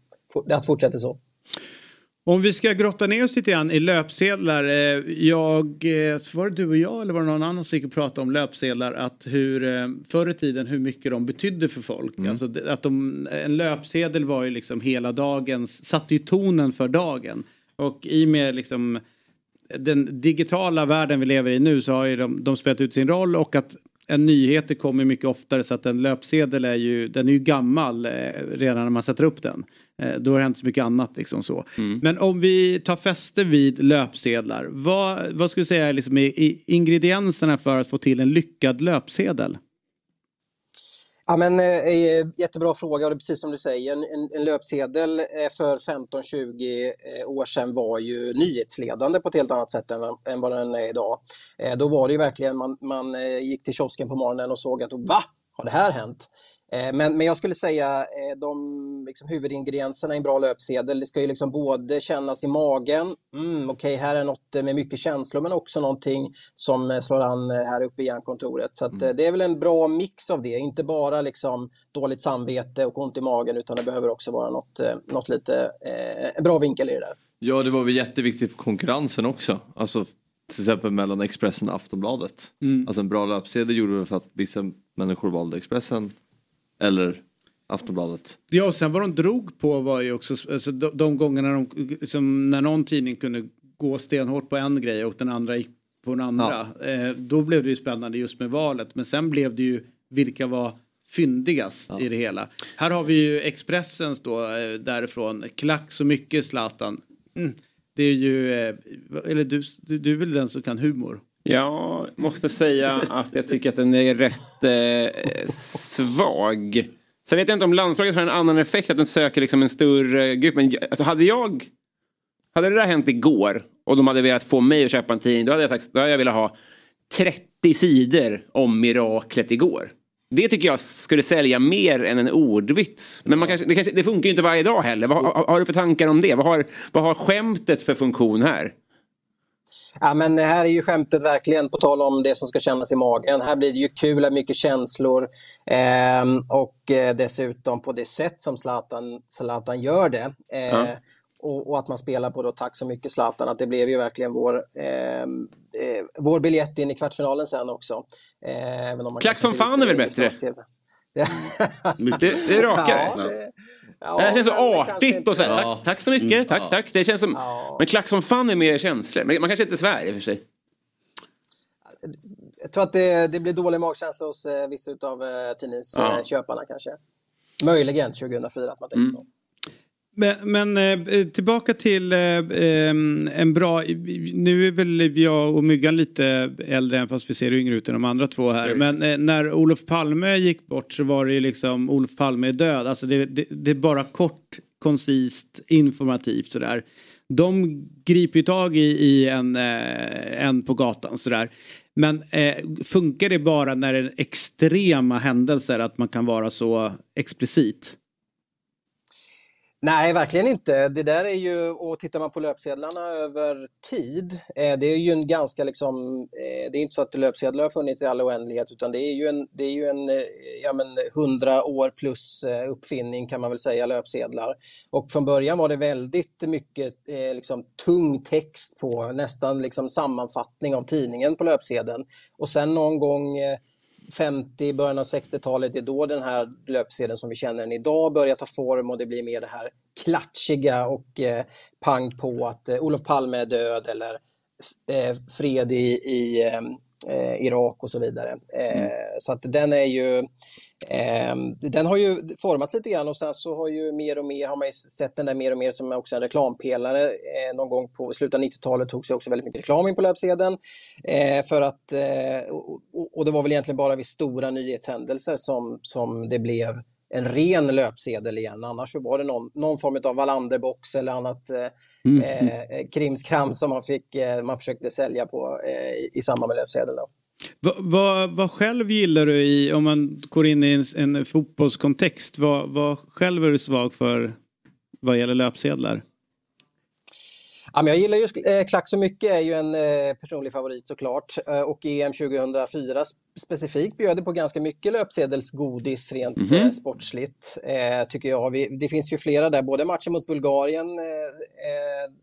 S10: att fortsätta så.
S1: Om vi ska grotta ner oss lite grann i löpsedlar. eh, Jag, eh, var det du och jag eller var det någon annan som gick och pratade om löpsedlar? Att hur, eh, förr i tiden hur mycket de betydde för folk. Alltså det- att de, en löpsedel var ju liksom hela dagens, satte ju tonen för dagen. Och i och med liksom den digitala världen vi lever i nu så har ju de, de spelat ut sin roll och att en nyheter kommer mycket oftare så att en löpsedel är ju, den är ju gammal eh, redan när man sätter upp den. Eh, då har det hänt så mycket annat liksom så. Men om vi tar fäste vid löpsedlar, vad, vad skulle du säga är liksom i ingredienserna för att få till en lyckad löpsedel?
S10: Ja, men, eh, eh, jättebra fråga och det är precis som du säger. En, en, löpsedel eh, för 15-20 eh, år sedan var ju nyhetsledande på ett helt annat sätt än, än vad den är idag. Eh, då var det ju verkligen, man, man gick till kiosken på morgonen och såg att va? Har det här hänt? Eh, Men, men jag skulle säga eh, de liksom, huvudingredienserna i en bra löpsedel, det ska ju liksom både kännas i magen, mm, okej här är något med mycket känslor, men också någonting som eh, slår an här uppe i hjärnkontoret. Så att, eh, det är väl en bra mix av det, inte bara liksom dåligt samvete och ont i magen, utan det behöver också vara något, något lite, eh, bra vinkel i det där.
S3: Ja det var väl jätteviktigt för konkurrensen också. Alltså till exempel mellan Expressen och Aftonbladet.
S1: Mm.
S3: Alltså en bra löpsedel gjorde det för att vissa människor valde Expressen eller Aftonbladet.
S1: Ja, och sen vad de drog på var ju också alltså, de, de gångerna de, liksom, när någon tidning kunde gå stenhårt på en grej och den andra gick på den andra. Eh, då blev det ju spännande just med valet. Men sen blev det ju vilka var fyndigast i det hela. Här har vi ju Expressens då eh, därifrån. Klack så mycket Zlatan. Mm. Det är ju, eh, eller du, du, du är väl den som kan humor?
S4: Jag måste säga att jag tycker att den är rätt eh, svag. Sen vet jag inte om landslaget har en annan effekt, att den söker liksom en större grupp. Men jag- alltså hade jag... Hade det där hänt igår och de hade velat få mig att köpa en tidning, då hade jag sagt, då hade jag velat ha 30 sidor om miraklet igår. Det tycker jag skulle sälja mer än en ordvits. Men man kanske, det, kanske, det funkar ju inte varje dag heller. Vad har, har du för tankar om det? Vad har, vad har skämtet för funktion här?
S10: Ja, men här är ju skämtet verkligen, på tal om det som ska kännas i magen. Här blir det ju kul, mycket känslor ehm, och eh, dessutom på det sätt som Zlatan, Zlatan gör det. Eh,
S4: Ja.
S10: och, och att man spelar på då Tack så mycket Zlatan, att det blev ju verkligen vår, ehm, eh, vår biljett in i kvartsfinalen sen också. Eh,
S4: Klack som fan är väl bättre? Det, det är rakare.
S10: Ja, det- ja,
S4: det här känns så artigt och så här, tack, tack så mycket, tack, tack. Det känns som, Men klack som fan är mer känslor. Men man kanske inte svär i och för sig.
S10: Jag tror att det, det blir dålig magkänsla hos eh, vissa av eh,
S4: Ja.
S10: tidningsköparna kanske. Möjligen 2004 att man tänkte så.
S1: Men, men eh, tillbaka till eh, en bra, nu är väl jag och Myggan lite äldre än fast vi ser yngre ut än de andra två här. Men eh, när Olof Palme gick bort så var det ju liksom Olof Palme är död. Alltså det, det, det är bara kort, koncist, informativt sådär. De griper ju tag i, i en, en på gatan sådär. Men eh, funkar det bara när det är extrema händelser att man kan vara så explicit?
S10: Nej, verkligen inte. Det där är ju, och tittar man på löpsedlarna över tid, eh, det är ju en ganska liksom, eh, det är inte så att löpsedlar har funnits i all oändlighet utan det är ju en, det är ju en eh, ja, men 100 år plus uppfinning kan man väl säga, löpsedlar. Och från början var det väldigt mycket liksom, tung text på, nästan liksom sammanfattning av tidningen på löpsedeln. Och sen någon gång 50, början av 60-talet, det är då den här löpsedeln som vi känner den idag börjar ta form och det blir mer det här klatschiga och eh, pang på att eh, Olof Palme är död eller eh, fred i, i eh, eh, Irak och så vidare. Eh, Så att den är ju den har ju formats lite grann och sen så har ju mer och mer har man sett den där mer och mer som också en reklampelare. Eh, någon gång på slutet av 90-talet togs ju också väldigt mycket reklam in på löpsedeln. Eh, för att, eh, och, det var väl egentligen bara vid stora nyhetshändelser som, som det blev en ren löpsedel igen. Annars så var det någon, någon form av Wallander-box eller annat eh,
S1: Mm.
S10: eh, krimskrams som man, fick, eh, man försökte sälja på eh, i, i samband med löpsedeln. Då.
S1: Vad vad- vad själv gillar du i, om man går in i en, en fotbollskontext, vad, vad själv är du svag för vad gäller löpsedlar?
S10: Ja, men jag gillar ju eh, Klack så mycket, är ju en eh, personlig favorit såklart. Eh, och EM 2004 sp- specifikt bjöd det på ganska mycket löpsedelsgodis rent
S4: Mhm.
S10: eh, sportsligt, tycker jag. Det finns ju flera där, både matchen mot Bulgarien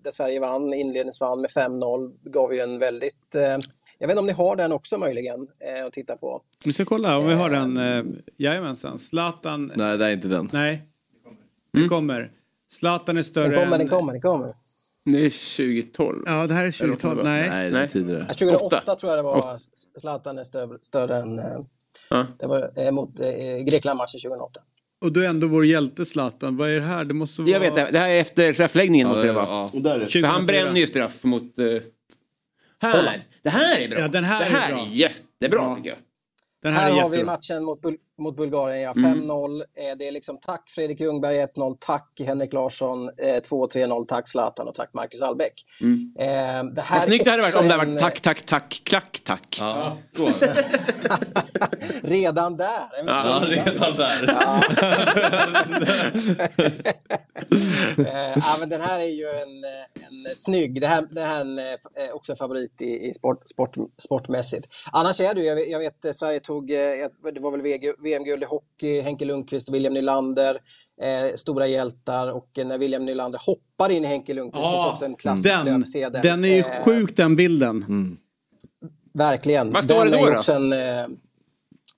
S10: där Sverige vann, inledningsvann med 5-0, gav ju en väldigt... Eh, jag vet inte om ni har den också möjligen eh, att titta på.
S1: Vi ska kolla om vi har den. Eh, jajamensan. Zlatan.
S3: Nej, det är inte den.
S1: Nej. Den kommer. Zlatan är större
S10: Den kommer,
S1: än...
S10: den kommer, den kommer.
S4: Det är 2012.
S1: Ja, det här är 2012. Nej.
S3: Nej, det är tidigare.
S10: Ja, 2008 tror jag det var Zlatan är större, större än... Eh,
S4: Ja.
S10: Det var eh, mot eh, Grekland-matchen 2008.
S1: Och du är ändå vår hjälte Zlatan. Vad är det här? Det måste vara...
S4: Jag vet det, det här är efter straffläggningen måste det vara.
S3: ja.
S8: Och där är det.
S4: För han
S1: 2004.
S4: bränner ju straff mot... eh, här! Det här är bra!
S1: Ja, den här
S4: det
S1: är
S4: här är,
S1: bra.
S4: jättebra tycker jag.
S1: Den
S10: Här,
S1: här, är
S10: har vi matchen mot, Bul mot Bulgarien, ja.
S4: Mm.
S10: 5-0. Eh, det är liksom tack Fredrik Ljungberg 1-0, tack Henrik Larsson eh, 2-3-0, tack Zlatan och tack Marcus Albeck. Eh, det här
S4: Mm. Vad snyggt det hade varit om det hade varit tack, tack, tack, klack, tack.
S3: Ja,
S10: Redan där.
S3: Ja redan där.
S10: Eh, ja, men den här är ju en, eh, en snygg, det här, det här är en, eh, också en favorit i, i sport, sport, sportmässigt. Annars är det ju, jag vet, jag vet eh, Sverige tog, eh, det var väl VG VM-guld i hockey, Henke Lundqvist och William Nylander, eh, stora hjältar och eh, när William Nylander hoppar in i Henke Lundqvist så är det också en klassisk
S1: Den,
S10: löpsedel.
S1: den är ju
S10: Eh,
S1: sjuk den bilden.
S10: Verkligen.
S4: Vad står
S10: den
S4: det då då?
S10: också en, eh,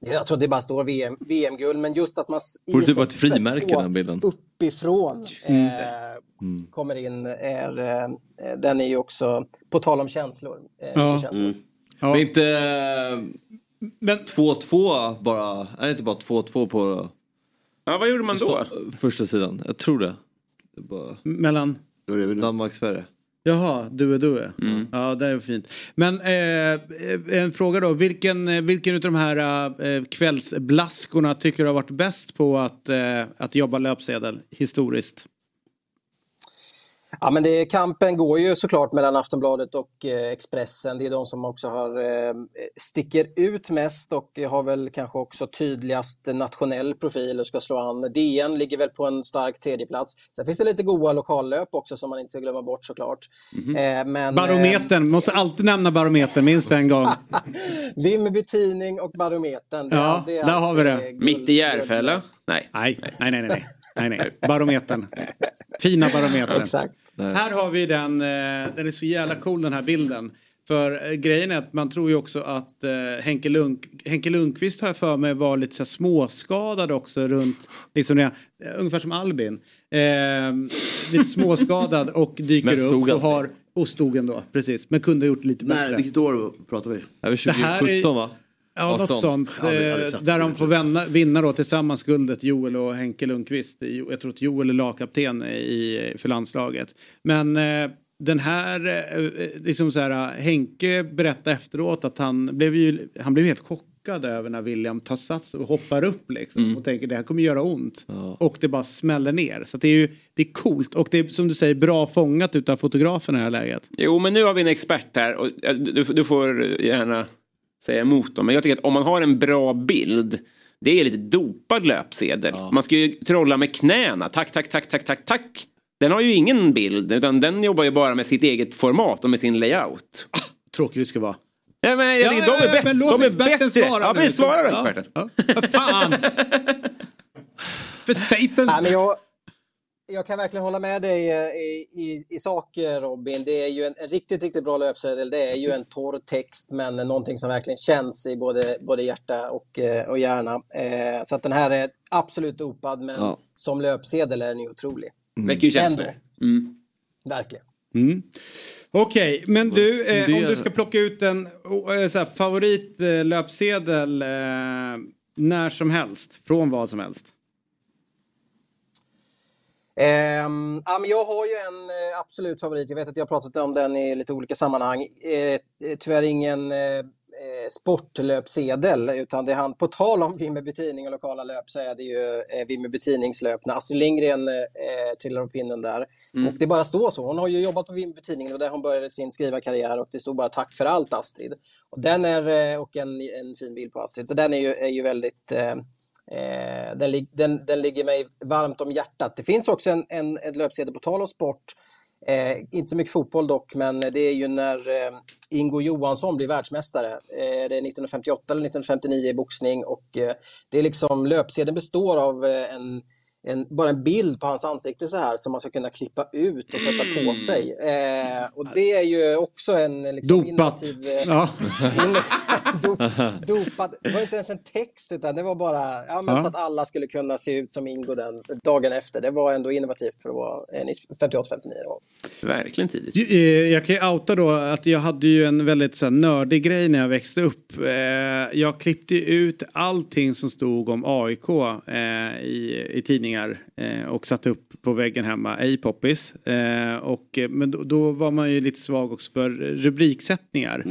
S10: jag tror det bara står VM, VM-guld, men just att man
S3: Borde typ vara ett frimärke den bilden.
S10: uppifrån eh, kommer in är, eh, den är ju också, på tal om känslor. Eh,
S1: Ja.
S10: känslor.
S1: Ja.
S3: Men inte
S1: Men
S3: 2-2 bara? Är det inte bara 2-2 på
S4: Ja, vad gjorde man då?
S3: sta- första sidan? Jag tror det. det bara
S1: mellan...
S8: Nu?
S3: Danmark-Sverige.
S1: Jaha, du är du är.
S4: Mm.
S1: Ja, det är fint. Men eh, en fråga då. Vilken, eh, vilken av de här eh, kvällsblaskorna tycker du har varit bäst på att, eh, att jobba löpsedel historiskt?
S10: Ja, men det, kampen går ju såklart mellan Aftonbladet och eh, Expressen. Det är de som också har, eh, sticker ut mest och har väl kanske också tydligast nationell profil och ska slå an. DN ligger väl på en stark tredjeplats. Sen finns det lite goa lokallöp också som man inte ska glömma bort såklart.
S1: Mhm.
S10: Eh, men,
S1: Barometern, måste alltid nämna barometern minst en gång.
S10: Vimmerby Tidning och Barometern.
S1: Ja, där har vi det.
S4: Mitt i Järfälla? Nej.
S1: Nej, nej, nej, nej. nej, nej. Barometern. Fina barometern.
S10: Exakt.
S1: Här har vi den, eh, den är så jävla cool den här bilden. För eh, grejen är att man tror ju också att eh, Henke, Lund, Henke Lundqvist har jag för mig var lite så här småskadad också runt, liksom det, eh, ungefär som Albin. Eh, lite småskadad och dyker upp och har, och stod ändå, precis. Men kunde ha gjort lite bättre.
S8: Nej, vilket år pratar vi?
S3: Det är
S1: Det här är-
S3: 2017 va?
S1: Ja,
S3: 18.
S1: något sånt. Eh, där de får vinna, vinna då tillsammans guldet, Joel och Henke Lundqvist. Jag tror att Joel är lagkapten i, för landslaget. Men eh, den här, eh, liksom så här, Henke berättade efteråt att han blev ju, han blev helt chockad över när William tar sats och hoppar upp liksom. Och tänker det här kommer göra ont. Och det bara smäller ner. Så att det är ju, det är coolt och det är som du säger bra fångat utav fotografen i det här läget.
S4: Jo, men nu har vi en expert här och eh, du, du får gärna säga emot dem. Men jag tycker att om man har en bra bild, det är lite dopad löpsedel. Man ska ju trolla med knäna. Tack, tack, tack, tack, tack, tack. Den har ju ingen bild, utan den jobbar ju bara med sitt eget format och med sin layout.
S1: Tråkigt det ska vara.
S4: Ja, men jag tycker
S1: Ja,
S4: de är,
S1: ja,
S4: bättre.
S1: men låt
S4: de är bättre.
S1: svara
S4: ja, men svara då
S1: Ja,
S4: experten.
S1: ja. Vad fan! För satan!
S10: Nej, men jag, jag kan verkligen hålla med dig eh, i, i, i sak eh, Robin. Det är ju en, en riktigt, riktigt bra löpsedel. Det är ju en torr text men någonting som verkligen känns i både, både hjärta och, eh, och hjärna. Eh, så att den här är absolut dopad men
S3: Ja.
S10: som löpsedel är den ju otrolig.
S4: Väcker ju känslor. Mm.
S10: Verkligen.
S1: Mm. Okej, men du, eh,
S3: Det-
S1: om du ska plocka ut en eh, favoritlöpsedel eh, när som helst, från vad som helst.
S10: Ehm, ja, men jag har ju en eh, absolut favorit. Jag vet att jag har pratat om den i lite olika sammanhang. Eh, tyvärr ingen eh, eh, sportlöpsedel utan det han, på tal om Vimmerby Tidning och lokala löp så är det ju eh, Vimmerby Tidningslöp när Astrid Lindgren eh, trillar upp pinnen där.
S4: Mm.
S10: Och det bara står så. Hon har ju jobbat på Vimmerby Tidning och där hon började sin skrivarkarriär och det stod bara tack för allt Astrid. Och den är, eh, och en, en fin bild på Astrid. Så den är ju, är ju väldigt eh, den, den, den ligger mig varmt om hjärtat. Det finns också en, en, en löpsedel på tal om sport. Eh, inte så mycket fotboll dock, men det är ju när eh, Ingo Johansson blir världsmästare. Eh, det är 1958 eller 1959 i boxning och eh, det är liksom löpsedeln består av eh, en en, bara en bild på hans ansikte så här som man ska kunna klippa ut och sätta
S1: Mm.
S10: på sig. Eh, och det är ju också en liksom,
S1: Dopat.
S10: innovativ... Eh,
S1: Ja.
S10: dop, dopat. Det var inte ens en text utan det var bara ja, men
S1: Ja.
S10: så att alla skulle kunna se ut som Ingo den dagen efter. Det var ändå innovativt för att vara en 58-59 år.
S4: Verkligen tidigt.
S1: Ju- eh, Jag kan ju outa då att jag hade ju en väldigt så här, nördig grej när jag växte upp. Eh, Jag klippte ut allting som stod om AIK eh, i, i tidningar eh, och satte upp på väggen hemma i Poppis. Eh, och, eh, men då, då var man ju lite svag också för rubriksättningar.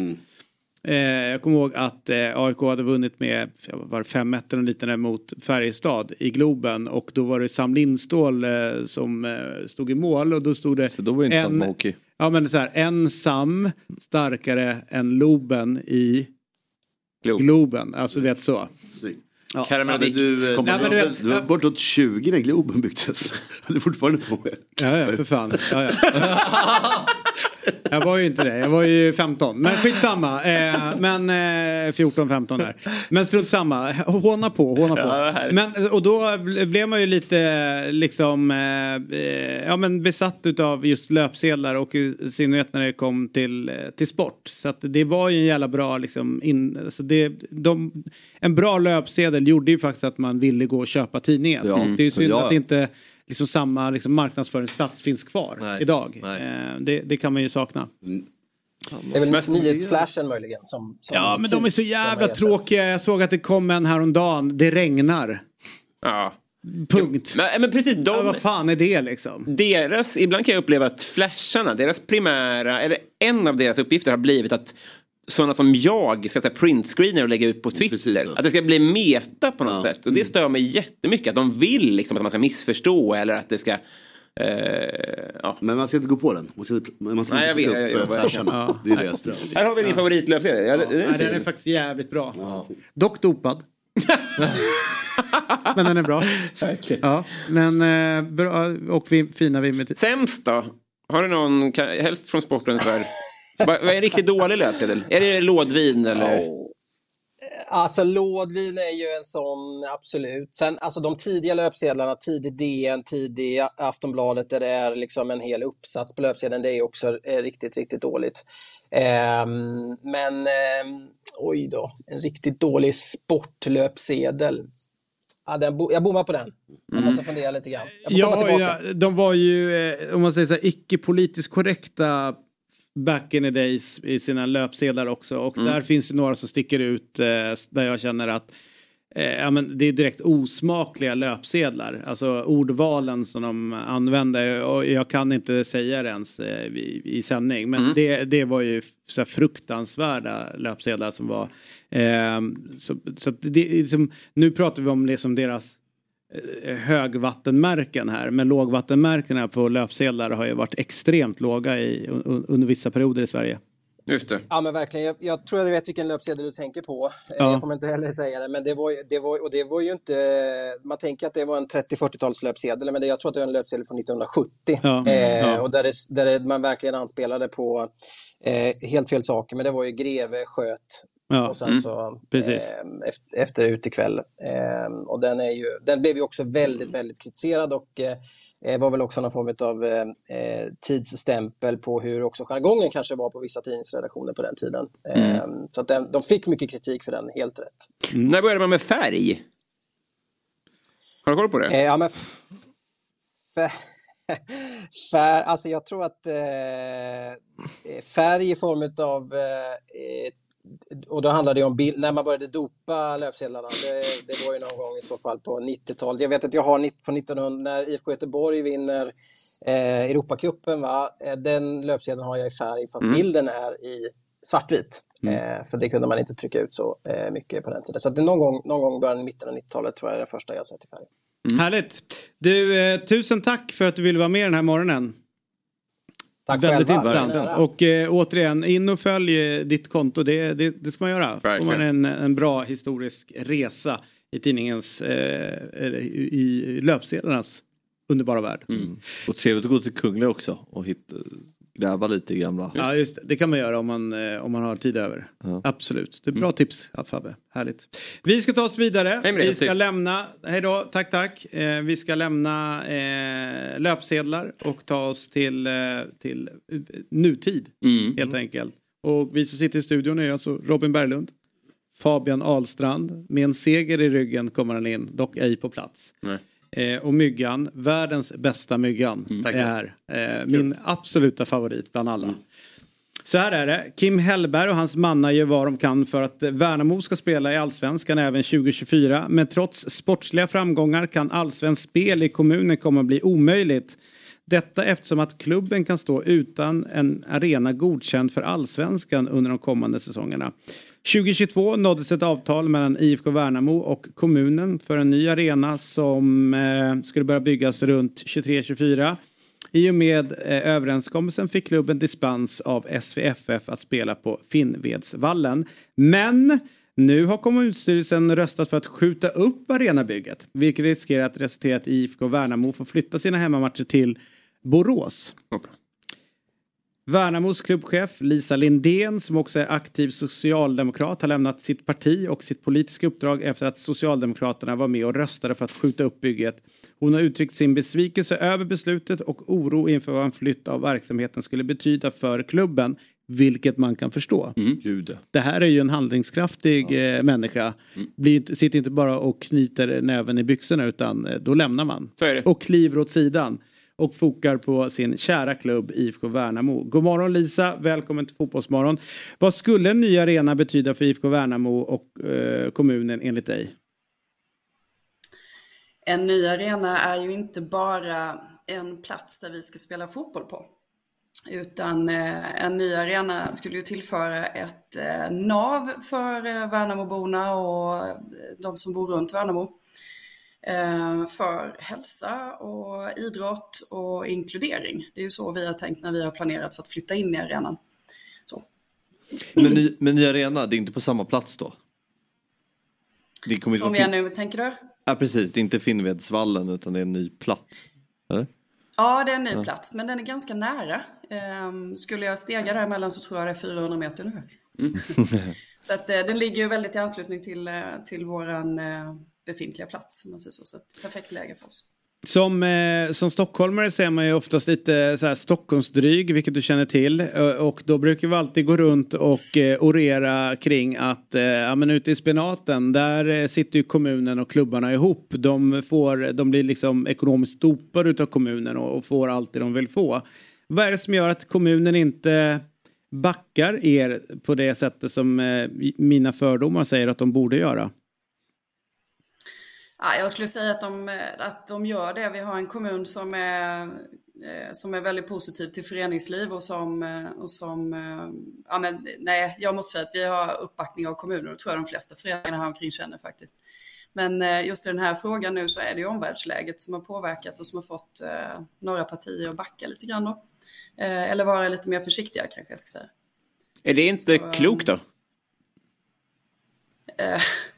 S1: Eh, jag kommer ihåg att eh, AIK hade vunnit med ja, vad var det, 5-1 eller liknande mot Färjestad i Globen och då var det Sam Lindstål eh, som stod i mål och då stod det
S3: Så då var det inte
S1: en,
S3: hockey.
S1: Ja men så här, en Sam starkare än Loben i
S4: Globen.
S1: Globen. Alltså är så.
S8: Snyggt.
S1: Ja.
S8: Du, eh,
S1: Nej, men
S8: du,
S1: vet-
S8: du var bortåt 20 när Globen byggdes. Du är fortfarande på med.
S1: Ja, ja, för fan. Ja, ja. Jag var ju inte det, jag var ju 15. Men skitsamma. Eh, men eh, 14-15 där. Men strunt samma. Håna på, håna på. Men, och då bl- blev man ju lite liksom eh, eh, ja, men besatt utav just löpsedlar och i synnerhet när det kom till, eh, till sport. Så att det var ju en jävla bra liksom in, alltså det, de, en bra löpsedel gjorde ju faktiskt att man ville gå och köpa tidningen.
S3: Ja.
S1: Det är ju synd
S3: Ja.
S1: att inte liksom samma liksom, marknadsföringsplats finns kvar
S3: Nej.
S1: idag.
S3: Nej.
S1: Eh, det, det kan man ju sakna.
S10: Det är väl
S4: Men-
S10: nyhetsflashen möjligen som, som
S1: Ja, men de är så jävla tråkiga. Jag såg att det kom en häromdagen. Det regnar.
S4: Ja.
S1: Punkt.
S4: Men, men precis,
S1: Ja,
S4: de,
S1: vad fan är det liksom?
S4: deras, ibland kan jag uppleva att flasharna, deras primära, eller en av deras uppgifter har blivit att sådana som jag ska säga printscreener och lägga ut på Twitter.
S8: Precis så.
S4: Att det ska bli meta på något
S8: Ja.
S4: sätt. Och det stör mig jättemycket. Att de vill liksom att man ska missförstå eller att det ska Eh, ja.
S8: Men man ska inte gå på den. Man ska, man ska
S4: Nej, jag
S8: inte
S4: vet.
S8: plocka
S4: Jag,
S8: upp
S4: jag,
S8: eh,
S4: jag.
S8: Det är det jag strävar
S4: Här har vi din favoritlöpsedel. Ja, det- det är
S1: Ja, den är faktiskt jävligt bra. Dock dopad. men den är bra. Ja, men eh, bra och vi, fina vi
S4: Sämst då? Har du någon, helst från sporten ungefär? Vad är en riktigt dålig löpsedel? Är det lådvin eller?
S10: Alltså lådvin är ju en sån, absolut. Sen alltså de tidiga löpsedlarna, tidigt DN, tidig Aftonbladet där det är liksom en hel uppsats på löpsedeln, det är också eh, riktigt, riktigt dåligt. Ehm, men ehm, oj då, en riktigt dålig sportlöpsedel. Ja, den bo- jag bommar på den. Jag måste fundera lite grann. Jag får
S1: Ja, ja, de var ju, eh, om man säger så här, icke-politiskt korrekta back in the days i sina löpsedlar också. Och
S4: Mm.
S1: där finns det några som sticker ut eh, där jag känner att eh, ja, men det är direkt osmakliga löpsedlar. Alltså ordvalen som de använde. Och jag kan inte säga det ens eh, i, i sändning. Men
S4: Mm.
S1: det, det var ju så här fruktansvärda löpsedlar som var. Eh, så så det, liksom, nu pratar vi om liksom deras högvattenmärken här. Men lågvattenmärkena på löpsedlar har ju varit extremt låga i, un, under vissa perioder i Sverige.
S4: Just det.
S10: Ja men verkligen, jag, jag tror jag vet vilken löpsedel du tänker på. Eh,
S1: Ja.
S10: Jag kommer inte heller säga det, men det var, det var, och det var ju inte... Man tänker att det var en 30-40-tals löpsedel, men det, jag tror att det var en löpsedel från 1970.
S1: Ja.
S10: Eh,
S1: Ja.
S10: Och där, det, där det, man verkligen anspelade på eh, helt fel saker, men det var ju greve, sköt
S1: Ja.
S10: och sen
S1: Mm.
S10: så
S1: Precis.
S10: eh, efter, efter utekväll. Eh, och den, är ju, den blev ju också väldigt, väldigt kritiserad och eh, var väl också någon form av eh, eh, tidsstämpel på hur också jargongen kanske var på vissa tidningsredaktioner på den tiden.
S4: Mm.
S10: Eh, så att den, de fick mycket kritik för den, helt rätt.
S4: När började man med färg? Har du koll på det?
S10: Eh, ja, men f- f- fär, alltså jag tror att eh, färg i form av eh, och då handlade det om bild, när man började dopa löpsedlarna. Det, det var ju någon gång i så fall på 90-talet. Jag vet att jag har från 1900 när IFK Göteborg vinner eh, Europacupen. Va? Eh, den löpsedeln har jag i färg fast
S4: Mm.
S10: bilden är i svartvit. Eh, för det kunde man inte trycka ut så eh, mycket på den tiden. Så att det är någon gång, någon gång i början mitten av 90-talet tror jag är den första jag sett i färg.
S1: Härligt. Du, eh, tusen tack för att du ville vara med den här morgonen.
S10: Tack
S1: Väldigt
S10: själva.
S1: intressant. Och eh, återigen, in och följ eh, ditt konto. Det, det, det ska man göra. Får man en, en bra historisk resa i tidningens, eh, i löpsedlarnas underbara värld.
S3: Mm. Och trevligt att gå till Kungliga också och hitta, gräva lite i gamla.
S1: Ja, just det. Det kan man göra om man, eh, om man har tid över. Absolut. Det är bra tips, ja, Fabbe. Härligt. Vi ska ta oss vidare. Vi ska
S4: Tips.
S1: lämna, hej då, tack tack. Eh, vi ska lämna eh, löpsedlar och ta oss till, eh, till eh, nutid.
S4: Mm.
S1: Helt enkelt. Och vi som sitter i studion är alltså Robin Berglund. Fabian Ahlstrand. Med en seger i ryggen kommer han in, dock ej på plats.
S4: Nej.
S1: Eh, och Myggan, världens bästa Myggan,
S8: Mm.
S1: Är här. Eh, min absoluta favorit bland alla. Så här är det. Kim Hellberg och hans mannar gör vad de kan för att Värnamo ska spela i Allsvenskan även 2024. Men trots sportsliga framgångar kan allsvenskt spel i kommunen komma att bli omöjligt. Detta eftersom att klubben kan stå utan en arena godkänd för allsvenskan under de kommande säsongerna. 2022 nåddes ett avtal mellan IFK Värnamo och kommunen för en ny arena som eh, skulle börja byggas runt 23-24. I och med eh, överenskommelsen fick klubben dispens av SVFF att spela på Finnvedsvallen. Men nu har kommunstyrelsen röstat för att skjuta upp arenabygget. Vilket riskerar att resultera i att IFK Värnamo får flytta sina hemmamatcher till Borås. Värnamos klubbchef Lisa Lindén som också är aktiv socialdemokrat har lämnat sitt parti och sitt politiska uppdrag efter att Socialdemokraterna var med och röstade för att skjuta upp bygget. Hon har uttryckt sin besvikelse över beslutet och oro inför vad en flytt av verksamheten skulle betyda för klubben. Vilket man kan förstå.
S3: Ja.
S1: Det här är ju en handlingskraftig eh, människa. Blir, inte- sitter inte bara och knyter näven i byxorna utan eh, då lämnar man. Och kliver åt sidan. Och fokar på sin kära klubb IFK Värnamo. God morgon Lisa, välkommen till Fotbollsmorgon. Vad skulle en ny arena betyda för IFK Värnamo och eh, kommunen enligt dig?
S11: En ny arena är ju inte bara en plats där vi ska spela fotboll på. Utan eh, en ny arena skulle ju tillföra ett eh, nav för eh, Värnamoborna och de som bor runt Värnamo eh, för hälsa och idrott och inkludering. Det är ju så vi har tänkt när vi har planerat för att flytta in i arenan.
S3: Men ny, men ny arena, det är inte på samma plats då? Det kommer
S11: Som vi är nu, tänker du?
S3: Ja precis, det är inte Finnvedsvallen utan det är en ny plats. Eller?
S11: Ja, det är en ny
S3: Ja.
S11: plats, men den är ganska nära. Ehm, skulle jag stega däremellan så tror jag det är 400 meter nu. Så att, eh, den ligger ju väldigt i anslutning till, eh, till våran befintliga plats, man säger så. Så ett perfekt läge för oss.
S1: Som, eh, som stockholmare så är man ju oftast lite så här Stockholmsdryg, vilket du känner till. Eh, och då brukar vi alltid gå runt och eh, orera kring att eh, ja, men ute i spenaten, där eh, sitter ju kommunen och klubbarna ihop. De, får, de blir liksom ekonomiskt dopade utav kommunen och, och får allt det de vill få. Vad är det som gör att kommunen inte backar er på det sättet som eh, mina fördomar säger att de borde göra?
S11: Ja, jag skulle säga att de, att de gör det. Vi har en kommun som är, eh, som är väldigt positiv till föreningsliv och som, eh, och som eh, ja, men, nej, jag måste säga att vi har uppbackning av kommunen och tror jag de flesta föreningarna här omkring känner faktiskt. Men just i den här frågan nu så är det ju omvärldsläget som har påverkat och som har fått några partier att backa lite grann då. Eller vara lite mer försiktiga kanske jag ska säga.
S4: Är det inte klokt då?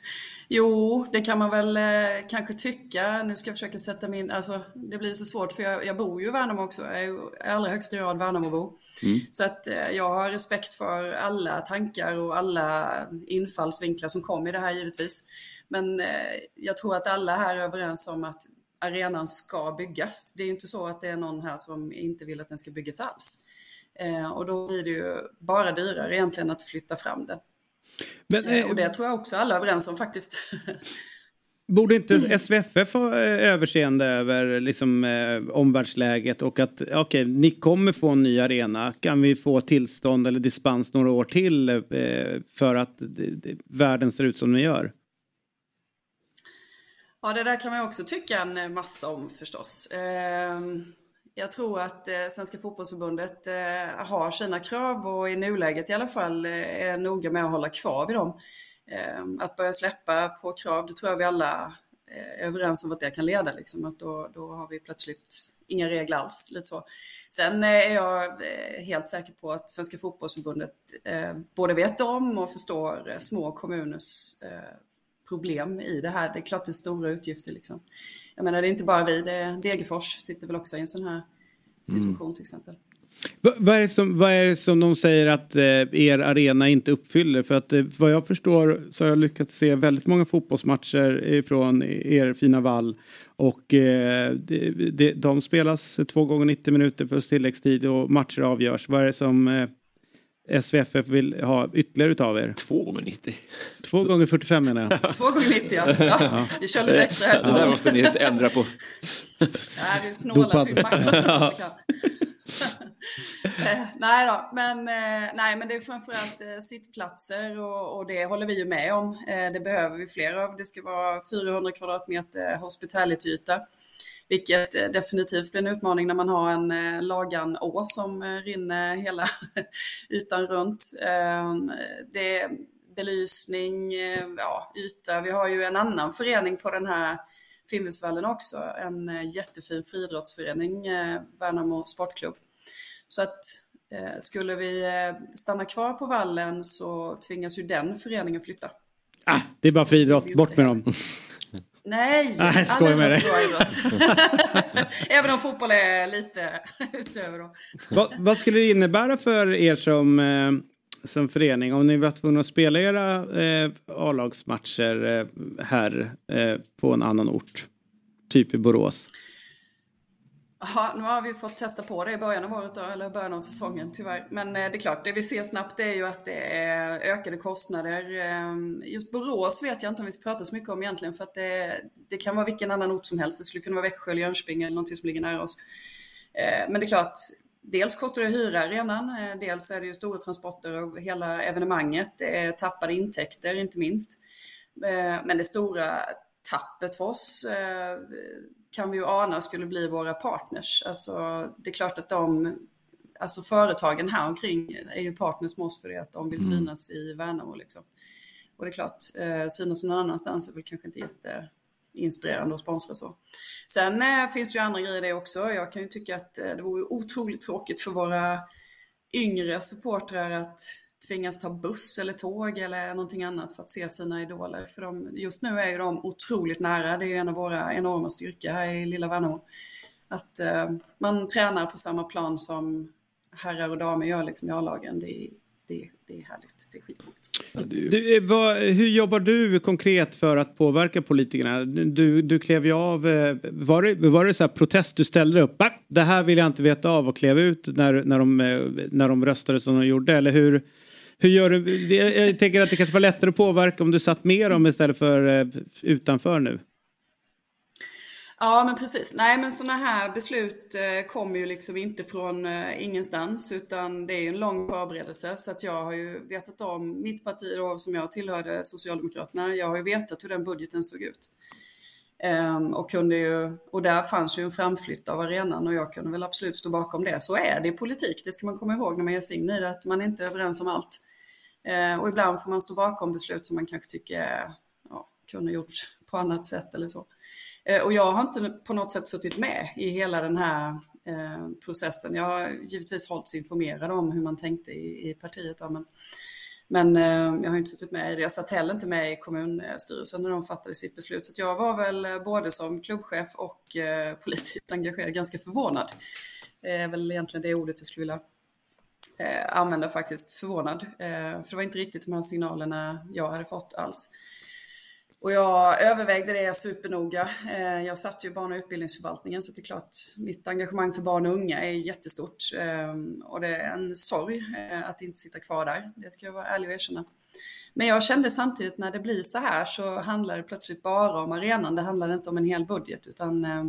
S11: Jo, det kan man väl eh, kanske tycka. Nu ska jag försöka sätta min... Alltså, det blir så svårt för jag, jag bor ju i Värnamo också. Jag är ju i allra högsta grad Värnamobo.
S4: Mm.
S11: Så att eh, jag har respekt för alla tankar och alla infallsvinklar som kom i det här givetvis. Men eh, jag tror att alla här är överens om att arenan ska byggas. Det är inte så att det är någon här som inte vill att den ska byggas alls. Eh, och då blir det ju bara dyrare egentligen att flytta fram den.
S1: Men,
S11: Eh,
S1: eh,
S11: och det tror jag också alla är överens om faktiskt.
S1: Borde inte SVFF ha eh, överseende över liksom, eh, omvärldsläget och att okej, ni kommer få en ny arena. Kan vi få tillstånd eller dispens några år till eh, för att det, världen ser ut som den gör?
S11: Ja, det där kan man också tycka en eh, massa om förstås. Ehm, jag tror att eh, Svenska fotbollsförbundet eh, har sina krav och i nuläget i alla fall eh, är noga med att hålla kvar vid dem. Eh, att börja släppa på krav, det tror jag vi alla eh, är överens om att det kan leda. Liksom. Att då, då har vi plötsligt inga regler alls. Lite så. Sen eh, är jag helt säker på att Svenska fotbollsförbundet både vet om och förstår små kommuners problem i det här. Det är klart det är stora utgifter. Liksom. Jag menar, det är inte bara vi, det är Degerfors sitter väl också i en sån här situation till exempel.
S1: Va- Vad är, det som, vad är som de säger att eh, er arena inte uppfyller? För att eh, vad jag förstår så har jag lyckats se väldigt många fotbollsmatcher ifrån er fina vall. Och eh, det, det, de spelas två gånger 90 minuter plus tilläggstid och matcher avgörs. Vad är det som eh, SVFF vill ha ytterligare utav er?
S4: Två gånger 90.
S1: Två gånger 45 menar jag.
S11: Två gånger 90 ja. ja. Vi kör lite extra här.
S4: Det där måste ni ändra på.
S11: Nej, vi snålar
S1: Dopad.
S11: maxar. Eh, nej då, men, eh, nej, men det är framförallt eh, sittplatser och, och det håller vi ju med om. Det behöver vi fler av. Det ska vara 400 kvadratmeter hospitality-yta. Vilket eh, definitivt blir en utmaning när man har en eh, Lagan-å som eh, rinner hela ytan runt. Eh, det är belysning, ja, yta. Vi har ju en annan förening på den här Finnvedsvallen också. En jättefin friidrottsförening, Värnamo Sportklubb. Så att skulle vi stanna kvar på vallen så tvingas ju den föreningen flytta.
S1: Ah, det är bara friidrott, bort med dem.
S11: Nej,
S1: Nej, jag skojar med
S11: idrott. Även om fotboll är lite utöver då.
S1: vad, vad skulle det innebära för er som, eh, som förening om ni var tvungna att spela era eh, A-lagsmatcher eh, här eh, på en annan ort? Typ i Borås.
S11: Ja, nu har vi fått testa på det i början av året då, eller början av säsongen tyvärr. Men eh, det är klart, det vi ser snabbt är ju att det är ökade kostnader. Ehm, just Borås vet jag inte om vi ska prata så mycket om egentligen för att det, det kan vara vilken annan ort som helst. Det skulle kunna vara Växjö eller Jönköping eller någonting som ligger nära oss. Ehm, men det är klart, dels kostar det att hyra arenan, eh, dels är det ju stora transporter och hela evenemanget är tappade intäkter inte minst. Ehm, men det stora tappet för oss eh, kan vi ju ana skulle bli våra partners. Alltså, det är klart att de, alltså företagen här omkring är ju partners med oss för det att de vill
S12: Mm.
S11: synas i Värnamo. Liksom. Och det är klart, eh, synas någon annanstans är väl kanske inte jätte, inspirerande och sponsra så. Sen eh, finns det ju andra grejer i det också. Jag kan ju tycka att eh, det vore otroligt tråkigt för våra yngre supportrar att tvingas ta buss eller tåg eller någonting annat för att se sina idoler. För de, just nu är ju de otroligt nära. Det är ju en av våra enorma styrkor här i lilla Värnamo. Att eh, man tränar på samma plan som herrar och damer gör liksom i A-lagen. Det, är- det, det är härligt. Det är skitroligt.
S1: Du, eh, vad, hur jobbar du konkret för att påverka politikerna? Du, du klev ju av, eh, var det, var det så här protest du ställde upp? "Nej, Det här vill jag inte veta av och klev ut när, när, de, eh, när de röstade som de gjorde? Eller hur, hur gör du? Jag tänker att det kanske var lättare att påverka om du satt med dem istället för eh, utanför nu.
S11: Ja, men precis. Nej, men sådana här beslut eh, kommer ju liksom inte från eh, ingenstans, utan det är ju en lång förberedelse. Så att jag har ju vetat om mitt parti då, som jag tillhörde, Socialdemokraterna. Jag har ju vetat hur den budgeten såg ut. Ehm, och, kunde ju, och där fanns ju en framflytt av arenan och jag kunde väl absolut stå bakom det. Så är det i politik, det ska man komma ihåg när man ger sig in i det, att man inte är överens om allt. Eh, och ibland får man stå bakom beslut som man kanske tycker ja, kunde gjorts på annat sätt eller så. Eh, Och jag har inte på något sätt suttit med i hela den här eh, processen. Jag har givetvis hållits informerad om hur man tänkte i, i partiet. Då, men men eh, jag har inte suttit med i det. Jag satt heller inte med i kommunstyrelsen när de fattade sitt beslut. Så jag var väl eh, både som klubbchef och politiskt engagerad ganska förvånad. Det är väl egentligen det ordet jag skulle vilja eh, använda faktiskt, förvånad. Eh, för det var inte riktigt de här signalerna jag hade fått alls. Och jag övervägde det supernoga. Eh, Jag satt ju i barn och utbildningsförvaltningen så det är klart mitt engagemang för barn och unga är jättestort. Eh, Och det är en sorg eh, att inte sitta kvar där, det ska jag vara ärlig och erkänna. Men jag kände samtidigt när det blir så här så handlar det plötsligt bara om arenan. Det handlar inte om en hel budget utan eh,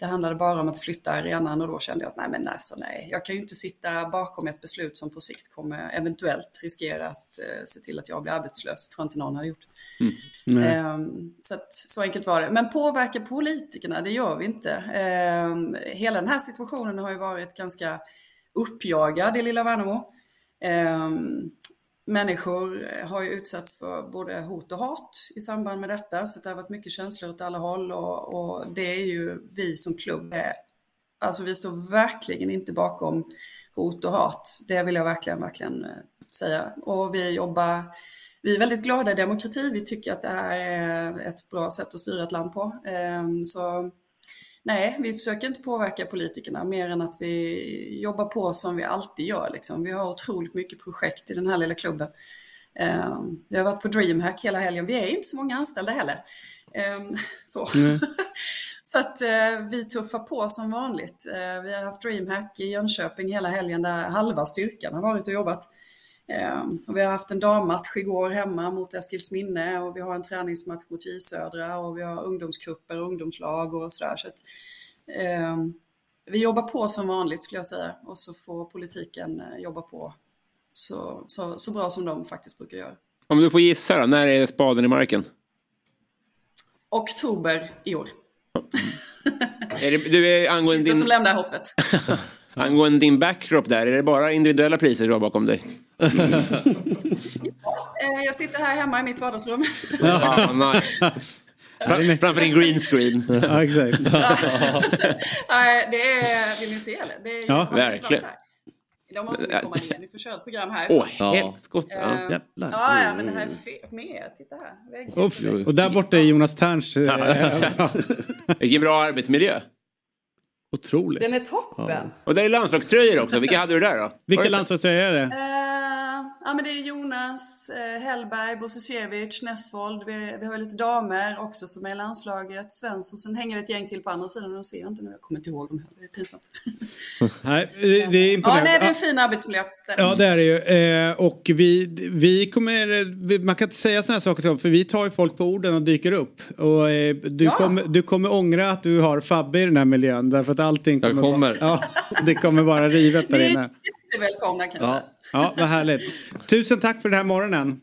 S11: det handlade bara om att flytta arenan och då kände jag att nej men alltså nej, jag kan ju inte sitta bakom ett beslut som på sikt kommer eventuellt riskera att eh, se till att jag blir arbetslös. Det tror jag inte någon hade gjort. Ehm, så, att, så enkelt var det. Men påverka politikerna, det gör vi inte. Ehm, hela den här situationen har ju varit ganska uppjagad i lilla Värnamo. Ehm, människor eh, har ju utsatts för både hot och hat i samband med detta, så det har varit mycket känslor åt alla håll och, och det är ju vi som klubb, är, alltså vi står verkligen inte bakom hot och hat. Det vill jag verkligen, verkligen eh, säga. Och vi jobbar vi är väldigt glada i demokrati. Vi tycker att det här är ett bra sätt att styra ett land på. Ehm, så nej, vi försöker inte påverka politikerna mer än att vi jobbar på som vi alltid gör. Liksom. Vi har otroligt mycket projekt i den här lilla klubben. Ehm, Vi har varit på DreamHack hela helgen. Vi är inte så många anställda heller. Ehm, Så. Så att eh, vi tuffar på som vanligt. Eh, vi har haft DreamHack i Jönköping hela helgen där halva styrkan har varit och jobbat. Eh, och vi har haft en dammatch igår hemma mot Eskilsminne och vi har en träningsmatch mot J Södra och vi har ungdomskupper och ungdomslag och sådär. Så att, eh, vi jobbar på som vanligt skulle jag säga och så får politiken eh, jobba på så, så, så bra som de faktiskt brukar göra.
S4: Om du får gissa då, när är spaden i marken?
S11: Oktober i år.
S4: Är det, du är angående
S11: Sista som
S4: din,
S11: lämnar hoppet.
S4: angående din backdrop där, är det bara individuella priser du har bakom dig?
S11: Eh, Jag sitter här hemma i mitt vardagsrum.
S4: Ja, nice. Fram- Framför din green screen.
S1: Ja, exakt.
S11: Det är, vill ni se eller? Det är
S4: Ja, verkligen.
S11: Då måste ni komma ner, ni får köra ett program här.
S4: Åh, helskotta.
S11: Eh,
S4: Ja.
S1: Jävlar.
S11: Ja, ja, men det här är fet med. Titta här.
S1: Uff, och där borta är Jonas Terns. eh,
S4: Vilken bra arbetsmiljö.
S1: Otroligt.
S11: Den är toppen.
S4: Och där är landslagströjor också. Vilka hade du där då?
S1: Vilka landslagströjor är det?
S11: Ja, men det är Jonas eh, Hellberg, Bosisiewicz, Nessvold. Vi, vi har lite damer också som är i landslaget. Svensson. Sen hänger det ett gäng till på andra sidan. De ser jag inte nu. Jag kommer inte ihåg dem heller. Det är pinsamt.
S1: Nej, det är
S11: Ja,
S1: imponerande.
S11: nej, det är en fin arbetsmiljö.
S1: Ja det är det ju. Eh, och vi, vi kommer, man kan inte säga sådana här saker till dem för vi tar ju folk på orden och dyker upp. Och eh, du,
S11: Ja.
S1: kommer, du kommer ångra att du har Fabbe i den här miljön därför att allting kommer,
S3: kommer.
S1: Vara, ja, det kommer vara rivet där inne.
S11: Jättevälkomna kan jag säga.
S1: Ja, vad härligt. Tusen tack för den här morgonen.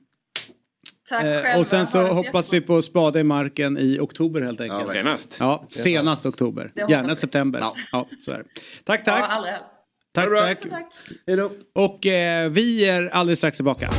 S11: Tack
S1: Eh,
S11: själva.
S1: och sen så hoppas vi på spade i marken i oktober helt enkelt.
S4: Ja, senast.
S1: Ja, senast oktober. Gärna
S11: vi.
S1: september. Ja. så är det. Tack,
S11: Ja,
S1: tack.
S11: allra helst.
S1: tack, tack.
S11: Tusen tack.
S1: Och eh, vi är alldeles strax tillbaka.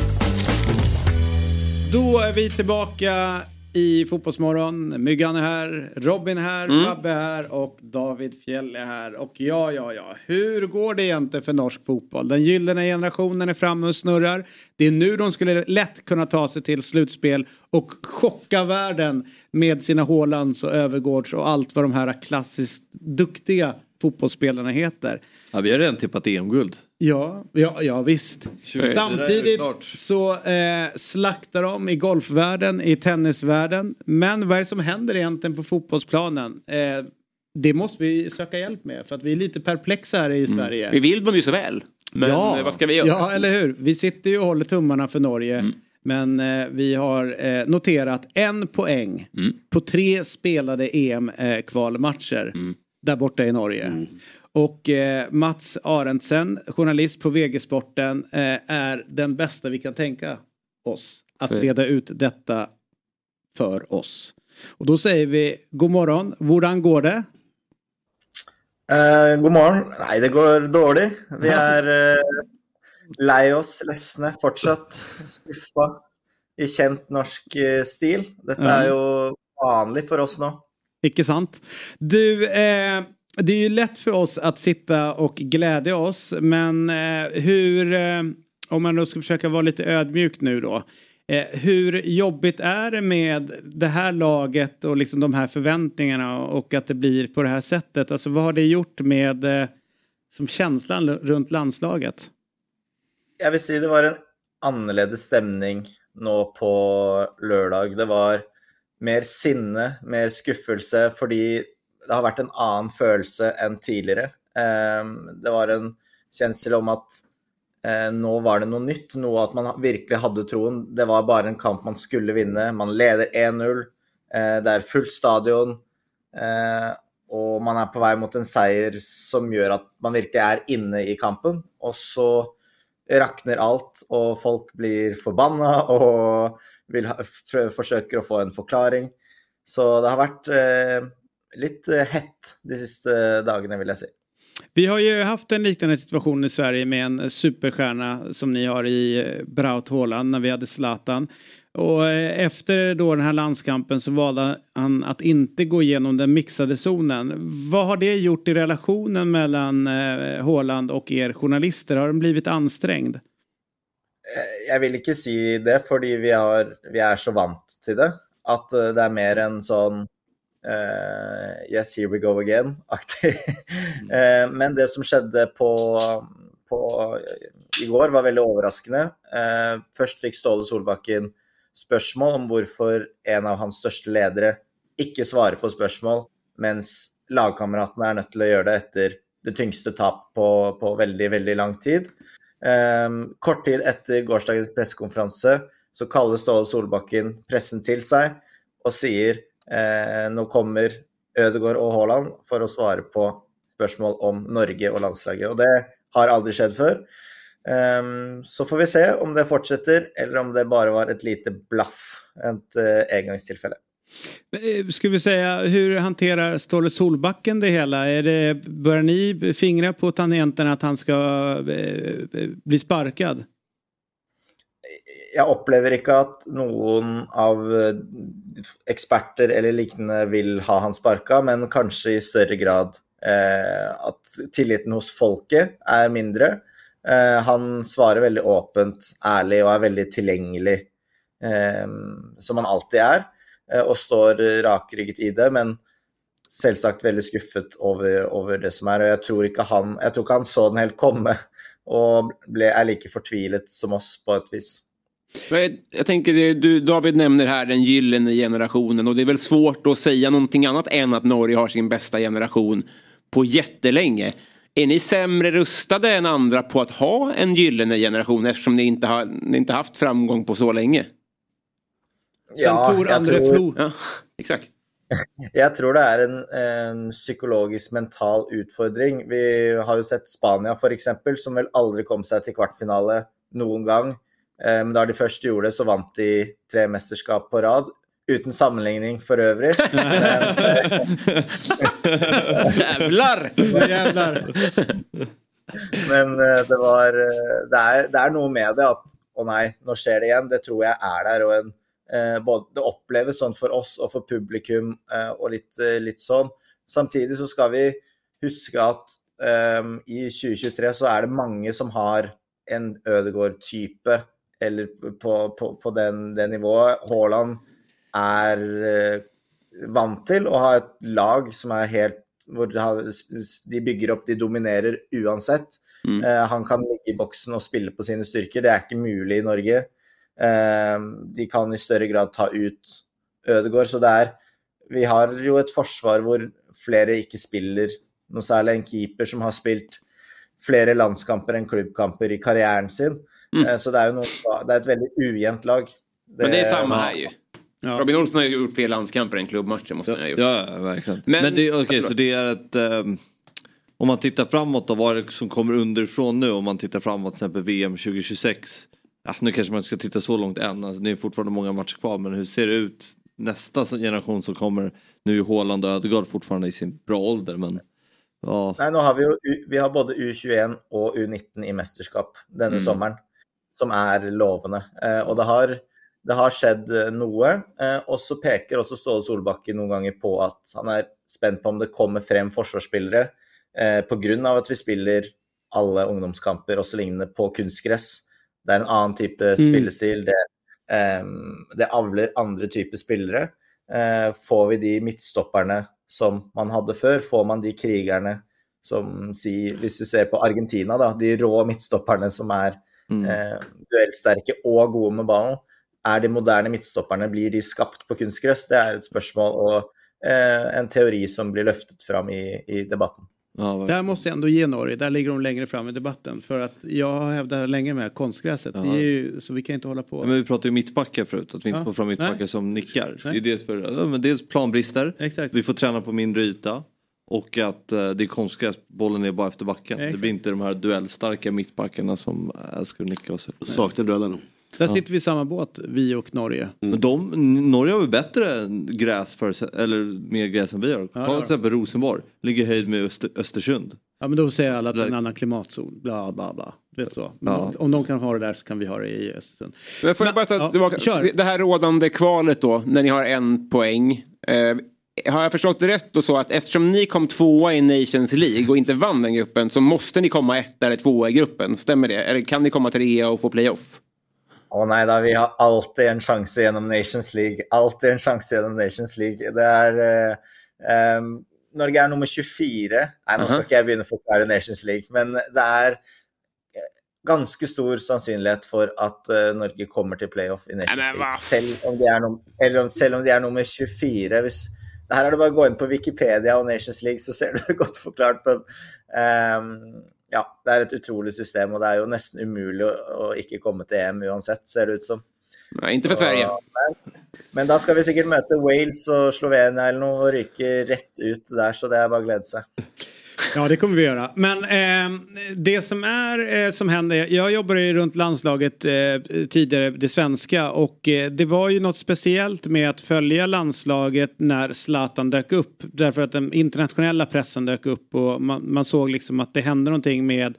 S1: Då är vi tillbaka i Fotbollsmorgon. Myggan är här, Robin är här,
S4: Mm.
S1: Babbe är här och David Fjell är här. Och ja, ja, ja. Hur går det egentligen för norsk fotboll? Den gyllene generationen är framme och snurrar. Det är nu de skulle lätt kunna ta sig till slutspel och chocka världen med sina Haalands och Övergårds och allt vad de här klassiskt duktiga fotbollsspelarna heter.
S3: Ja, vi har redan tippat EM-guld.
S1: Ja, ja, ja visst.
S3: Det där är
S1: Samtidigt
S3: klart.
S1: så eh, slaktar de i golfvärlden, i tennisvärlden. Men vad är det som händer egentligen på fotbollsplanen? Eh, det måste vi söka hjälp med för att vi är lite perplexa här i Sverige.
S4: Vi vill dem ju så väl. Men
S1: ja,
S4: eh, vad ska vi göra?
S1: Ja, eller hur? Vi sitter ju och håller tummarna för Norge. Men eh, vi har eh, noterat en poäng på tre spelade EM-kvalmatcher där borta i Norge. Och eh, Mats Arendtsen, journalist på VG-sporten, eh, är den bästa vi kan tänka oss att
S12: är
S1: reda ut detta för oss. Och då säger vi god morgon, hvordan går det?
S12: Eh, god morgen. Nei, det går dårlig. Vi er eh, lei oss, lesne, fortsatt. Skuffa i kjent norsk eh, stil. Dette
S1: Ja.
S12: er jo vanlig for oss nå.
S1: Icke sant. Du, eh, det är ju lätt för oss att sitta och glädja oss, men eh, hur, eh, om man då ska försöka vara lite ödmjuk nu då, eh, hur jobbigt är det med det här laget och liksom de här förväntningarna och att det blir på det här sättet? Alltså vad har det gjort med eh, som känslan runt landslaget?
S12: Jag vill säga det var en annorlunda stämning nu på lördag. Det var mer sinne, mer skuffelse, för det har varit en annan känsla än tidigare. Ehm, det var en känsla om att eh, var det något nytt, något att man verkligen hade tron. Det var bara en kamp man skulle vinna. Man leder 1-0. eh, Det är fullt stadion. eh, man är på väg mot en seger som gör att man verkligen är inne i kampen. Och så raknar allt och folk blir förbannade och vill ha, få en förklaring. Så det har varit eh, litt eh, hett de siste dagene, vil jeg si.
S1: Vi har ju haft en liknande situation i Sverige med en superstjärna som ni har i eh, Braut Haaland när vi hade Zlatan. Och eh, efter då den här landskampen så valde han att inte gå igenom den mixade zonen. Vad har det gjort i relationen mellan eh, Haaland och er journalister? Har den blivit ansträngd?
S12: Eh, Jeg vil ikke si det, fordi vi, har, vi er så vant til det. At eh, det er mer en sånn eh, Yes, here we go again-aktig. Eh, Men det som skjedde på, på i går, var veldig overraskende. Eh, Først fikk Ståle Solbakken spørsmål om hvorfor en av hans største ledere ikke svarer på spørsmål, mens lagkameratene er nødt til å gjøre det etter det tyngste tap på, på veldig, veldig lang tid. Eh, kort tid etter gårsdagens pressekonferanse så kaller Ståle Solbakken pressen til seg og sier eh, nå kommer Ødegaard og Haaland for å svare på spørsmål om Norge og landslaget. Og det har aldri skjedd før. Eh, så får vi se om det fortsetter, eller om det bare var et lite blaff, et eh, engangstilfelle.
S1: Eh, skulle vi säga, hur hanterar Ståle Solbacken det hela? Är det, börjar ni fingra på tangenten att han ska eh, bli sparkad?
S12: Jeg opplever ikke at noen av eh, eksperter eller lignende vil ha han sparka, men kanskje i større grad eh, at tilliten hos folket er mindre. Eh, han svarer veldig åpent, ærlig og er veldig tilgjengelig, eh, som han alltid er, eh, og står rakrygget i det, men selvsagt veldig skuffet over, over det som er. Og jeg tror ikke han, jeg tror ikke han så den helt komme, og ble, er like fortvilet som oss på et vis.
S4: Jag, jag tänker, du, David nämner här den gyllene generationen och det är väl svårt att säga någonting annat än att Norge har sin bästa generation på jättelänge. Är ni sämre rustade än andra på att ha en gyllene generation eftersom ni inte har ni inte haft framgång på så länge?
S12: Ja,
S1: Tor André
S12: tror-
S1: Flo.
S4: Ja, exakt.
S12: Jeg tror det er en, en psykologisk mental utfordring. Vi har jo sett Spania f.eks., som vel aldri kom seg til kvartfinale noen gang. Eh, Men da de først gjorde det, så vant de tre mesterskap på rad. Uten sammenligning for øvrig.
S4: Jävlar!
S1: Jävlar!
S12: Men eh, det var eh, det er, det er noe med det at å nei, nå skjer det igjen. Det tror jeg er der. Og en, både, det oppleves sånn for oss og for publikum og litt, litt sånn. Samtidig så skal vi huske at eh, i 2023 så er det mange som har en Ødegaard-type eller på, på, på den, det nivået. Haaland er eh, vant til å ha et lag som er helt de bygger opp, de dominerer uansett.
S4: Mm.
S12: Eh, han kan ligge i boksen og spille på sine styrker. Det er ikke mulig i Norge. Eh, de kan i større grad ta ut Ødegaard. Så det er Vi har jo et forsvar hvor flere ikke spiller noe særlig. En keeper som har spilt flere landskamper enn klubbkamper i karrieren sin. Eh, så det jo noe, det er et veldig ujevnt lag.
S4: Men det är samma här ju. Robin Olsson har ju gjort fler landskamper än klubbmatcher måste han ha gjort.
S3: Ja, ja verkligen.
S4: Men-
S3: Men, det, okej, så det är ett... ehm, om man tittar framåt då, vad är det som kommer underifrån nu? Om man tittar framåt till exempel VM 2026. Ja, nu kanske man ska titta så långt än, alltså, det är fortfarande många matcher kvar. Men hur ser det ut nästa generation som kommer? Nu är Haaland och Ödegaard fortfarande i sin bra ålder men... Ja,
S12: Nei, nå har vi jo U- vi har både U21 og U19 i mesterskap denne
S3: Mm.
S12: sommeren, som er lovende. Eh, og det har, det har skjedd eh, noe. Eh, og så peker også Ståle Solbakken noen ganger på at han er spent på om det kommer frem forsvarsspillere eh, pga. at vi spiller alle ungdomskamper også lignende på kunstgress. Det er en annen type
S13: Mm.
S12: spillestil. Det, eh, det avler andre typer spillere. Eh, får vi de midtstopperne som man hadde før, får man de krigerne som si, Hvis du ser på Argentina, da, de rå midtstopperne som er
S3: Mm.
S12: eh, duellsterke og gode med ballen, er de moderne midtstopperne, blir de skapt på kunstgress? Det er et spørsmål og eh, en teori som blir løftet fram i, i debatten.
S1: Där måste jag ändå ge Norge, där ligger de längre fram i debatten. För att jag har hävdat länge med konstgräset. Det är ju, så vi kan inte hålla på.
S3: Ja, men vi pratade ju mittbackar förut, att vi inte
S1: Ja.
S3: får fram mittbackar som nickar. Det är dels, för, ja, men dels planbrister, vi får träna på mindre yta och att eh, det är konstgräs, bollen är bara efter backen.
S1: Ja,
S3: det
S1: exakt.
S3: blir inte de här duellstarka mittbackarna som älskar att nicka så.
S8: Saknar duellerna.
S1: Där sitter vi i samma båt, vi och Norge.
S3: Men de, Norge har väl bättre gräs för, eller mer gräs än vi har. Ta
S1: ja.
S3: till exempel Rosenborg, ligger i höjd med Öster, Östersund.
S1: Ja men då säger alla att det är en annan klimatzon. Bla bla bla. Det är så.
S4: Ja.
S1: Om de kan ha det där så kan vi ha det i Östersund.
S4: Men får jag bara ta
S1: ja, kör.
S4: det här rådande kvalet då, när ni har en poäng. Eh, har jag förstått det rätt då så att eftersom ni kom tvåa i Nations League och inte vann den gruppen så måste ni komma ett eller tvåa i gruppen, stämmer det? Eller kan ni komma trea och få playoff?
S12: Å nei da, vi har alltid en sjanse gjennom Nations League. Alltid en sjanse gjennom Nations League. Det er eh, eh, Norge er nummer 24. Nei, nå skal
S13: Aha.
S12: ikke jeg begynne å forklare Nations League, men det er eh, ganske stor sannsynlighet for at eh, Norge kommer til playoff i Nations League. Selv om, de er num eller om, selv om de er nummer 24. Hvis, det her er det bare å gå inn på Wikipedia og Nations League, så ser du det godt forklart. Men ehm, ja, det er et utrolig system, og det er jo nesten umulig å, å ikke komme til EM uansett, ser det ut som.
S4: Nei, ikke for Sverige.
S12: Men, men da skal vi sikkert møte Wales og Slovenia eller noe og ryke rett ut der, så det er bare å glede seg.
S1: Ja, det kommer vi göra. Men eh, det som är eh, som händer, jag jobbade ju runt landslaget eh, tidigare, det svenska, och eh, det var ju något speciellt med att följa landslaget när Zlatan dök upp. Därför att den internationella pressen dök upp och man, man såg liksom att det hände någonting med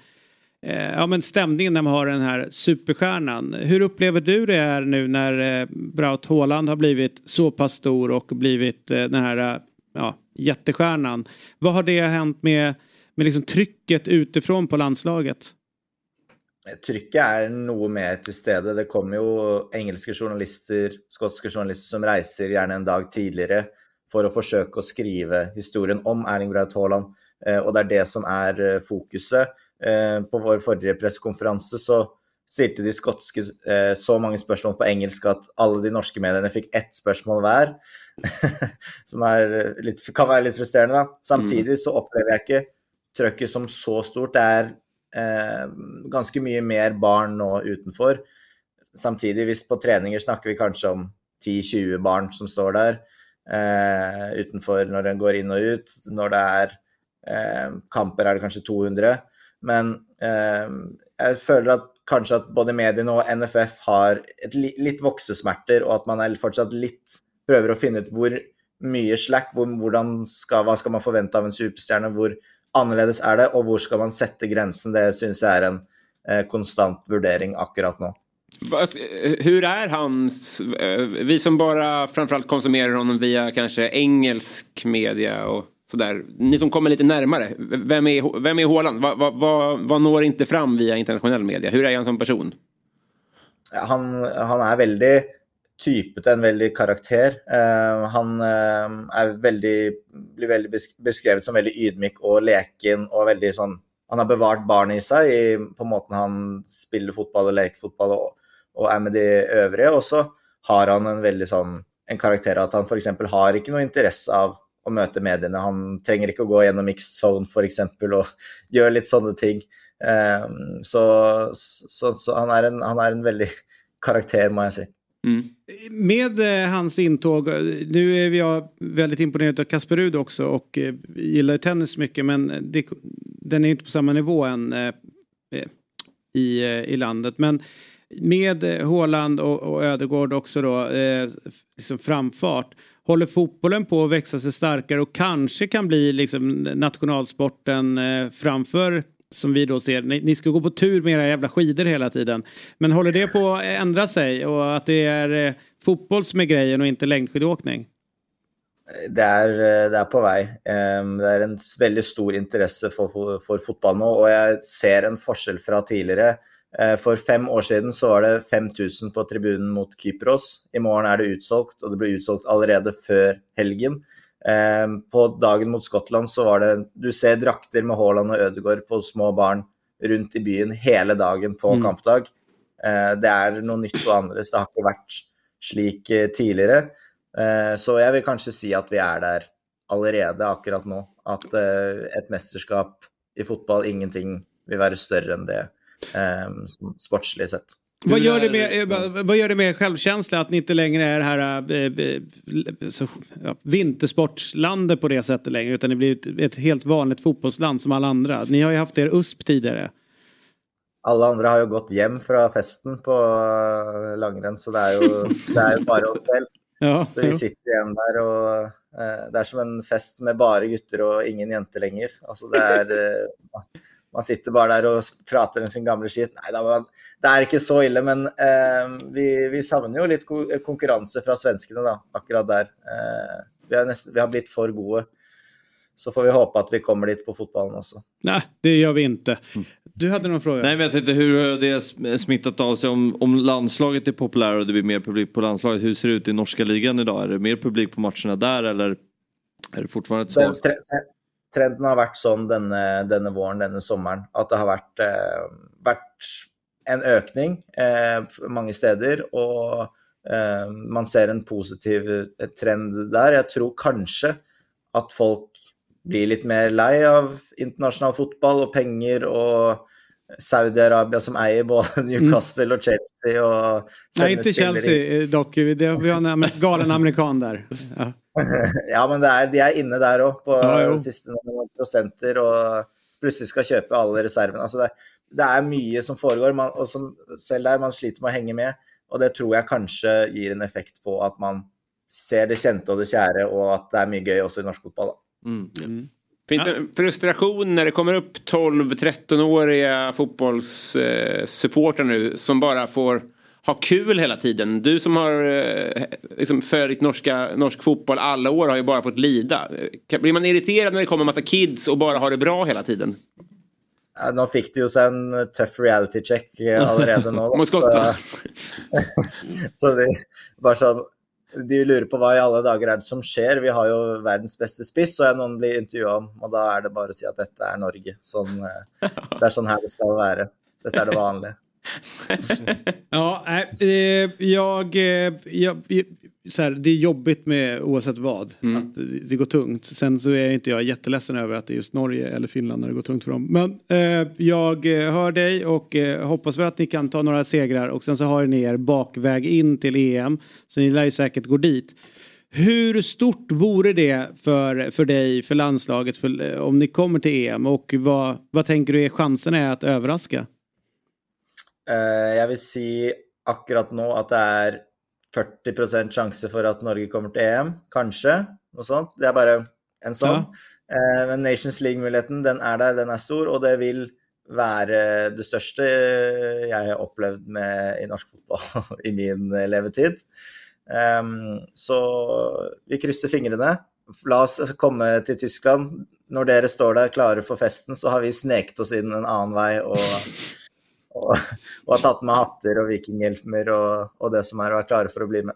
S1: eh, ja, men stämningen när man har den här superstjärnan. Hur upplever du det här nu när eh, Braut Haaland har blivit så pass stor och blivit eh, den här eh, ja, jättestjärnan. Vad har det hänt med, med liksom trycket utifrån på landslaget?
S12: Trykket är nog mer till stede. Det kommer ju engelska journalister, skotska journalister som reser gärna en dag tidigare för att försöka skriva historien om Erling Braut Haaland. Eh, och det är det som är eh, fokuset. Eh, på vår förra presskonferens så stilte de skotske så många spørsmål på engelsk att alla de norska medierna fick ett spørsmål hver. som er eh, litt, kan være litt frustrerende, da. Samtidig så opplever jeg ikke trøkket som så stort. Det er eh, ganske mye mer barn nå utenfor. Samtidig, hvis på treninger snakker vi kanskje om 10-20 barn som står der eh, utenfor når en går inn og ut. Når det er eh, kamper, er det kanskje 200. Men eh, jeg føler at kanskje at både mediene og NFF har li litt voksesmerter, og at man er fortsatt litt prøver å finne ut hvor mye slack, hvor, skal, hva skal man forvente av en superstjerne, hvor annerledes er det, og hvor skal man sette grensen. Det syns jeg er en eh, konstant vurdering akkurat nå.
S4: Hur är hans, vi som bara framförallt konsumerar honom via kanske engelsk media och sådär. Ni som kommer lite närmare, vem är, vem är Haaland? Vad va, va, vad når inte fram via internationell media? Hur är han som person?
S12: Han, han er type til en veldig karakter. Eh, han eh, er veldig, blir veldig beskrevet som veldig ydmyk og leken og veldig sånn Han har bevart barnet i seg i, på måten han spiller fotball og leker fotball og, og er med de øvrige. Og så har han en veldig sånn en karakter at han f.eks. har ikke noe interesse av å møte mediene. Han trenger ikke å gå gjennom mixed zone f.eks. og gjøre litt sånne ting. Eh, så, så, så han, er en, han er en veldig karakter, må jeg si. Mm.
S1: Med eh, hans intåg, nu är jag väldigt imponerad av Kasper Rud också och eh, gillar tennis mycket men det, den är inte på samma nivå än eh, i, eh, i landet. Men med eh, och, och Ödegård också då, eh, liksom framfart. Håller fotbollen på att växa sig starkare och kanske kan bli liksom nationalsporten eh, framför som vi då ser, ni, ni ska gå på tur med era jävla skidor hela tiden. Men håller det på att ändra sig och att det är eh, fotboll som är grejen och inte längdskidåkning?
S12: Det är eh, det är på väg. Ehm, det är en väldigt stor intresse för, för, för fotboll nu och jag ser en skillnad från tidigare. Eh, för fem år sedan så var det 5000 på tribunen mot Kypros. Imorgon är det utsålt och det blir utsålt allerede före helgen. Em, På dagen mot Skottland så var det Du ser drakter med Haaland og Ødegaard på små barn rundt i byen hele dagen på
S1: Mm.
S12: kampdag. Eh, Det er noe nytt og annerledes. Det har ikke vært slik eh, tidligere. Eh, Så jeg vil kanskje si at vi er der allerede akkurat nå. At eh, et mesterskap i fotball, ingenting vil være større enn det eh, som sportslig sett.
S1: Vad gör, det med, eh, vad- gör det med självkänsla att ni inte längre är det här eh, eh, så, ja, vintersportslandet på det sättet längre utan ni blir ett, ett helt vanligt fotbollsland som alla andra. Ni har ju haft er USP tidigare.
S12: Alle andre har jo gått hjem fra festen på eh, langrenn, så det er jo, det er jo bare oss selv.
S1: Ja,
S12: Så vi sitter igjen der, og eh, det er som en fest med bare gutter og ingen jenter lenger. Altså det er eh, Man sitter bare der og prater om sin gamle skit. Nei da, men det er ikke så ille, men eh, vi, vi savner jo litt ko- konkurranse fra svenskene, da, akkurat der. Eh, vi, har nesten, vi har blitt for gode. Så får vi håpe at vi kommer dit på fotballen også.
S1: Nej, det gör vi inte. Du hade någon fråga?
S3: Nej men jag tänkte hur har det sm- smittat av sig om, om landslaget är populärare och det blir mer publik på landslaget. Hur ser det ut i norska ligan idag? Är det mer publik på matcherna där eller är det fortfarande ett svagt?
S12: Trenden har vært sånn eh, denne, denne våren, denne sommeren, at det har vært, eh, vært en økning eh, mange steder. Og eh, man ser en positiv trend der. Jeg tror kanskje at folk blir litt mer lei av internasjonal fotball og penger og Saudi-Arabia som eier både Newcastle og Chelsea og
S1: Nej, inte Chelsea eh, dock. Det, vi har en galen amerikan där. Ja.
S12: ja, men det er, de er inne der òg, på
S1: Ja,
S12: noen prosenter, og plutselig skal kjøpe alle reservene. Altså det, det er mye som foregår, man, og som, selv der man sliter med å henge med. Og det tror jeg kanskje gir en effekt på at man ser det kjente og det kjære, og at det er mye gøy også i norsk fotball. Da.
S3: Mm.
S4: Finns det en frustration när det kommer upp 12-13-åriga fotbollssupportrar nu som bara får ha kul hela tiden? Du som har eh, liksom följt norska, norsk fotboll alla år har ju bara fått lida. Blir man irriterad när det kommer en massa kids och bara har det bra hela tiden?
S12: Ja, fikk de jo seg en tøff reality check eh, da.
S4: Mot Skottland.
S12: Så, så de, bare sånn, de lurer på hva i alle dager er det som skjer. Vi har jo verdens beste spiss, og noen blir intervjua om. Og da er det bare å si at dette er Norge. Sånn, eh, det er sånn her det skal være. Dette er det vanlige.
S1: Ja, nej, eh, jag, eh, jag, så här, det är jobbigt med oavsett vad.
S3: Mm.
S1: Att det, det går tungt. Sen så är inte jag jätteledsen över att det är just Norge eller Finland när det går tungt för dem. Men eh, jag eh, hör dig och eh, hoppas väl att ni kan ta några segrar och sen så har ni er bakväg in till EM. Så ni lär ju säkert gå dit. Hur stort vore det för, för dig, för landslaget, för, eh, om ni kommer till EM? Och vad, vad tänker du är chansen är att överraska?
S12: Eh, Jeg vil si akkurat nå at det er 40% sjanse for at Norge kommer til EM. Kanskje. Noe sånt. Det er bare en sånn. Eh, Men Nations League-muligheten, den er der, den er stor, og det vil være det største jeg har opplevd med, i norsk fotball i min levetid. Ehm, så vi krysser fingrene. La oss komme til Tyskland. Når dere står der klare for festen, så har vi sneket oss inn en annen vei og, og, og har tatt med hatter og vikinghjelmer og, och det som är och är klara för att bli med.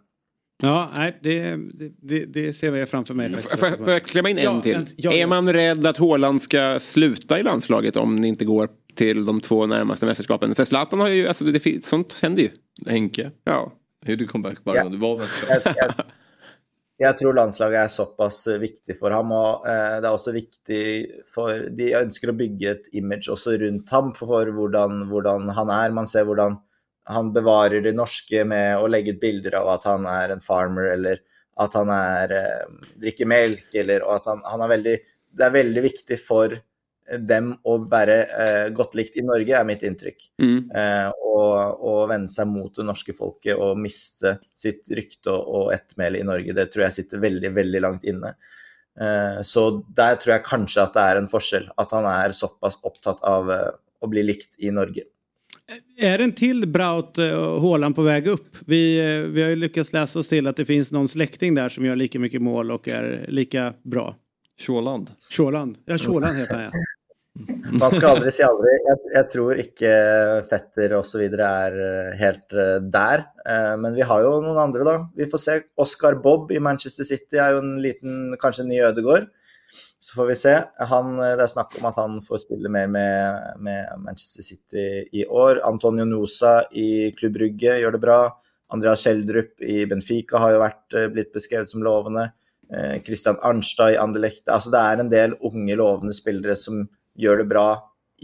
S1: Ja, nej, det, det, det, ser jag framför mig.
S4: Får jag- får jag klämma in en
S1: Ja,
S4: till?
S1: en- ja,
S4: är man rädd att Haaland ska sluta i landslaget om det inte går till de två närmaste mästerskapen? För Zlatan har ju, alltså det, sånt händer ju.
S3: Henke?
S4: Ja.
S3: Gjorde comeback bara,
S12: Ja.
S3: det var väl
S12: Jeg, tror landslaget er såpass eh, viktig for ham. og eh, Det er også viktig for De ønsker å bygge et image også rundt ham for hvordan, hvordan han er. Man ser hvordan han bevarer det norske med å legge ut bilder av at han er en farmer, eller at han er, eh, drikker melk, eller og at han, han er veldig Det er veldig viktig for dem å være eh, godt likt i Norge, er mitt inntrykk.
S4: Mm.
S12: Eh, og, og vende seg mot det norske folket og miste sitt rykte og, og ettermæle i Norge. Det tror jeg sitter veldig, veldig langt inne. Eh, så der tror jeg kanskje at det er en forskjell. At han er såpass opptatt av eh, å bli likt i Norge.
S1: Är det en till Braut eh, Haaland på väg upp? Vi, eh, vi har ju lyckats läsa oss till att det finns någon släkting där som gör lika mycket mål och är lika bra.
S3: Sjåland.
S1: Sjåland. Ja, Sjåland heter han ja.
S12: Man skal aldri si aldri. Jeg, jeg tror ikke Fetter osv. er eh, helt eh, der. Eh, men vi har jo noen andre, da. Vi får se. Oscar Bob i Manchester City er jo en liten, kanskje en ny Ødegård. Så får vi se. Han, det er snakk om at han får spille mer med, med Manchester City i år. Antonio Nosa i Klubb Brugge gjør det bra. Andreas Schjelderup i Benfica har jo vært, blitt beskrevet som lovende. Christian Arnstad i Anderlecht. Altså det er en del unge, lovende spillere som gjør det bra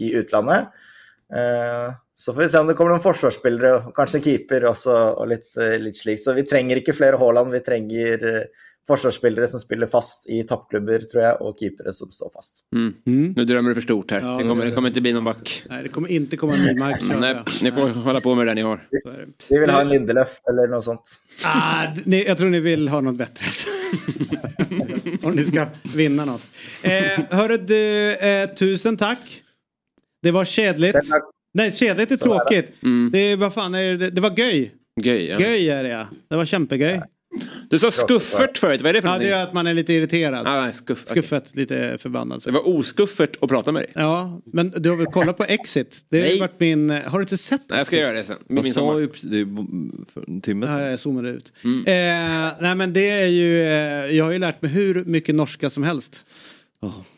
S12: i utlandet. Eh, Så får vi se om det kommer noen forsvarsspillere, og kanskje en keeper også, og litt, eh, litt slik. Så vi trenger ikke flere Haaland, vi trenger eh, forsvarsspillere som spiller fast i toppklubber, tror jeg, og keepere som står fast.
S4: Mm. Nu drömmer du för stort här.
S1: Ja,
S4: det, kommer,
S1: det-
S4: det kommer inte bli någon back.
S1: Nej, det kommer inte komma en Nymark.
S4: Mm, Nej, ni får hålla på med det ni har.
S12: Vi vill ha en Lindelöf eller något sånt.
S1: Ah, ni, jag tror ni vill ha något bättre. Om ni ska vinna något. Eh, hörru du, eh, tusen tack. Det var kedligt. Nej, kedligt är tråkigt. Det, är, vad fan är det? det var göj.
S4: Göj, ja.
S1: Göj är det ja. Det var kämpegöj.
S4: Du sa skuffert förut, vad är det för
S1: Ja, det
S4: någonting?
S1: är att man är lite irriterad.
S4: Ah, nej, skuff, okej.
S1: Skuffet, lite förbannad.
S4: Det var oskuffert att prata med dig.
S1: Ja, men du har väl kollat på Exit? Det har varit min... Har du inte sett
S4: Nej, jag ska göra det sen. Min
S3: sa
S4: sommar.
S3: ju det för en timme
S1: Ja,
S3: sedan.
S1: jag zoomade ut. Eh, nej men det är ju, eh, jag har ju lärt mig hur mycket norska som helst.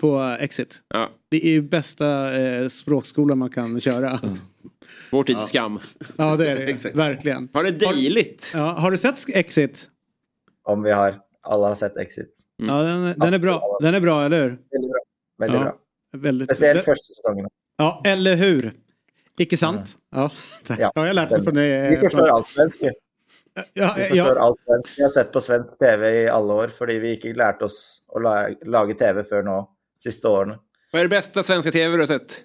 S1: På Exit.
S4: Ja.
S1: Det är ju bästa eh, språkskolan man kan köra.
S4: Vår tids skam.
S1: Ja det är det, verkligen.
S4: Har det dejligt?
S1: Ja, har du sett Exit?
S12: Om vi har, alla har sett Exit.
S1: Ja den, den är bra, den är bra eller hur?
S12: Väldigt bra. Väldigt
S1: ja,
S12: bra.
S1: Väldigt,
S12: Speciellt
S1: det-
S12: första säsongen.
S1: Ja, eller hur? Icke sant? Ja, det
S12: Ja,
S1: har jag lärt mig från det.
S12: Vi förstår allt svenska.
S1: Ja,
S12: Vi förstår
S1: ja,
S12: allt svenskt. Vi har sett på svensk TV i alla år, för vi inte lärt oss att la lage TV för nu, sista åren.
S4: Vad är det bästa svenska tv du har sett?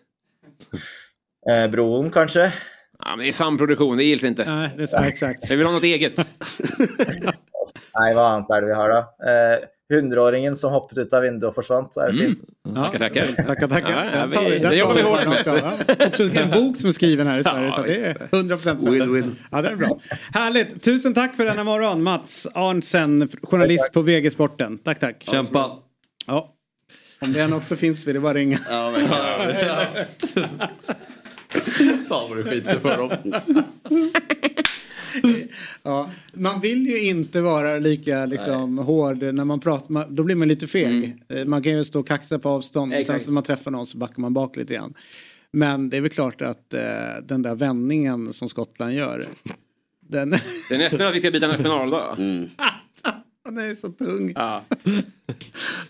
S12: Eh, Bron kanske?
S4: Ja, men det är samproduktion, det gills inte.
S1: Nej, det är exakt.
S4: Vi vill ha något eget.
S12: Nej, vad annat är det vi har då? Eh, Hundraåringen som hoppade ut av vinduet och försvann. Det är fint.
S4: Tackar, tackar. Ja, ja, vi- det jobbar vi hårt med.
S1: ja. Också en bok som är skriven här i Sverige.
S4: Ja,
S1: så det är
S4: visst.
S1: 100 procent
S8: Win-win.
S1: Ja, det är bra. Härligt. Tusen tack för denna morgon. Mats Arnsen, journalist på VG Sporten. Tack, tack.
S3: Kämpa.
S1: Ja. Om det är något så finns vi, det är bara att ringa.
S3: Ja, men, Fan vad du skiter för dem.
S1: Ja, man vill ju inte vara lika liksom, hård när man pratar. Man, då blir man lite feg. Eh, Man kan ju stå och kaxa på avstånd.
S4: Exakt.
S1: Sen när man träffar någon så backar man bak lite grann. Men det är väl klart att eh, den där vändningen som Skottland gör. Den,
S4: Det är nästan att vi ska byta nationaldag.
S1: den är så tung.
S4: Ja.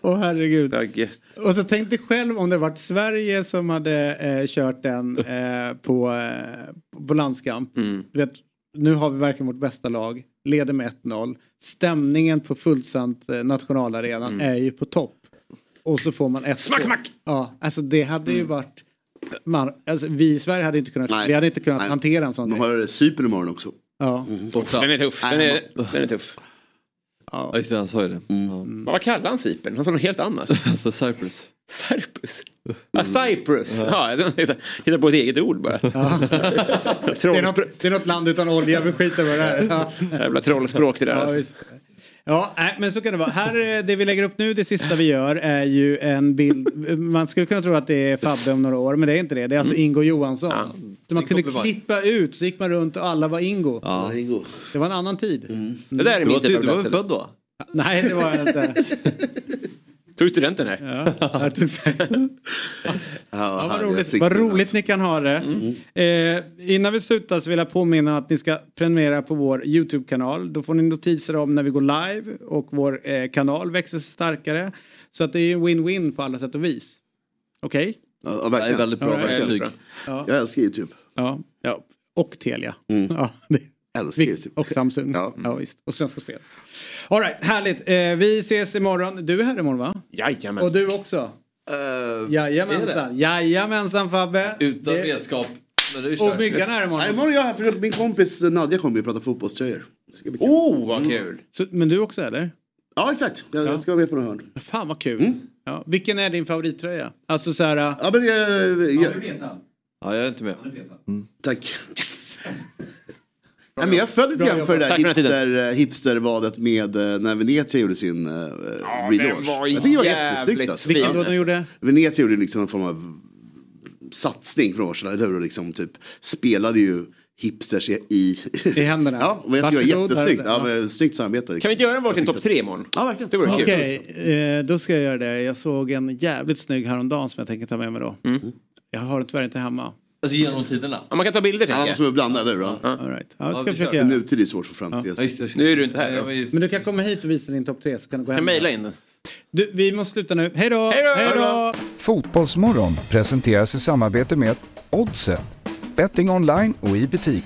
S1: Åh herregud.
S4: Det är gött.
S1: Och så tänk dig själv om det varit Sverige som hade eh, kört den eh, på, eh, på landskamp.
S4: Mm.
S1: Du vet, nu har vi verkligen vårt bästa lag. Leder med 1-0. Stämningen på fullsamt eh, nationalarenan är ju på topp. Och så får man ett
S4: Smack, smack!
S1: Ja, alltså det hade ju varit... Man, alltså, vi i Sverige hade inte kunnat,
S8: Nej.
S1: vi hade inte kunnat
S8: Nej.
S1: hantera en sån
S8: De
S1: grej.
S8: har Cypern imorgon också.
S1: Ja.
S3: Borta.
S4: Den är tuff. Den är, den är tuff.
S3: Ja, just det, han sa ju det. Ja.
S4: Vad kallar han Cypern? Han sa något helt annat.
S3: Alltså Cyprus.
S4: Cyprus? Ja, Cyprus. Ja, jag hittar på ett eget ord bara.
S1: Det är, något, det är något land utan olja, vi skiter vad det är. Ja.
S4: Jävla trollspråk det där.
S1: Ja,
S4: alltså.
S1: Ja, men så kan det vara. Här, eh, det vi lägger upp nu, det sista vi gör, är ju en bild. Man skulle kunna tro att det är Fabbe om några år, men det är inte det. Det är alltså Ingo Johansson. Så man kunde klippa ut, så gick man runt och alla var Ingo.
S3: Ja.
S8: Ingo.
S1: Det var en annan tid.
S4: Det där är
S3: Du
S4: min
S3: var, du, du var född då?
S1: Nej, det var jag inte.
S4: Tog studenten här?
S1: Ja, Ja, vad roligt, vad roligt
S8: alltså.
S1: ni kan ha det. Eh, innan vi slutar så vill jag påminna att ni ska prenumerera på vår YouTube-kanal. Då får ni notiser om när vi går live och vår eh, kanal växer sig starkare. Så att det är win-win på alla sätt och vis. Okej?
S8: Ja, ja,
S3: Det
S8: verkligen.
S3: är väldigt bra
S1: Ja,
S3: verktyg.
S1: Ja.
S8: Jag älskar YouTube.
S1: Ja, ja. Och Telia. Ja, det.
S8: Älskar.
S1: Och Samsung. Ja.
S8: Ja.
S1: visst. Och Svenska Spel. All right, härligt. Eh, vi ses imorgon. Du är här imorgon va?
S4: Jajamän.
S1: Och du också?
S3: Uh,
S1: Jajamensan. Jajamensan Fabbe.
S3: Utan
S1: Det-
S3: vetskap.
S1: Och. Myggan är här
S8: Nej,
S1: imorgon.
S8: imorgon är jag här för min kompis Nadja kommer ju prata fotbollströjor.
S4: Oh, vad kul.
S1: Så, men du också eller?
S8: Ja, exakt. Jag, jag ska vara med på några hörn.
S1: Fan vad kul. Ja. Vilken är din favorittröja? Alltså så här...
S8: Ja, men jag... jag
S3: Ja, jag är inte med.
S8: tack. Yes! Nej, men jag är född lite grann för det där
S4: den
S8: hipster, hipstervalet med eh, när Venezia gjorde sin uh,
S4: Ja,
S8: relaunch.
S4: den var
S8: Jag tycker det var jättesnyggt. Alltså.
S1: Vilken då de gjorde?
S8: Venezia gjorde liksom en form av satsning för några år sedan. eller hur? Och liksom typ spelade ju hipsters i... i
S1: I händerna.
S8: ja, och jag tycker det var jättesnyggt. Ja, men, snyggt samarbete.
S4: Kan vi inte göra en varsin topp tre imorgon?
S8: Ja, verkligen.
S4: Det vore kul.
S1: Okej, eh, då ska jag göra det. Jag såg en jävligt snygg häromdagen som jag tänker ta med mig då. Jag har det tyvärr inte hemma.
S3: Alltså genom tiderna.
S4: Ja, man kan ta bilder
S8: Ja, man
S4: tänker
S8: måste blanda, eller hur? Ja.
S1: All right. Ja, det ska
S3: Ja,
S1: jag försöka.
S8: Nutid är svårt för framtiden.
S3: Ja, just.
S4: Nu är du inte här.
S3: Jag ju-
S1: Men du kan komma hit och visa din topp tre så kan du gå hem.
S4: Kan mejla in den.
S1: Du, vi måste sluta nu. Hej då!
S4: Hej då!
S1: Hej då!
S2: Fotbollsmorgon presenteras i samarbete med Oddset, betting online och i butik.